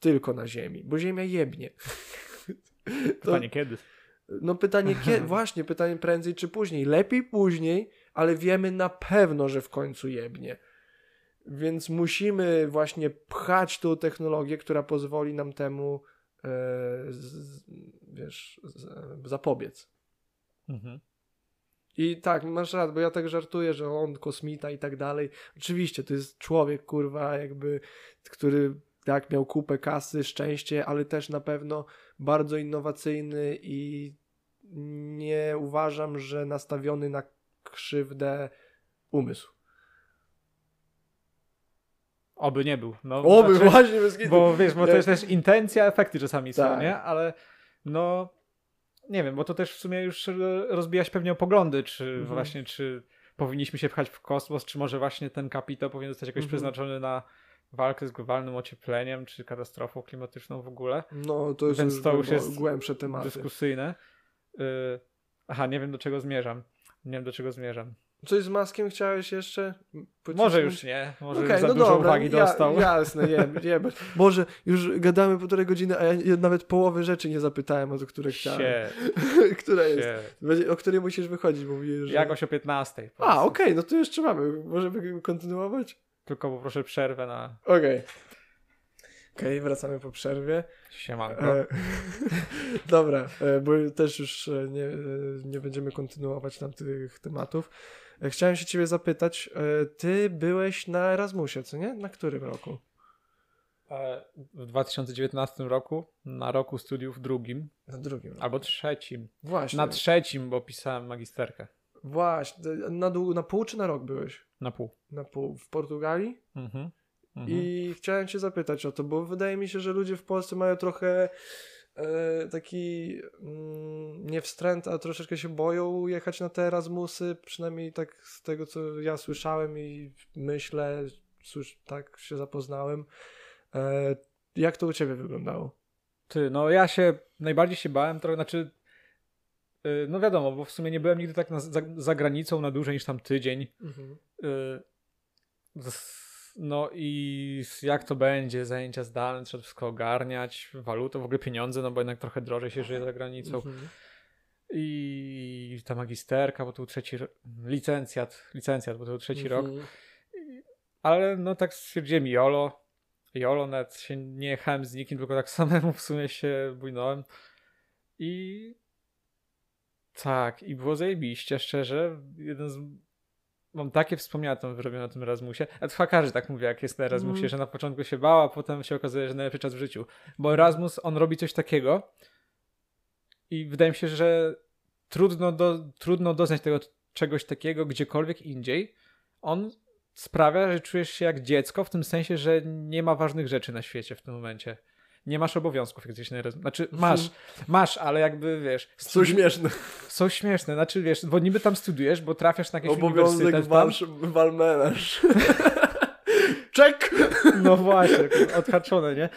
Tylko na Ziemi, bo Ziemia jebnie. Pytanie to, kiedy? No pytanie, kiedy, właśnie pytanie prędzej czy później. Lepiej później, ale wiemy na pewno, że w końcu jebnie. Więc musimy właśnie pchać tą technologię, która pozwoli nam temu z, wiesz, z, zapobiec. Mhm. I tak, masz rację, bo ja tak żartuję, że on kosmita i tak dalej. Oczywiście, to jest człowiek, kurwa, jakby, który tak miał kupę kasy, szczęście, ale też na pewno bardzo innowacyjny i nie uważam, że nastawiony na krzywdę umysł. Oby nie był. No, Oby, znaczy, właśnie. Bez bo wiesz, bo to jest też intencja, efekty czasami tak. są, nie? Ale no, nie wiem, bo to też w sumie już rozbija się pewnie o poglądy, czy mhm. właśnie, czy powinniśmy się pchać w kosmos, czy może właśnie ten kapitał powinien zostać jakoś mhm. przeznaczony na walkę z globalnym ociepleniem, czy katastrofą klimatyczną w ogóle. No, to jest Więc już to już jest głębsze tematy. dyskusyjne. Yy, aha, nie wiem do czego zmierzam. Nie wiem do czego zmierzam. Coś z Maskiem chciałeś jeszcze? Może już nie. Może okay, już za no dużo dobra, uwagi ja, dostał. Jasne, nie, nie. Boże, już gadamy półtorej godziny, a ja nawet połowy rzeczy nie zapytałem, o które chciałem. Która jest? O której musisz wychodzić, bo mówię, że... Jakoś o 15. A, okej, okay, no to jeszcze mamy. Możemy kontynuować? Tylko poproszę przerwę na... Okej. Okay. Okej, okay, wracamy po przerwie. Siemanko. E, dobra, e, bo też już e, nie, nie będziemy kontynuować tam tych tematów. Chciałem się ciebie zapytać, ty byłeś na Erasmusie, co nie? Na którym roku? W 2019 roku, na roku studiów drugim. Na drugim. Roku. Albo trzecim. Właśnie. Na trzecim, bo pisałem magisterkę. Właśnie. Na, na pół czy na rok byłeś? Na pół. Na pół. W Portugalii? Mhm. Mhm. I chciałem cię zapytać o to, bo wydaje mi się, że ludzie w Polsce mają trochę e, taki mm, nie wstręt, a troszeczkę się boją jechać na te Erasmusy, przynajmniej tak z tego, co ja słyszałem i myślę, słysz, tak się zapoznałem. E, jak to u ciebie wyglądało? Ty, no ja się najbardziej się bałem trochę, znaczy y, no wiadomo, bo w sumie nie byłem nigdy tak na, za, za, granicą na dłużej niż tam tydzień. Mhm. Y, no i jak to będzie, zajęcia zdalne, trzeba wszystko ogarniać, walutę, w ogóle pieniądze, no bo jednak trochę drożej się żyje za granicą. Mhm. I ta magisterka, bo to był trzeci licencjat, licencjat, bo to był trzeci mhm. rok. Ale no tak stwierdziłem YOLO, YOLO nawet się nie jechałem z nikim, tylko tak samemu w sumie się bujnąłem. I tak, i było zajebiście, szczerze. Jeden z... Mam takie wspomnienia tam wyrobione na tym Erasmusie. A to tak mówi, jak jest na Erasmusie, mm. że na początku się bała, a potem się okazuje, że najlepszy czas w życiu. Bo Erasmus, on robi coś takiego i wydaje mi się, że trudno, do, trudno doznać tego czegoś takiego gdziekolwiek indziej. On sprawia, że czujesz się jak dziecko, w tym sensie, że nie ma ważnych rzeczy na świecie w tym momencie. Nie masz obowiązków, jak gdzieś na Znaczy, masz, masz, ale jakby wiesz. Są śmieszne. Są śmieszne, znaczy wiesz, bo niby tam studiujesz, bo trafiasz na jakieś Obowiązek. Obowiązek walmenaż. Czek! No właśnie, odhaczone, nie?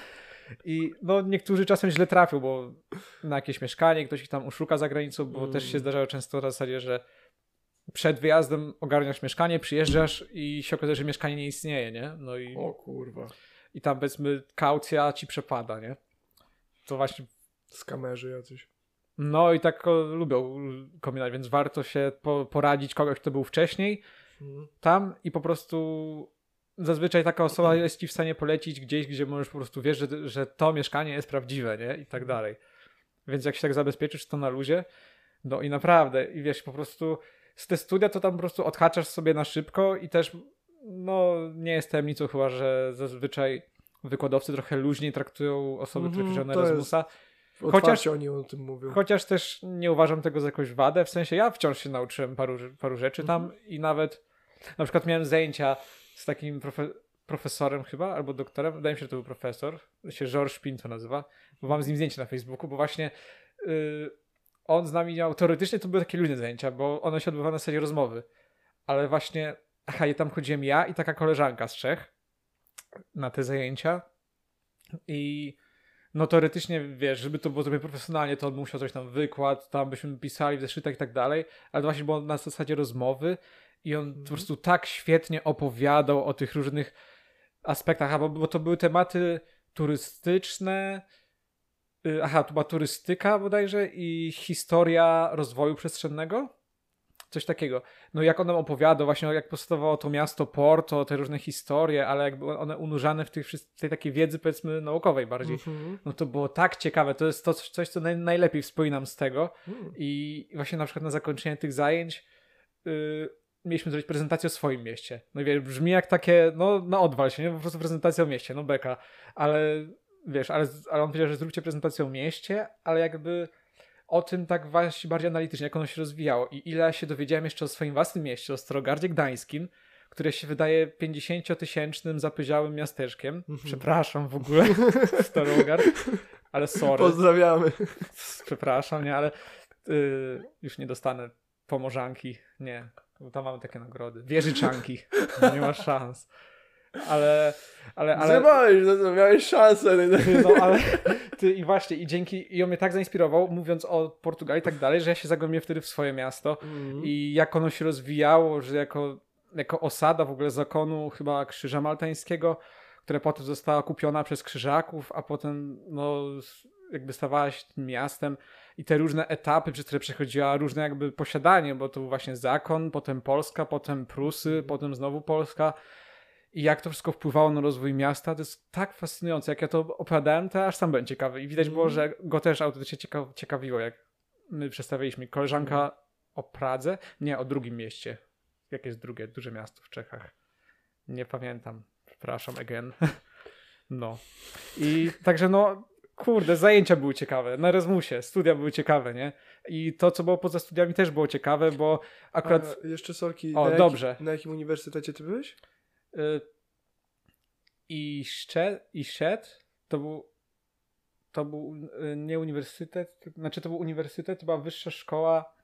I no niektórzy czasem źle trafią, bo na jakieś mieszkanie ktoś ich tam uszuka za granicą, bo mm. też się zdarzało często w zasadzie, że przed wyjazdem ogarniasz mieszkanie, przyjeżdżasz i się okazuje, że mieszkanie nie istnieje, nie? No i, o kurwa. I tam powiedzmy kaucja ci przepada, nie? To właśnie... Skamerzy jacyś. No i tak lubią kombinować, więc warto się po, poradzić kogoś, kto był wcześniej mhm. tam i po prostu zazwyczaj taka osoba jest ci w stanie polecić gdzieś, gdzie możesz po prostu wiesz, że, że to mieszkanie jest prawdziwe, nie? I tak mhm. dalej. Więc jak się tak zabezpieczysz, to na luzie. No i naprawdę, i wiesz, po prostu z te studia to tam po prostu odhaczasz sobie na szybko i też no nie jest tajemnicą chyba, że zazwyczaj wykładowcy trochę luźniej traktują osoby, które przyjdą na Erasmusa. Chociaż oni o tym mówią. Chociaż też nie uważam tego za jakąś wadę, w sensie ja wciąż się nauczyłem paru, paru rzeczy tam mhm. i nawet na przykład miałem zajęcia z takim profe profesorem chyba, albo doktorem, wydaje mi się, że to był profesor, się George Pin to nazywa, bo mam z nim zdjęcie na Facebooku, bo właśnie yy, on z nami miał, teoretycznie to były takie luźne zajęcia, bo one się odbywały na serii rozmowy, ale właśnie, aha, tam chodziłem ja i taka koleżanka z Czech na te zajęcia i no teoretycznie, wiesz, żeby to było zrobione profesjonalnie, to on musiał coś tam wykład, tam byśmy pisali w zeszytach i tak dalej, ale to właśnie było na zasadzie rozmowy i on mm. po mhm. prostu tak świetnie opowiadał o tych różnych aspektach, bo, bo to były tematy turystyczne, Y, aha, tu była turystyka bodajże i historia rozwoju przestrzennego. Coś takiego. No jak on nam opowiada właśnie, jak powstawało to miasto Porto, te różne historie, ale jakby one unurzane w, tych, w tej takiej wiedzy powiedzmy naukowej bardziej. Mm-hmm. No to było tak ciekawe. To jest to coś, co naj, najlepiej wspominam z tego. Mm. I właśnie na przykład na zakończenie tych zajęć yy, mieliśmy zrobić prezentację o swoim mieście. No i wiesz, brzmi jak takie, no na odwal się, nie? Po prostu prezentacja o mieście, no beka. Ale wiesz, ale, ale on powiedział, że zróbcie prezentację o mieście, ale jakby o tym tak właśnie bardziej analitycznie, jak ono się rozwijało i ile się dowiedziałem jeszcze o swoim własnym mieście, o Starogardzie Gdańskim, które się wydaje 50-tysięcznym zapyziałym miasteczkiem. Mhm. Przepraszam w ogóle, Starogard, ale sorry. Pozdrawiamy. Przepraszam, nie, ale yy, już nie dostanę pomorzanki, nie. Bo tam mamy takie nagrody. Wieżyczanki. Nie ma szans ale... ale, ale... Zjebałeś, no to miałeś szansę. No, ale ty i właśnie, i dzięki, i on mnie tak zainspirował, mówiąc o Portugalii i tak dalej, że ja się zagłębiłem wtedy w swoje miasto mm. i jak ono się rozwijało, że jako, jako osada w ogóle zakonu chyba Krzyża Maltańskiego, która potem została kupiona przez Krzyżaków, a potem no jakby stawała się tym miastem i te różne etapy, przez które przechodziła różne jakby posiadanie, bo to był właśnie zakon, potem Polska, potem Prusy, mm. potem znowu Polska i jak to wszystko wpływało na rozwój miasta, to jest tak fascynujące. Jak ja to opowiadałem, to aż sam byłem ciekawy. I widać było, mhm. że go też autentycznie cieka ciekawiło, jak my przedstawiliśmy. Koleżanka mm. o Pradze, nie, o drugim mieście. Jakie jest drugie, duże miasto w Czechach? Nie pamiętam. Przepraszam, again. No. I także no, kurde, zajęcia były ciekawe. Na Erasmusie, studia były ciekawe, nie? I to, co było poza studiami też było ciekawe, bo akurat... A jeszcze sorki, o, na dobrze. Na jakim uniwersytecie ty byłeś? Y, I Szczet, i Szczet to był to był y, nie uniwersytet, znaczy to był uniwersytet, to była wyższa szkoła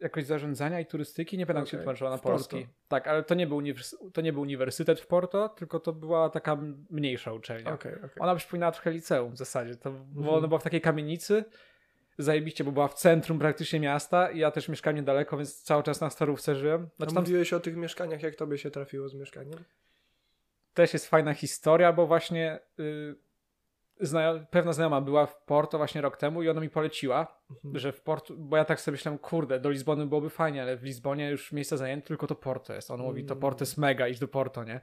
jakoś zarządzania i turystyki, nie pamiętam, okay. jak się tłumaczyła na polski. Tak, ale to nie, był to nie był uniwersytet w Porto, tylko to była taka mniejsza uczelnia. Okay, okay. Ona przypominała trochę liceum w zasadzie, to, bo ona była w takiej kamienicy, zajebiście, bo była w centrum praktycznie miasta i ja też mieszkam niedaleko, więc cały czas na Starówce żyłem. Znaczy, tam... Mówiłeś o tych mieszkaniach, jak tobie się trafiło z mieszkaniem? Też jest fajna historia, bo właśnie... Yy, zna, pewna znajoma była w Porto właśnie rok temu i ona mi poleciła, mhm. że w Porto, bo ja tak sobie myślałem, kurde, do Lizbony byłoby fajnie, ale w Lizbonie już miejsce zajęte, tylko to Porto jest. On mówi, to mm. Porto jest mega, idź do Porto, nie?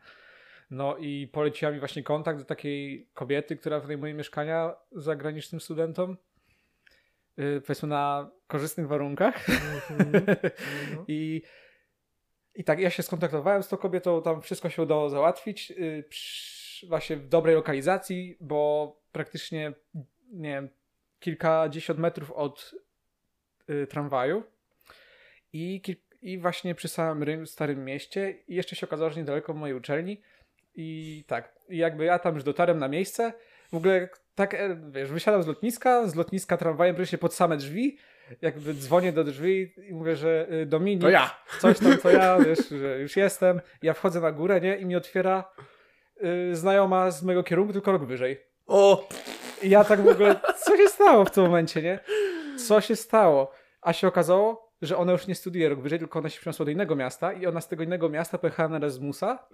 No i poleciła mi właśnie kontakt do takiej kobiety, która wynajmuje mieszkania zagranicznym studentom. Yy, powiedzmy na korzystnych warunkach. Mm -hmm. I, I tak ja się skontaktowałem z tą kobietą, tam wszystko się udało załatwić. Yy, przy, właśnie w dobrej lokalizacji, bo praktycznie, nie wiem, kilkadziesiąt metrów od y, tramwaju i, i właśnie przy samym rynku, starym mieście i jeszcze się okazało, że niedaleko mojej uczelni i tak, i jakby ja tam już dotarłem na miejsce, w ogóle tak, e, wiesz, wysiadam z lotniska, z lotniska tramwajem się pod same drzwi, jakby dzwonię do drzwi i mówię, że y, Dominik, to ja. coś tam, to ja, wiesz, że już jestem. Ja wchodzę na górę, nie? I mi otwiera y, znajoma z mojego kierunku, tylko rok wyżej. O! I ja tak w ogóle, co się stało w tym momencie, nie? Co się stało? A się okazało, że ona już nie studiuje rok wyżej, tylko ona się przeniosła do innego miasta i ona z tego innego miasta pojechała na Erasmusa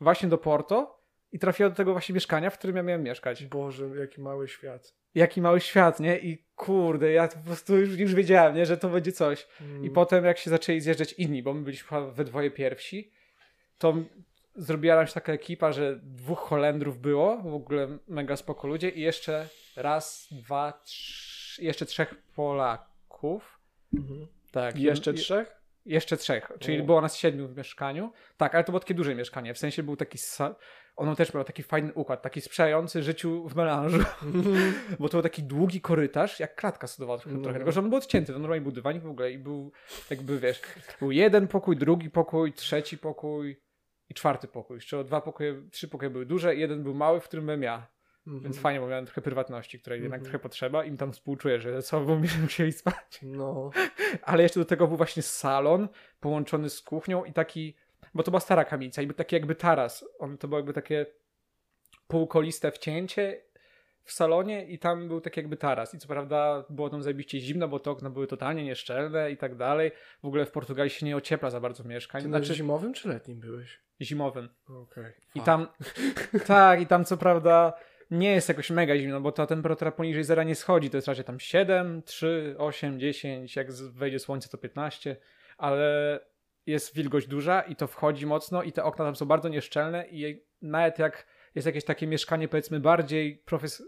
właśnie do Porto i trafiła do tego właśnie mieszkania, w którym ja miałem mieszkać. Boże, jaki mały świat. Jaki mały świat, nie? I kurde, ja po prostu już, już wiedziałem, nie? Że to będzie coś. Mm. I potem jak się zaczęli zjeżdżać inni, bo my byliśmy we dwoje pierwsi, to zrobiła nam się taka ekipa, że dwóch Holendrów było, w ogóle mega spoko ludzie i jeszcze raz, dwa, trzy, jeszcze trzech Polaków. Mhm. Tak. I jeszcze trzech? Jeszcze trzech, czyli o. było nas siedmiu w mieszkaniu. Tak, ale to było takie duże mieszkanie, w sensie był taki ono też miał taki fajny układ, taki sprzyjający życiu w melanżu, mhm. bo to był taki długi korytarz, jak klatka sodowa trochę, no. trochę, tylko że on był odcięty, to normalnie był dywanik w ogóle i był jakby, wiesz, był jeden pokój, drugi pokój, trzeci pokój, i czwarty pokój. Jeszcze dwa pokoje, trzy pokoje były duże, jeden był mały, w którym byłem ja. Mm-hmm. Więc fajnie, bo miałem trochę prywatności, której mm-hmm. jednak mhm. trochę potrzeba. Im tam współczuję, że co, bo mi musieli spać. No. Ale jeszcze do tego był właśnie salon połączony z kuchnią i taki, bo to była stara kamienica i był taki jakby taras. On, to było jakby takie półkoliste wcięcie w salonie i tam był tak jakby taras. I co prawda było tam zajebiście zimno, bo te okna były totalnie nieszczelne i tak dalej. W ogóle w Portugalii się nie ociepla za bardzo mieszkań. Ty znaczy zimowym czy letnim byłeś? Zimowym. Okej. Okay. I tam, tak, i tam co prawda nie jest jakoś mega zimno, bo ta temperatura poniżej zera nie schodzi. To jest raczej tam 7, 3, 8, 10, jak wejdzie słońce to 15, ale jest wilgoć duża i to wchodzi mocno i te okna tam są bardzo nieszczelne i nawet jak jest jakieś takie mieszkanie powiedzmy bardziej profes...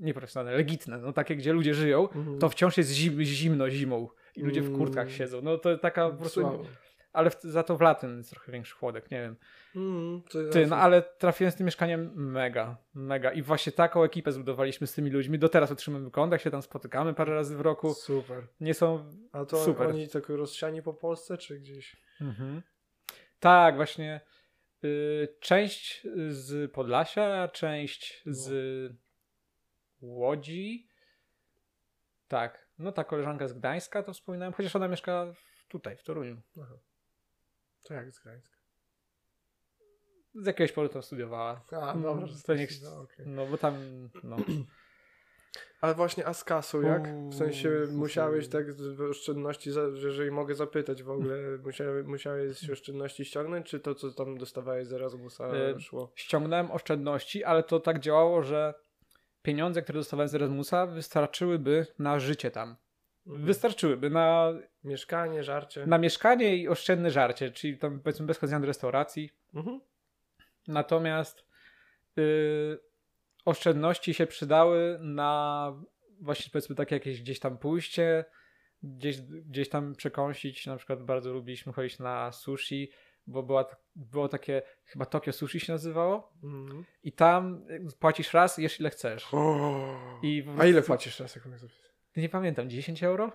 nieprofesjonalne, legitne, no takie, gdzie ludzie żyją, mhm. to wciąż jest zim, zimno zimą i ludzie w kurtkach mm. siedzą. No to taka po prostu... Ale w, za to w latem jest trochę większy chłodek, nie wiem. Mm, Ty, no ale trafiłem z tym mieszkaniem mega, mega. I właśnie taką ekipę zbudowaliśmy z tymi ludźmi. Do teraz otrzymamy kontakt, się tam spotykamy parę razy w roku. Super. Nie są A to super. oni tak rozsiani po Polsce, czy gdzieś? Mhm. Tak, właśnie Y, część z Podlasia, część z Łodzi. Tak. No ta koleżanka z Gdańska to wspominałem, chociaż ona mieszka tutaj, w Toruniu. Aha. To jak z Gdańska? Z jakiegoś powodu tam studiowała. A, no, dobra, to nie, no, okay. no bo tam, no. Ale właśnie, a z kasą jak? W sensie musiałeś tak oszczędności, jeżeli mogę zapytać w ogóle, musiałeś, musiałeś oszczędności ściągnąć, czy to, co tam dostawałeś z Erasmusa e, szło? Ściągnąłem oszczędności, ale to tak działało, że pieniądze, które dostawałem z Erasmusa wystarczyłyby na życie tam. Mhm. Wystarczyłyby na... Mieszkanie, żarcie. Na mieszkanie i oszczędne żarcie, czyli tam powiedzmy bez chodzenia do restauracji. Mhm. Natomiast... Yy, oszczędności się przydały na właśnie powiedzmy takie jakieś gdzieś tam pójście, gdzieś, gdzieś tam przekąsić. Na przykład bardzo lubiliśmy chodzić na sushi, bo była, było takie, chyba Tokio Sushi się nazywało. Mm. I tam płacisz raz, jesz ile chcesz. Oh. I A ile płacisz raz? Jak nie pamiętam, 10 euro?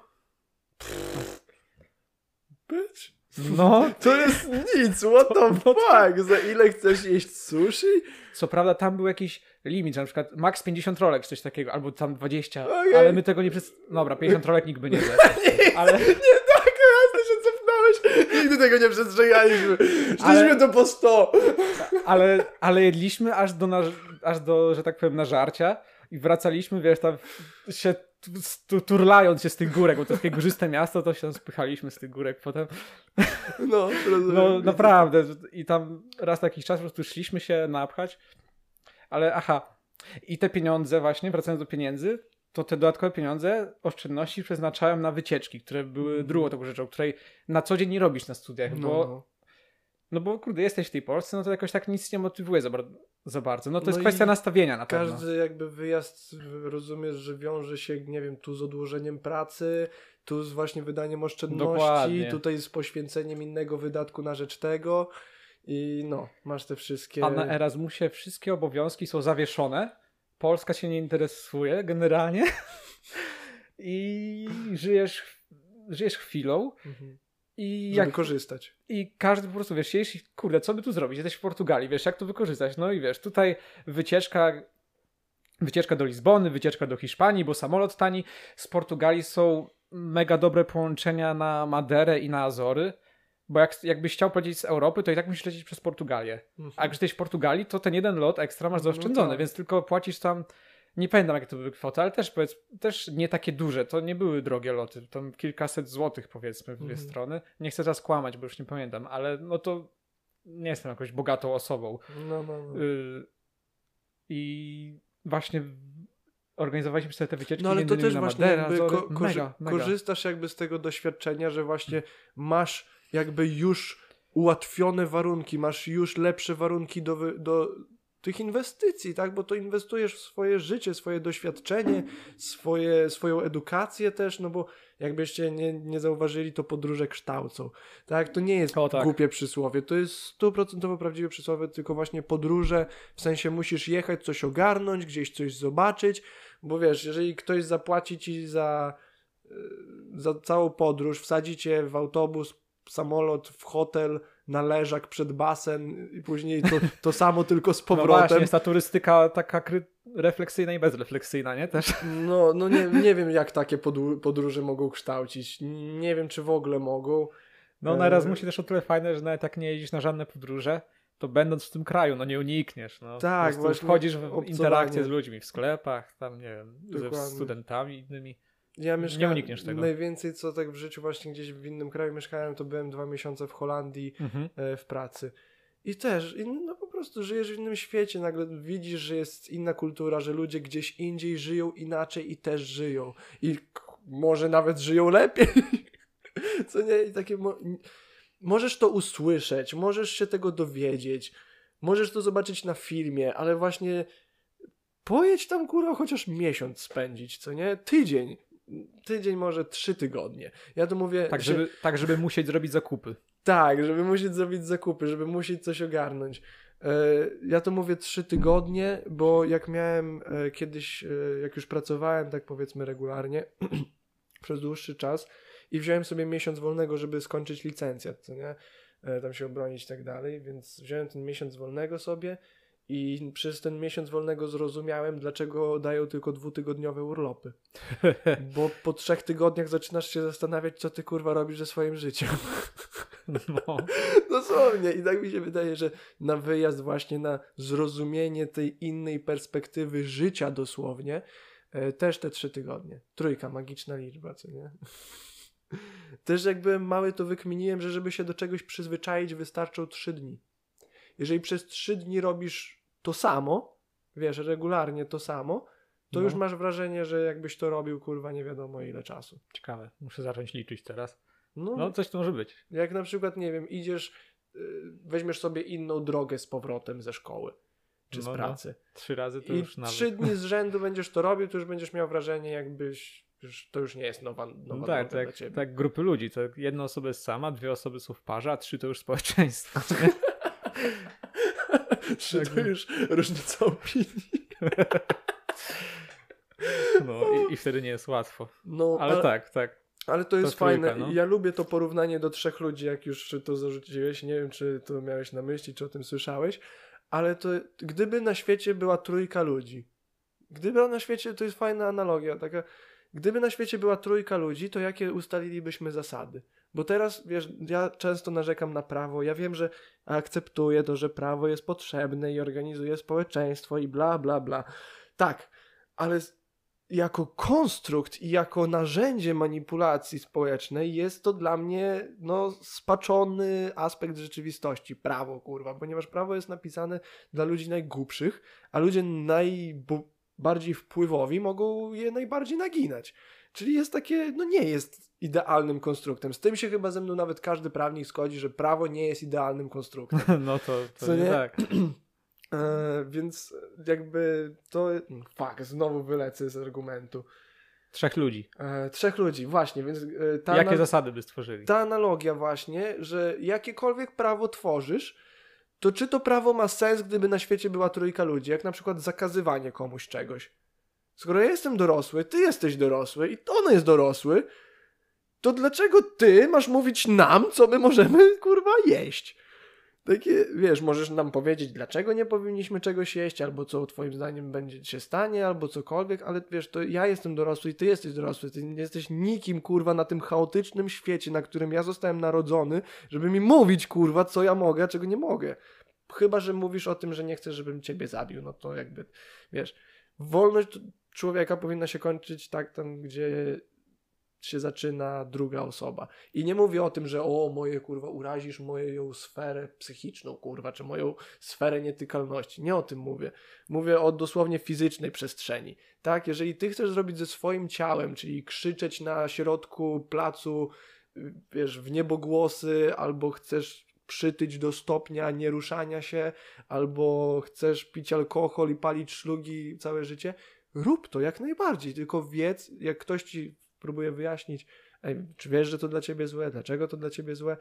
Bitch. No. To jest nic, what the no fuck? Za ile chcesz jeść sushi? Co prawda tam był jakiś limit, że na przykład max 50 rolek, coś takiego, albo tam 20, okay. ale my tego nie przez... Dobra, 50 rolek nikt by nie zjadł. ale... nie, tak, jasne, Nigdy tego nie przestrzegaliśmy. Szliśmy ale, to po 100. Ale, ale jedliśmy aż do, aż do, że tak powiem, nażarcia i wracaliśmy, wiesz, tam się turlając się z tych górek, bo to takie górzyste miasto, to się spychaliśmy z tych górek potem. No, rozumiem. No naprawdę. I tam raz na jakiś czas po prostu szliśmy się napchać, ale aha, i te pieniądze właśnie, wracając do pieniędzy, to te dodatkowe pieniądze, oszczędności przeznaczałem na wycieczki, które były mm. drugą taką rzeczą, której na co dzień nie robisz na studiach, no. bo no bo kurde, jesteś w tej Polsce, no to jakoś tak nic nie motywuje za, bar za bardzo. No to no jest kwestia nastawienia na każdy pewno. Każdy jakby wyjazd rozumiesz, że wiąże się, nie wiem, tu z odłożeniem pracy, tu z właśnie wydaniem oszczędności, Dokładnie. tutaj z poświęceniem innego wydatku na rzecz tego i no, masz te wszystkie... A na Erasmusie wszystkie obowiązki są zawieszone, Polska się nie interesuje generalnie i żyjesz, żyjesz chwilą mhm. I jak, wykorzystać. I każdy po prostu, wiesz, jeśli, kurde, co by tu zrobić? Jesteś w Portugalii, wiesz, jak to wykorzystać? No i wiesz, tutaj wycieczka, wycieczka do Lizbony, wycieczka do Hiszpanii, bo samolot tani. Z Portugalii są mega dobre połączenia na Maderę i na Azory. Bo jak, jakbyś chciał polecieć z Europy, to i tak musisz lecieć przez Portugalię. Mhm. A jak jesteś w Portugalii, to ten jeden lot ekstra masz no zaoszczędzony, no tak. więc tylko płacisz tam nie pamiętam jakie to były kwoty, ale też powiedz, też nie takie duże, to nie były drogie loty, tam kilkaset złotych powiedzmy w dwie mm. strony. Nie chcę teraz kłamać, bo już nie pamiętam, ale no to nie jestem jakąś bogatą osobą. No, no, no. Y I właśnie organizowaliśmy sobie te wycieczki. No ale to też właśnie Madera, jakby ko mega, mega. korzystasz jakby z tego doświadczenia, że właśnie masz jakby już ułatwione warunki, masz już lepsze warunki do, do tych inwestycji, tak? Bo to inwestujesz w swoje życie, swoje doświadczenie, swoje, swoją edukację też, no bo jakbyście nie, nie zauważyli, to podróże kształcą, tak? To nie jest o, tak. głupie przysłowie, to jest stuprocentowo prawdziwe przysłowie, tylko właśnie podróże, w sensie musisz jechać, coś ogarnąć, gdzieś coś zobaczyć, bo wiesz, jeżeli ktoś zapłaci ci za, e, za całą podróż, wsadzi cię w autobus, samolot, w hotel, na leżak przed basen i później to, to samo tylko z no powrotem. No właśnie, jest ta turystyka taka refleksyjna i bezrefleksyjna, nie? Też. No, no nie, nie wiem jak takie podróże mogą kształcić. Nie wiem czy w ogóle mogą. No na Erasmusie też o tyle fajne, że nawet jak nie jeździsz na żadne podróże, to będąc w tym kraju, no nie unikniesz. No. Tak, właśnie. Wchodzisz w interakcję z ludźmi w sklepach, tam nie wiem, Dokładnie. ze studentami innymi. Ja mieszkałem, nie unikniesz tego. Najwięcej co tak w życiu właśnie gdzieś w innym kraju mieszkałem, to byłem dwa miesiące w Holandii mhm. e, w pracy. I też, no po prostu żyjesz w innym świecie, nagle widzisz, że jest inna kultura, że ludzie gdzieś indziej żyją inaczej i też żyją. I może nawet żyją lepiej. Co nie? I takie mo możesz to usłyszeć, możesz się tego dowiedzieć, możesz to zobaczyć na filmie, ale właśnie pojedź tam kurwa chociaż miesiąc spędzić, co nie? Tydzień tydzień, może trzy tygodnie. Ja to mówię. Tak, żeby, tak, żeby musieć zrobić zakupy. Tak, żeby musieć zrobić zakupy, żeby musieć coś ogarnąć. E, ja to mówię trzy tygodnie, bo jak miałem e, kiedyś, e, jak już pracowałem, tak powiedzmy regularnie, przez dłuższy czas i wziąłem sobie miesiąc wolnego, żeby skończyć licencjat, co nie? Tam się obronić i tak dalej, więc wziąłem ten miesiąc wolnego sobie i przez ten miesiąc wolnego zrozumiałem, dlaczego dają tylko dwutygodniowe urlopy. Bo po trzech tygodniach zaczynasz się zastanawiać, co ty kurwa robisz ze swoim życiem. No. Dosłownie. I tak mi się wydaje, że na wyjazd właśnie na zrozumienie tej innej perspektywy życia dosłownie, e, też te trzy tygodnie. Trójka, magiczna liczba, co nie? Też jakby mały to wykminiłem, że żeby się do czegoś przyzwyczaić wystarczą trzy dni. Jeżeli przez trzy dni robisz to samo, wiesz, regularnie to samo, to no. już masz wrażenie, że jakbyś to robił, kurwa, nie wiadomo ile czasu. Ciekawe, muszę zacząć liczyć teraz. No, no coś to może być. Jak na przykład, nie wiem, idziesz, yy, weźmiesz sobie inną drogę z powrotem ze szkoły czy no, z no. pracy. No. Trzy razy to I już nawet. trzy dni z rzędu będziesz to robił, to już będziesz miał wrażenie, jakbyś już, to już nie jest nowa, nowa no tak, tak, tak, grupy ludzi. To jedna osoba jest sama, dwie osoby są w parze, a trzy to już społeczeństwo. Tak. to już różnica opinii. No i, i, wtedy nie jest łatwo. No, ale, ale tak, tak. Ale to jest to fajne. Trójka, no. Ja lubię to porównanie do trzech ludzi, jak już to zarzuciłeś. Nie wiem, czy to miałeś na myśli, czy o tym słyszałeś, ale to gdyby na świecie była trójka ludzi, gdyby na świecie, to jest fajna analogia, taka gdyby na świecie była trójka ludzi, to jakie ustalilibyśmy zasady? Bo teraz, wiesz, ja często narzekam na prawo. Ja wiem, że akceptuję to, że prawo jest potrzebne i organizuje społeczeństwo i bla, bla, bla. Tak, ale jako konstrukt i jako narzędzie manipulacji społecznej jest to dla mnie no, spaczony aspekt rzeczywistości. Prawo, kurwa, ponieważ prawo jest napisane dla ludzi najgłupszych, a ludzie najbardziej wpływowi mogą je najbardziej naginać. Czyli jest takie, no nie jest idealnym konstruktem. Z tym się chyba ze mną nawet każdy prawnik zgodzi, że prawo nie jest idealnym konstruktem. No to, to Co nie, nie tak. E, więc jakby to. Fak, znowu wylecę z argumentu. Trzech ludzi. E, trzech ludzi, właśnie, więc. E, ta Jakie zasady by stworzyli? Ta analogia, właśnie, że jakiekolwiek prawo tworzysz, to czy to prawo ma sens, gdyby na świecie była trójka ludzi, jak na przykład zakazywanie komuś czegoś. Skoro ja jestem dorosły, ty jesteś dorosły i on jest dorosły, to dlaczego ty masz mówić nam, co my możemy, kurwa, jeść? Takie, wiesz, możesz nam powiedzieć, dlaczego nie powinniśmy czegoś jeść, albo co twoim zdaniem będzie się stanie, albo cokolwiek, ale wiesz, to ja jestem dorosły i ty jesteś dorosły, ty nie jesteś nikim, kurwa, na tym chaotycznym świecie, na którym ja zostałem narodzony, żeby mi mówić, kurwa, co ja mogę, a czego nie mogę. Chyba, że mówisz o tym, że nie chcesz, żebym ciebie zabił, no to jakby, wiesz, wolność człowieka powinna się kończyć tak tam, gdzie się zaczyna druga osoba. I nie mówię o tym, że o, moje kurwa, urazisz moją sferę psychiczną, kurwa, czy moją sferę nietykalności. Nie o tym mówię. Mówię o dosłownie fizycznej przestrzeni. Tak, jeżeli ty chcesz zrobić ze swoim ciałem, czyli krzyczeć na środku placu, wiesz, w niebogłosy, albo chcesz przytyć do stopnia nieruszania się, albo chcesz pić alkohol i palić szlugi całe życie, rób to jak najbardziej, tylko wiedz, jak ktoś ci próbuje wyjaśnić, ej, czy wiesz, że to dla ciebie złe, dlaczego to dla ciebie złe,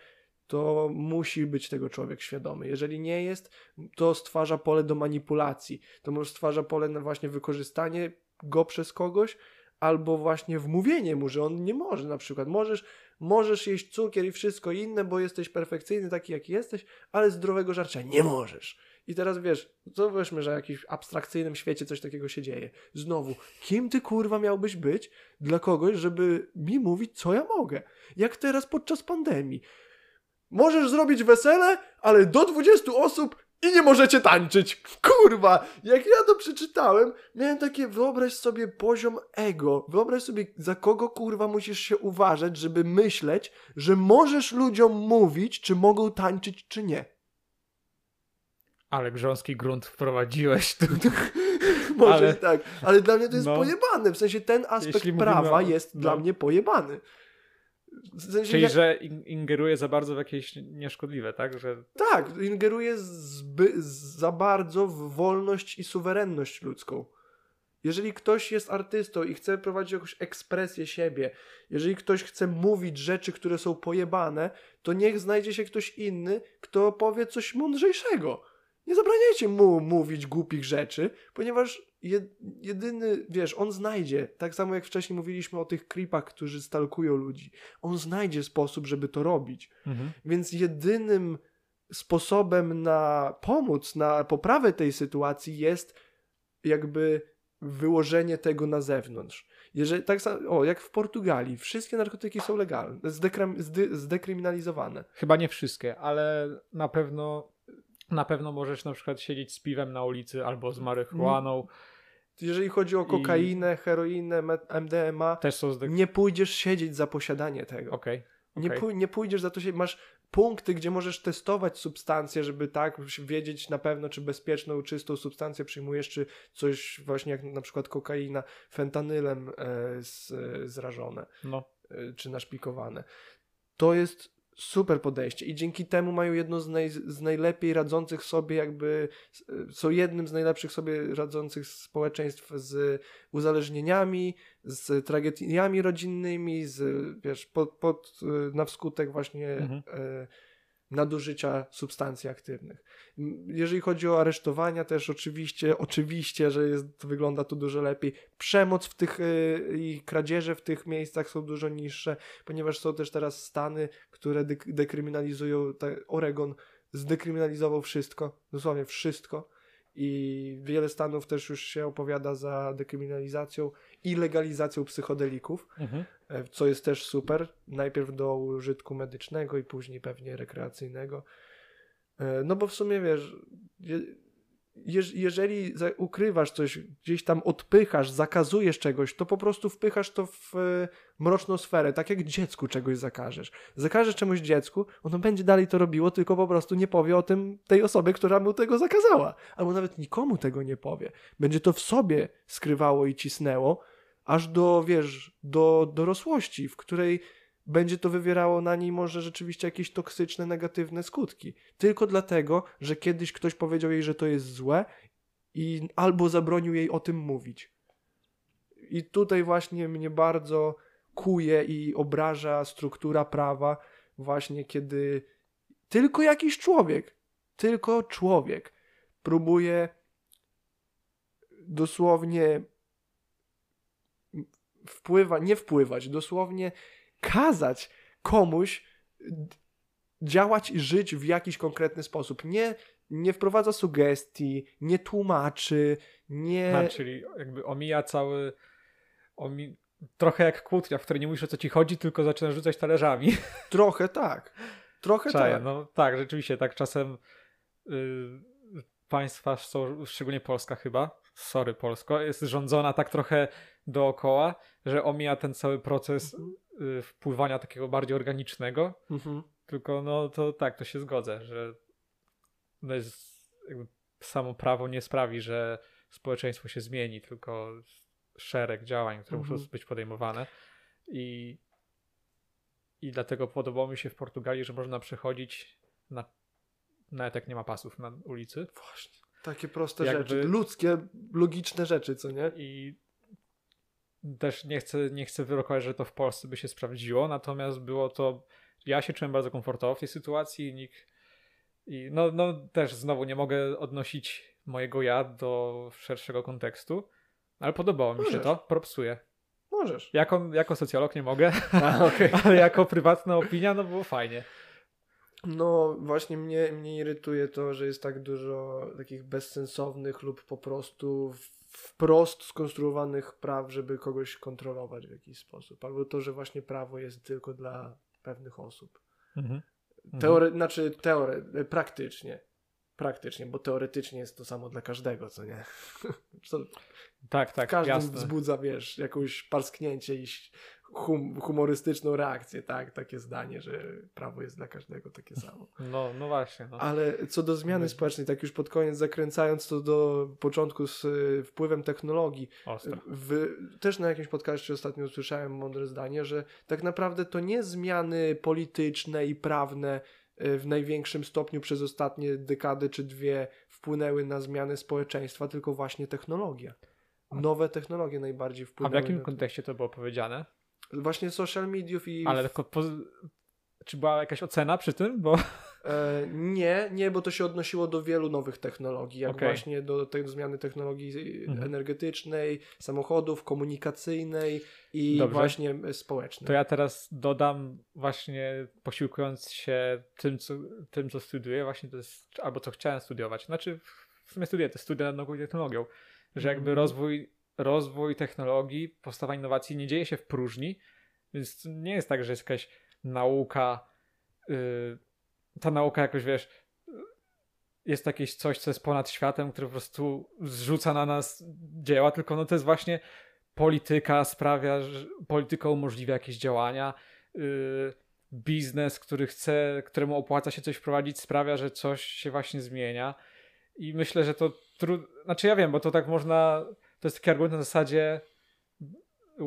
to musi być tego człowiek świadomy. Jeżeli nie jest, to stwarza pole do manipulacji, to może stwarza pole na właśnie wykorzystanie go przez kogoś, albo właśnie wmówienie mu, że on nie może na przykład. Możesz, możesz jeść cukier i wszystko inne, bo jesteś perfekcyjny taki, jaki jesteś, ale zdrowego żarcia nie możesz. I teraz wiesz, weźmy, że w jakimś abstrakcyjnym świecie coś takiego się dzieje. Znowu, kim ty kurwa miałbyś być dla kogoś, żeby mi mówić, co ja mogę? Jak teraz podczas pandemii. Możesz zrobić wesele, ale do 20 osób i nie możecie tańczyć. Kurwa, jak ja to przeczytałem, miałem takie, wyobraź sobie poziom ego. Wyobraź sobie, za kogo kurwa musisz się uważać, żeby myśleć, że możesz ludziom mówić, czy mogą tańczyć, czy nie. Ale grząski grunt wprowadziłeś tu. Może ale, tak, ale dla mnie to jest no, pojebane. W sensie ten aspekt prawa o, jest no. dla mnie pojebany. W sensie Czyli, ja... że ingeruje za bardzo w jakieś nieszkodliwe, tak? Że... Tak, ingeruje zby, za bardzo w wolność i suwerenność ludzką. Jeżeli ktoś jest artystą i chce prowadzić jakąś ekspresję siebie, jeżeli ktoś chce mówić rzeczy, które są pojebane, to niech znajdzie się ktoś inny, kto powie coś mądrzejszego. Nie zabraniajcie mu mówić głupich rzeczy, ponieważ jedyny, wiesz, on znajdzie, tak samo jak wcześniej mówiliśmy o tych creepach, którzy stalkują ludzi, on znajdzie sposób, żeby to robić. Mhm. Więc jedynym sposobem na pomóc, na poprawę tej sytuacji jest jakby wyłożenie tego na zewnątrz. Jeżeli, tak samo, o, jak w Portugalii, wszystkie narkotyki są legalne, zdekrim, zdekryminalizowane. Chyba nie wszystkie, ale na pewno na pewno możesz na przykład siedzieć z piwem na ulicy albo z marihuaną. Jeżeli chodzi o kokainę, I... heroinę, MDMA, nie pójdziesz siedzieć za posiadanie tego. Okay. Okay. Nie, pój- nie pójdziesz za to się, masz punkty, gdzie możesz testować substancje, żeby tak wiedzieć na pewno, czy bezpieczną, czystą substancję przyjmujesz, czy coś właśnie jak na przykład kokaina fentanylem e, z, e, zrażone, no. e, czy naszpikowane. To jest super podejście i dzięki temu mają jedno z, naj, z najlepiej radzących sobie jakby, są jednym z najlepszych sobie radzących społeczeństw z uzależnieniami, z tragediami rodzinnymi, z, wiesz, pod, pod na wskutek właśnie mhm. e, nadużycia substancji aktywnych. Jeżeli chodzi o aresztowania, też oczywiście, oczywiście, że jest, wygląda to dużo lepiej. Przemoc w tych yy, i kradzieże w tych miejscach są dużo niższe, ponieważ są też teraz stany, które dekryminalizują, Oregon zdekryminalizował wszystko, dosłownie wszystko i wiele stanów też już się opowiada za dekryminalizacją i legalizacją psychodelików, mhm. E, co jest też super. Najpierw do użytku medycznego i później pewnie rekreacyjnego. E, no bo w sumie wiesz, jeżeli ukrywasz coś, gdzieś tam odpychasz, zakazujesz czegoś, to po prostu wpychasz to w e, mroczną sferę, tak jak dziecku czegoś zakażesz. Zakażesz czemuś dziecku, ono będzie dalej to robiło, tylko po prostu nie powie o tym tej osobie, która mu tego zakazała. Albo nawet nikomu tego nie powie. Będzie to w sobie skrywało i cisnęło, aż do, wiesz, do dorosłości, w której będzie to wywierało na niej może rzeczywiście jakieś toksyczne, negatywne skutki. Tylko dlatego, że kiedyś ktoś powiedział jej, że to jest złe i albo zabronił jej o tym mówić. I tutaj właśnie mnie bardzo kuje i obraża struktura prawa, właśnie kiedy tylko jakiś człowiek, tylko człowiek próbuje dosłownie wpływać, nie wpływać, dosłownie kazać komuś działać i żyć w jakiś konkretny sposób. Nie, nie wprowadza sugestii, nie tłumaczy, nie. A, czyli jakby omija cały. Omi... Trochę jak kłótnia, w której nie mówisz o co ci chodzi, tylko zaczynasz rzucać talerzami. Trochę tak. Trochę Czaję, tak. No tak, rzeczywiście, tak czasem yy, państwa są, szczególnie Polska chyba, sorry Polsko, jest rządzona tak trochę dookoła, że omija ten cały proces mhm. Y, wpływania takiego bardziej organicznego. Mhm. Tylko no to tak, to się zgodzę, że no jest, samo prawo nie sprawi, że społeczeństwo się zmieni, tylko szereg działań, które mhm. muszą być podejmowane. I, I dlatego podobało mi się w Portugalii, że można przechodzić na, nawet jak nie ma pasów na ulicy. Właśnie. Takie proste Jakby... rzeczy, ludzkie, logiczne rzeczy, co nie? I też nie chcę, nie chcę wyrokować, że to w Polsce by się sprawdziło, natomiast było to, ja się czułem bardzo komfortowo w tej sytuacji nikt, i no, no też znowu nie mogę odnosić mojego ja do szerszego kontekstu, ale podobało mi się to, propsuję. Możesz. Jako, jako socjolog nie mogę, A, okay. ale jako prywatna opinia, no było fajnie. No właśnie mnie, mnie irytuje to, że jest tak dużo takich bezsensownych lub po prostu wprost skonstruowanych praw, żeby kogoś kontrolować w jakiś sposób. Albo to, że właśnie prawo jest tylko dla pewnych osób. Mhm. Teore, mhm. Znaczy teore, praktycznie. Praktycznie, bo teoretycznie jest to samo dla każdego, co nie? tak, tak. Każdy wzbudza, wiesz, jakąś parsknięcie i hum, humorystyczną reakcję, tak? Takie zdanie, że prawo jest dla każdego takie samo. No, no właśnie. No. Ale co do zmiany społecznej, tak już pod koniec zakręcając to do początku z y, wpływem technologii. W, też na jakimś podcaście ostatnio usłyszałem mądre zdanie, że tak naprawdę to nie zmiany polityczne i prawne y, w największym stopniu przez ostatnie dekady czy dwie wpłynęły na zmianę społeczeństwa, tylko właśnie technologia. Nowe technologie najbardziej wpłynęły. A w jakim kontekście to było powiedziane? Właśnie social mediów i... Ale tylko po... czy była jakaś ocena przy tym? Bo... E, nie, nie, bo to się odnosiło do wielu nowych technologii, jak okay. właśnie do tej zmiany technologii mhm. energetycznej, samochodów, komunikacyjnej i Dobrze. właśnie społecznej. To ja teraz dodam właśnie posiłkując się tym, co, tym, co studiuję, właśnie to jest, albo co chciałem studiować. Znaczy w sumie studiuję, to studia nad nauką i technologią, że jakby mhm. rozwój rozwój technologii, powstawanie innowacji nie dzieje się w próżni, więc nie jest tak, że jest jakaś nauka, yy, ta nauka jakoś, wiesz, jest jakieś coś, co jest ponad światem, które po prostu zrzuca na nas dzieła, tylko no to jest właśnie polityka sprawia, że polityka umożliwia jakieś działania, yy, biznes, który chce, któremu opłaca się coś wprowadzić, sprawia, że coś się właśnie zmienia. I myślę, że to trudno. Znaczy, ja wiem, bo to tak można to jest taki argument na zasadzie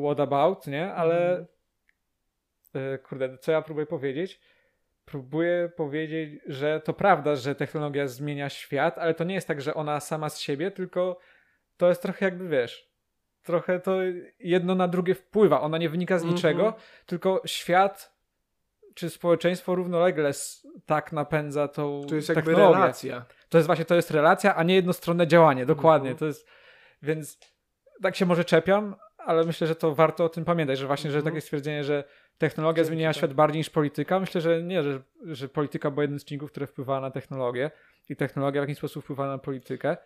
what about, nie? Ale mm. kurde, co ja próbuję powiedzieć? Próbuję powiedzieć, że to prawda, że technologia zmienia świat, ale to nie jest tak, że ona sama z siebie, tylko to jest trochę jakby, wiesz, trochę to jedno na drugie wpływa. Ona nie wynika z mm -hmm. niczego, tylko świat czy społeczeństwo równolegle tak napędza tą To jest jakby technologię. relacja. To jest właśnie, to jest relacja, a nie jednostronne działanie, dokładnie. Mm -hmm. To jest więc tak się może czepiam, ale myślę, że to warto o tym pamiętać, że właśnie, że mhm. takie stwierdzenie, że technologia zmienia świat bardziej niż polityka, myślę, że nie, że, że polityka była jednym z czynników, które wpływa na technologię i technologia w jakiś sposób wpływa na politykę.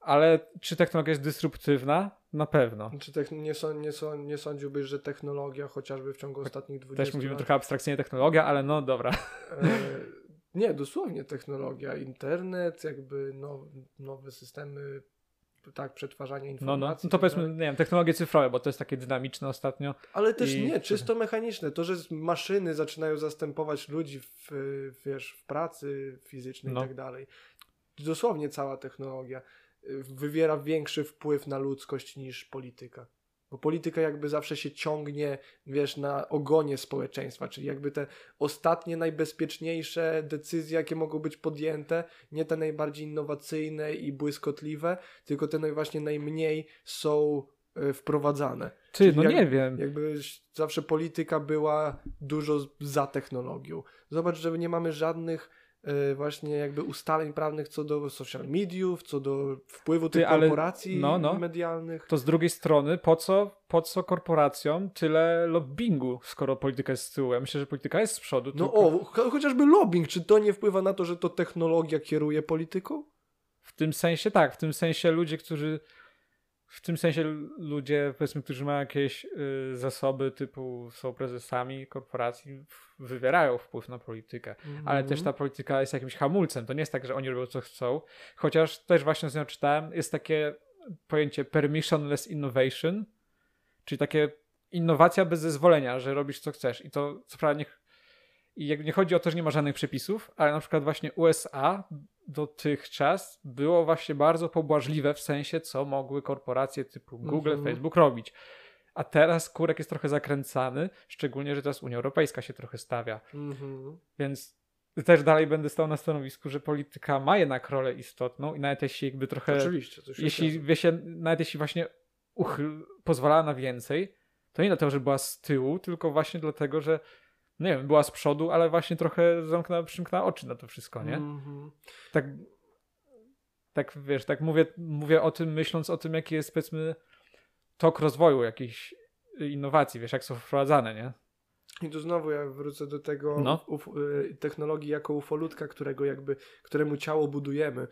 ale czy technologia jest dysruptywna? Na pewno. Czy te, nie, nie, nie sądziłbyś, że technologia chociażby w ciągu ostatnich 20 Też mówimy lat... trochę abstrakcyjnie technologia, ale no dobra. E, nie, dosłownie technologia, internet, jakby now, nowe systemy tak, przetwarzania informacji. No, no, no to powiedzmy, tak. nie wiem, technologie cyfrowe, bo to jest takie dynamiczne ostatnio. Ale też i... nie, czysto mechaniczne. To, że maszyny zaczynają zastępować ludzi w, wiesz, w pracy fizycznej no. i tak dalej. Dosłownie cała technologia y, wywiera większy wpływ na ludzkość niż polityka. Bo polityka jakby zawsze się ciągnie, wiesz, na ogonie społeczeństwa, czyli jakby te ostatnie, najbezpieczniejsze decyzje, jakie mogą być podjęte, nie te najbardziej innowacyjne i błyskotliwe, tylko te właśnie najmniej są e, wprowadzane. Ty, no jak, nie wiem. Jakby zawsze polityka była dużo za technologią. Zobacz, że nie mamy żadnych właśnie jakby ustaleń prawnych co do social mediów, co do wpływu tych Ty, korporacji no, no. medialnych. To z drugiej strony, po co, po co korporacjom tyle lobbingu, skoro polityka jest z tyłu? Ja myślę, że polityka jest z przodu. No tylko... o, chociażby lobbying, czy to nie wpływa na to, że to technologia kieruje polityką? W tym sensie tak, w tym sensie ludzie, którzy w tym sensie ludzie, powiedzmy, którzy mają jakieś y, zasoby typu są prezesami korporacji, wywierają wpływ na politykę, mm -hmm. ale też ta polityka jest jakimś hamulcem. To nie jest tak, że oni robią co chcą, chociaż też właśnie z nią czytałem, jest takie pojęcie permissionless innovation, czyli takie innowacja bez zezwolenia, że robisz co chcesz. I to co prawda nie, i nie chodzi o to, że nie ma żadnych przepisów, ale na przykład właśnie USA dotychczas było właśnie bardzo pobłażliwe w sensie, co mogły korporacje typu Google, mhm. Facebook robić. A teraz kurek jest trochę zakręcany, szczególnie, że teraz Unia Europejska się trochę stawia. Mhm. Więc też dalej będę stał na stanowisku, że polityka ma jednak rolę istotną i nawet jeśli jakby trochę. Oczywiście, jeśli wie się, nawet jeśli właśnie uchyl, pozwalała na więcej, to nie dlatego, że była z tyłu, tylko właśnie dlatego, że nie wiem, była z przodu, ale właśnie trochę zamknęła, przymknęła oczy na to wszystko, nie? Mm -hmm. Tak, tak wiesz, tak mówię, mówię o tym, myśląc o tym, jaki jest powiedzmy tok rozwoju jakichś innowacji, wiesz, jak są wprowadzane, nie? I tu znowu ja wrócę do tego no. uf, y, technologii jako ufolutka, którego jakby, któremu ciało budujemy.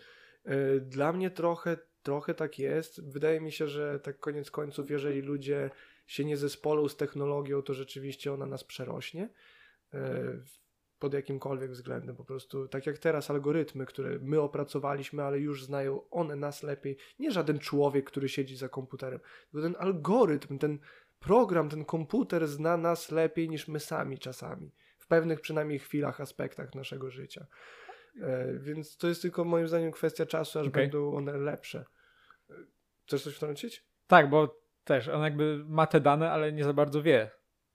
Y, dla mnie trochę, trochę tak jest. Wydaje mi się, że tak koniec końców, jeżeli ludzie się nie zespolą z technologią, to rzeczywiście ona nas przerośnie. E, pod jakimkolwiek względem. Po prostu tak jak teraz algorytmy, które my opracowaliśmy, ale już znają one nas lepiej. Nie żaden człowiek, który siedzi za komputerem, tylko ten algorytm, ten program, ten komputer zna nas lepiej niż my sami czasami. W pewnych przynajmniej chwilach, aspektach naszego życia. E, więc to jest tylko moim zdaniem kwestia czasu, aż okay. będą one lepsze. Chcesz coś wtrącić? Tak, bo też on jakby ma te dane, ale nie za bardzo wie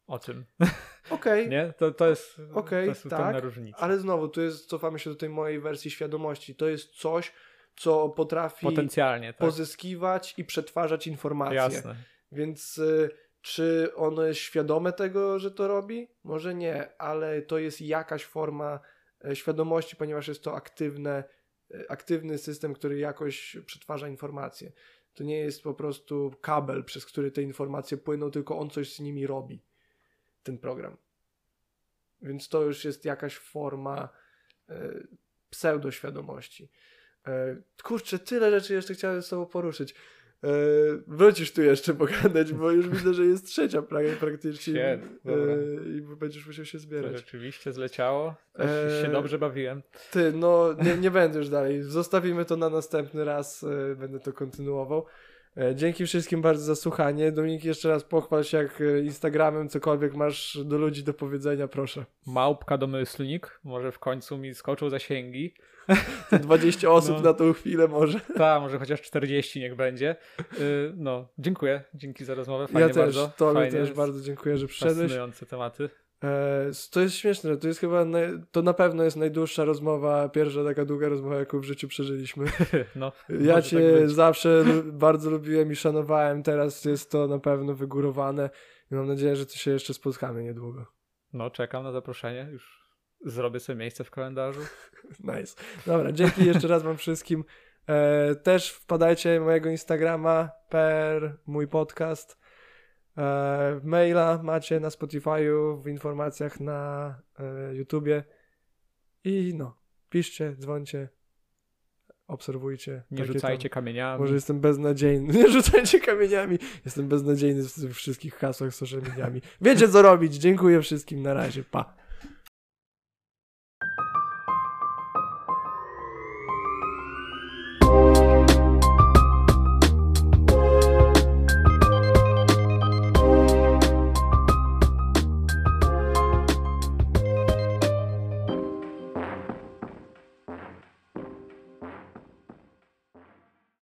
o tym. Okej. Okay. nie? To, to jest, okay, to jest tak, różnica. Ale znowu, tu jest, cofamy się do tej mojej wersji świadomości. To jest coś, co potrafi Potencjalnie, tak. pozyskiwać i przetwarzać informacje. Jasne. Więc y, czy ono jest świadome tego, że to robi? Może nie, ale to jest jakaś forma y, świadomości, ponieważ jest to aktywne, y, aktywny system, który jakoś przetwarza informacje. To nie jest po prostu kabel, przez który te informacje płyną, tylko on coś z nimi robi ten program. Więc to już jest jakaś forma e, pseudoświadomości. E, kurczę, tyle rzeczy jeszcze chciałem z tobą poruszyć. E, wrócisz tu jeszcze pogadać, bo już widzę, że jest trzecia prawie praktycznie e, i będziesz musiał się zbierać. To rzeczywiście zleciało. E, się dobrze bawiłem. Ty, no nie, nie będę już dalej. Zostawimy to na następny raz. E, będę to kontynuował. E, dzięki wszystkim bardzo za słuchanie. Dominik, jeszcze raz pochwal się, jak e, Instagramem cokolwiek masz do ludzi do powiedzenia, proszę. Małpka domyślnik, może w końcu mi skoczył zasięgi. 20 osób no, na tą chwilę może. Tak, może chociaż 40 niech będzie. Y, no, dziękuję. Dzięki za rozmowę. Fajnie ja też, bardzo. Tobie też bardzo dziękuję, że przyszedłeś. Fascynujące tematy. E, to jest śmieszne, to jest chyba, naj, to na pewno jest najdłuższa rozmowa, pierwsza taka długa rozmowa, jaką w życiu przeżyliśmy. No, ja cię tak zawsze bardzo lubiłem i szanowałem, teraz jest to na pewno wygórowane i mam nadzieję, że to się jeszcze spotkamy niedługo. No, czekam na zaproszenie, już zrobię sobie miejsce w kalendarzu. nice. Dobra, dzięki jeszcze raz wam wszystkim. E, też wpadajcie mojego Instagrama per mój podcast. E, maila macie na Spotify'u, w informacjach na e, YouTubie. I no, piszcie, dzwońcie. obserwujcie. Nie rzucajcie tam, kamieniami. Może jestem beznadziejny. Nie rzucajcie kamieniami. Jestem beznadziejny w wszystkich hasłach social mediami. Wiecie co robić. Dziękuję wszystkim. Na razie. Pa.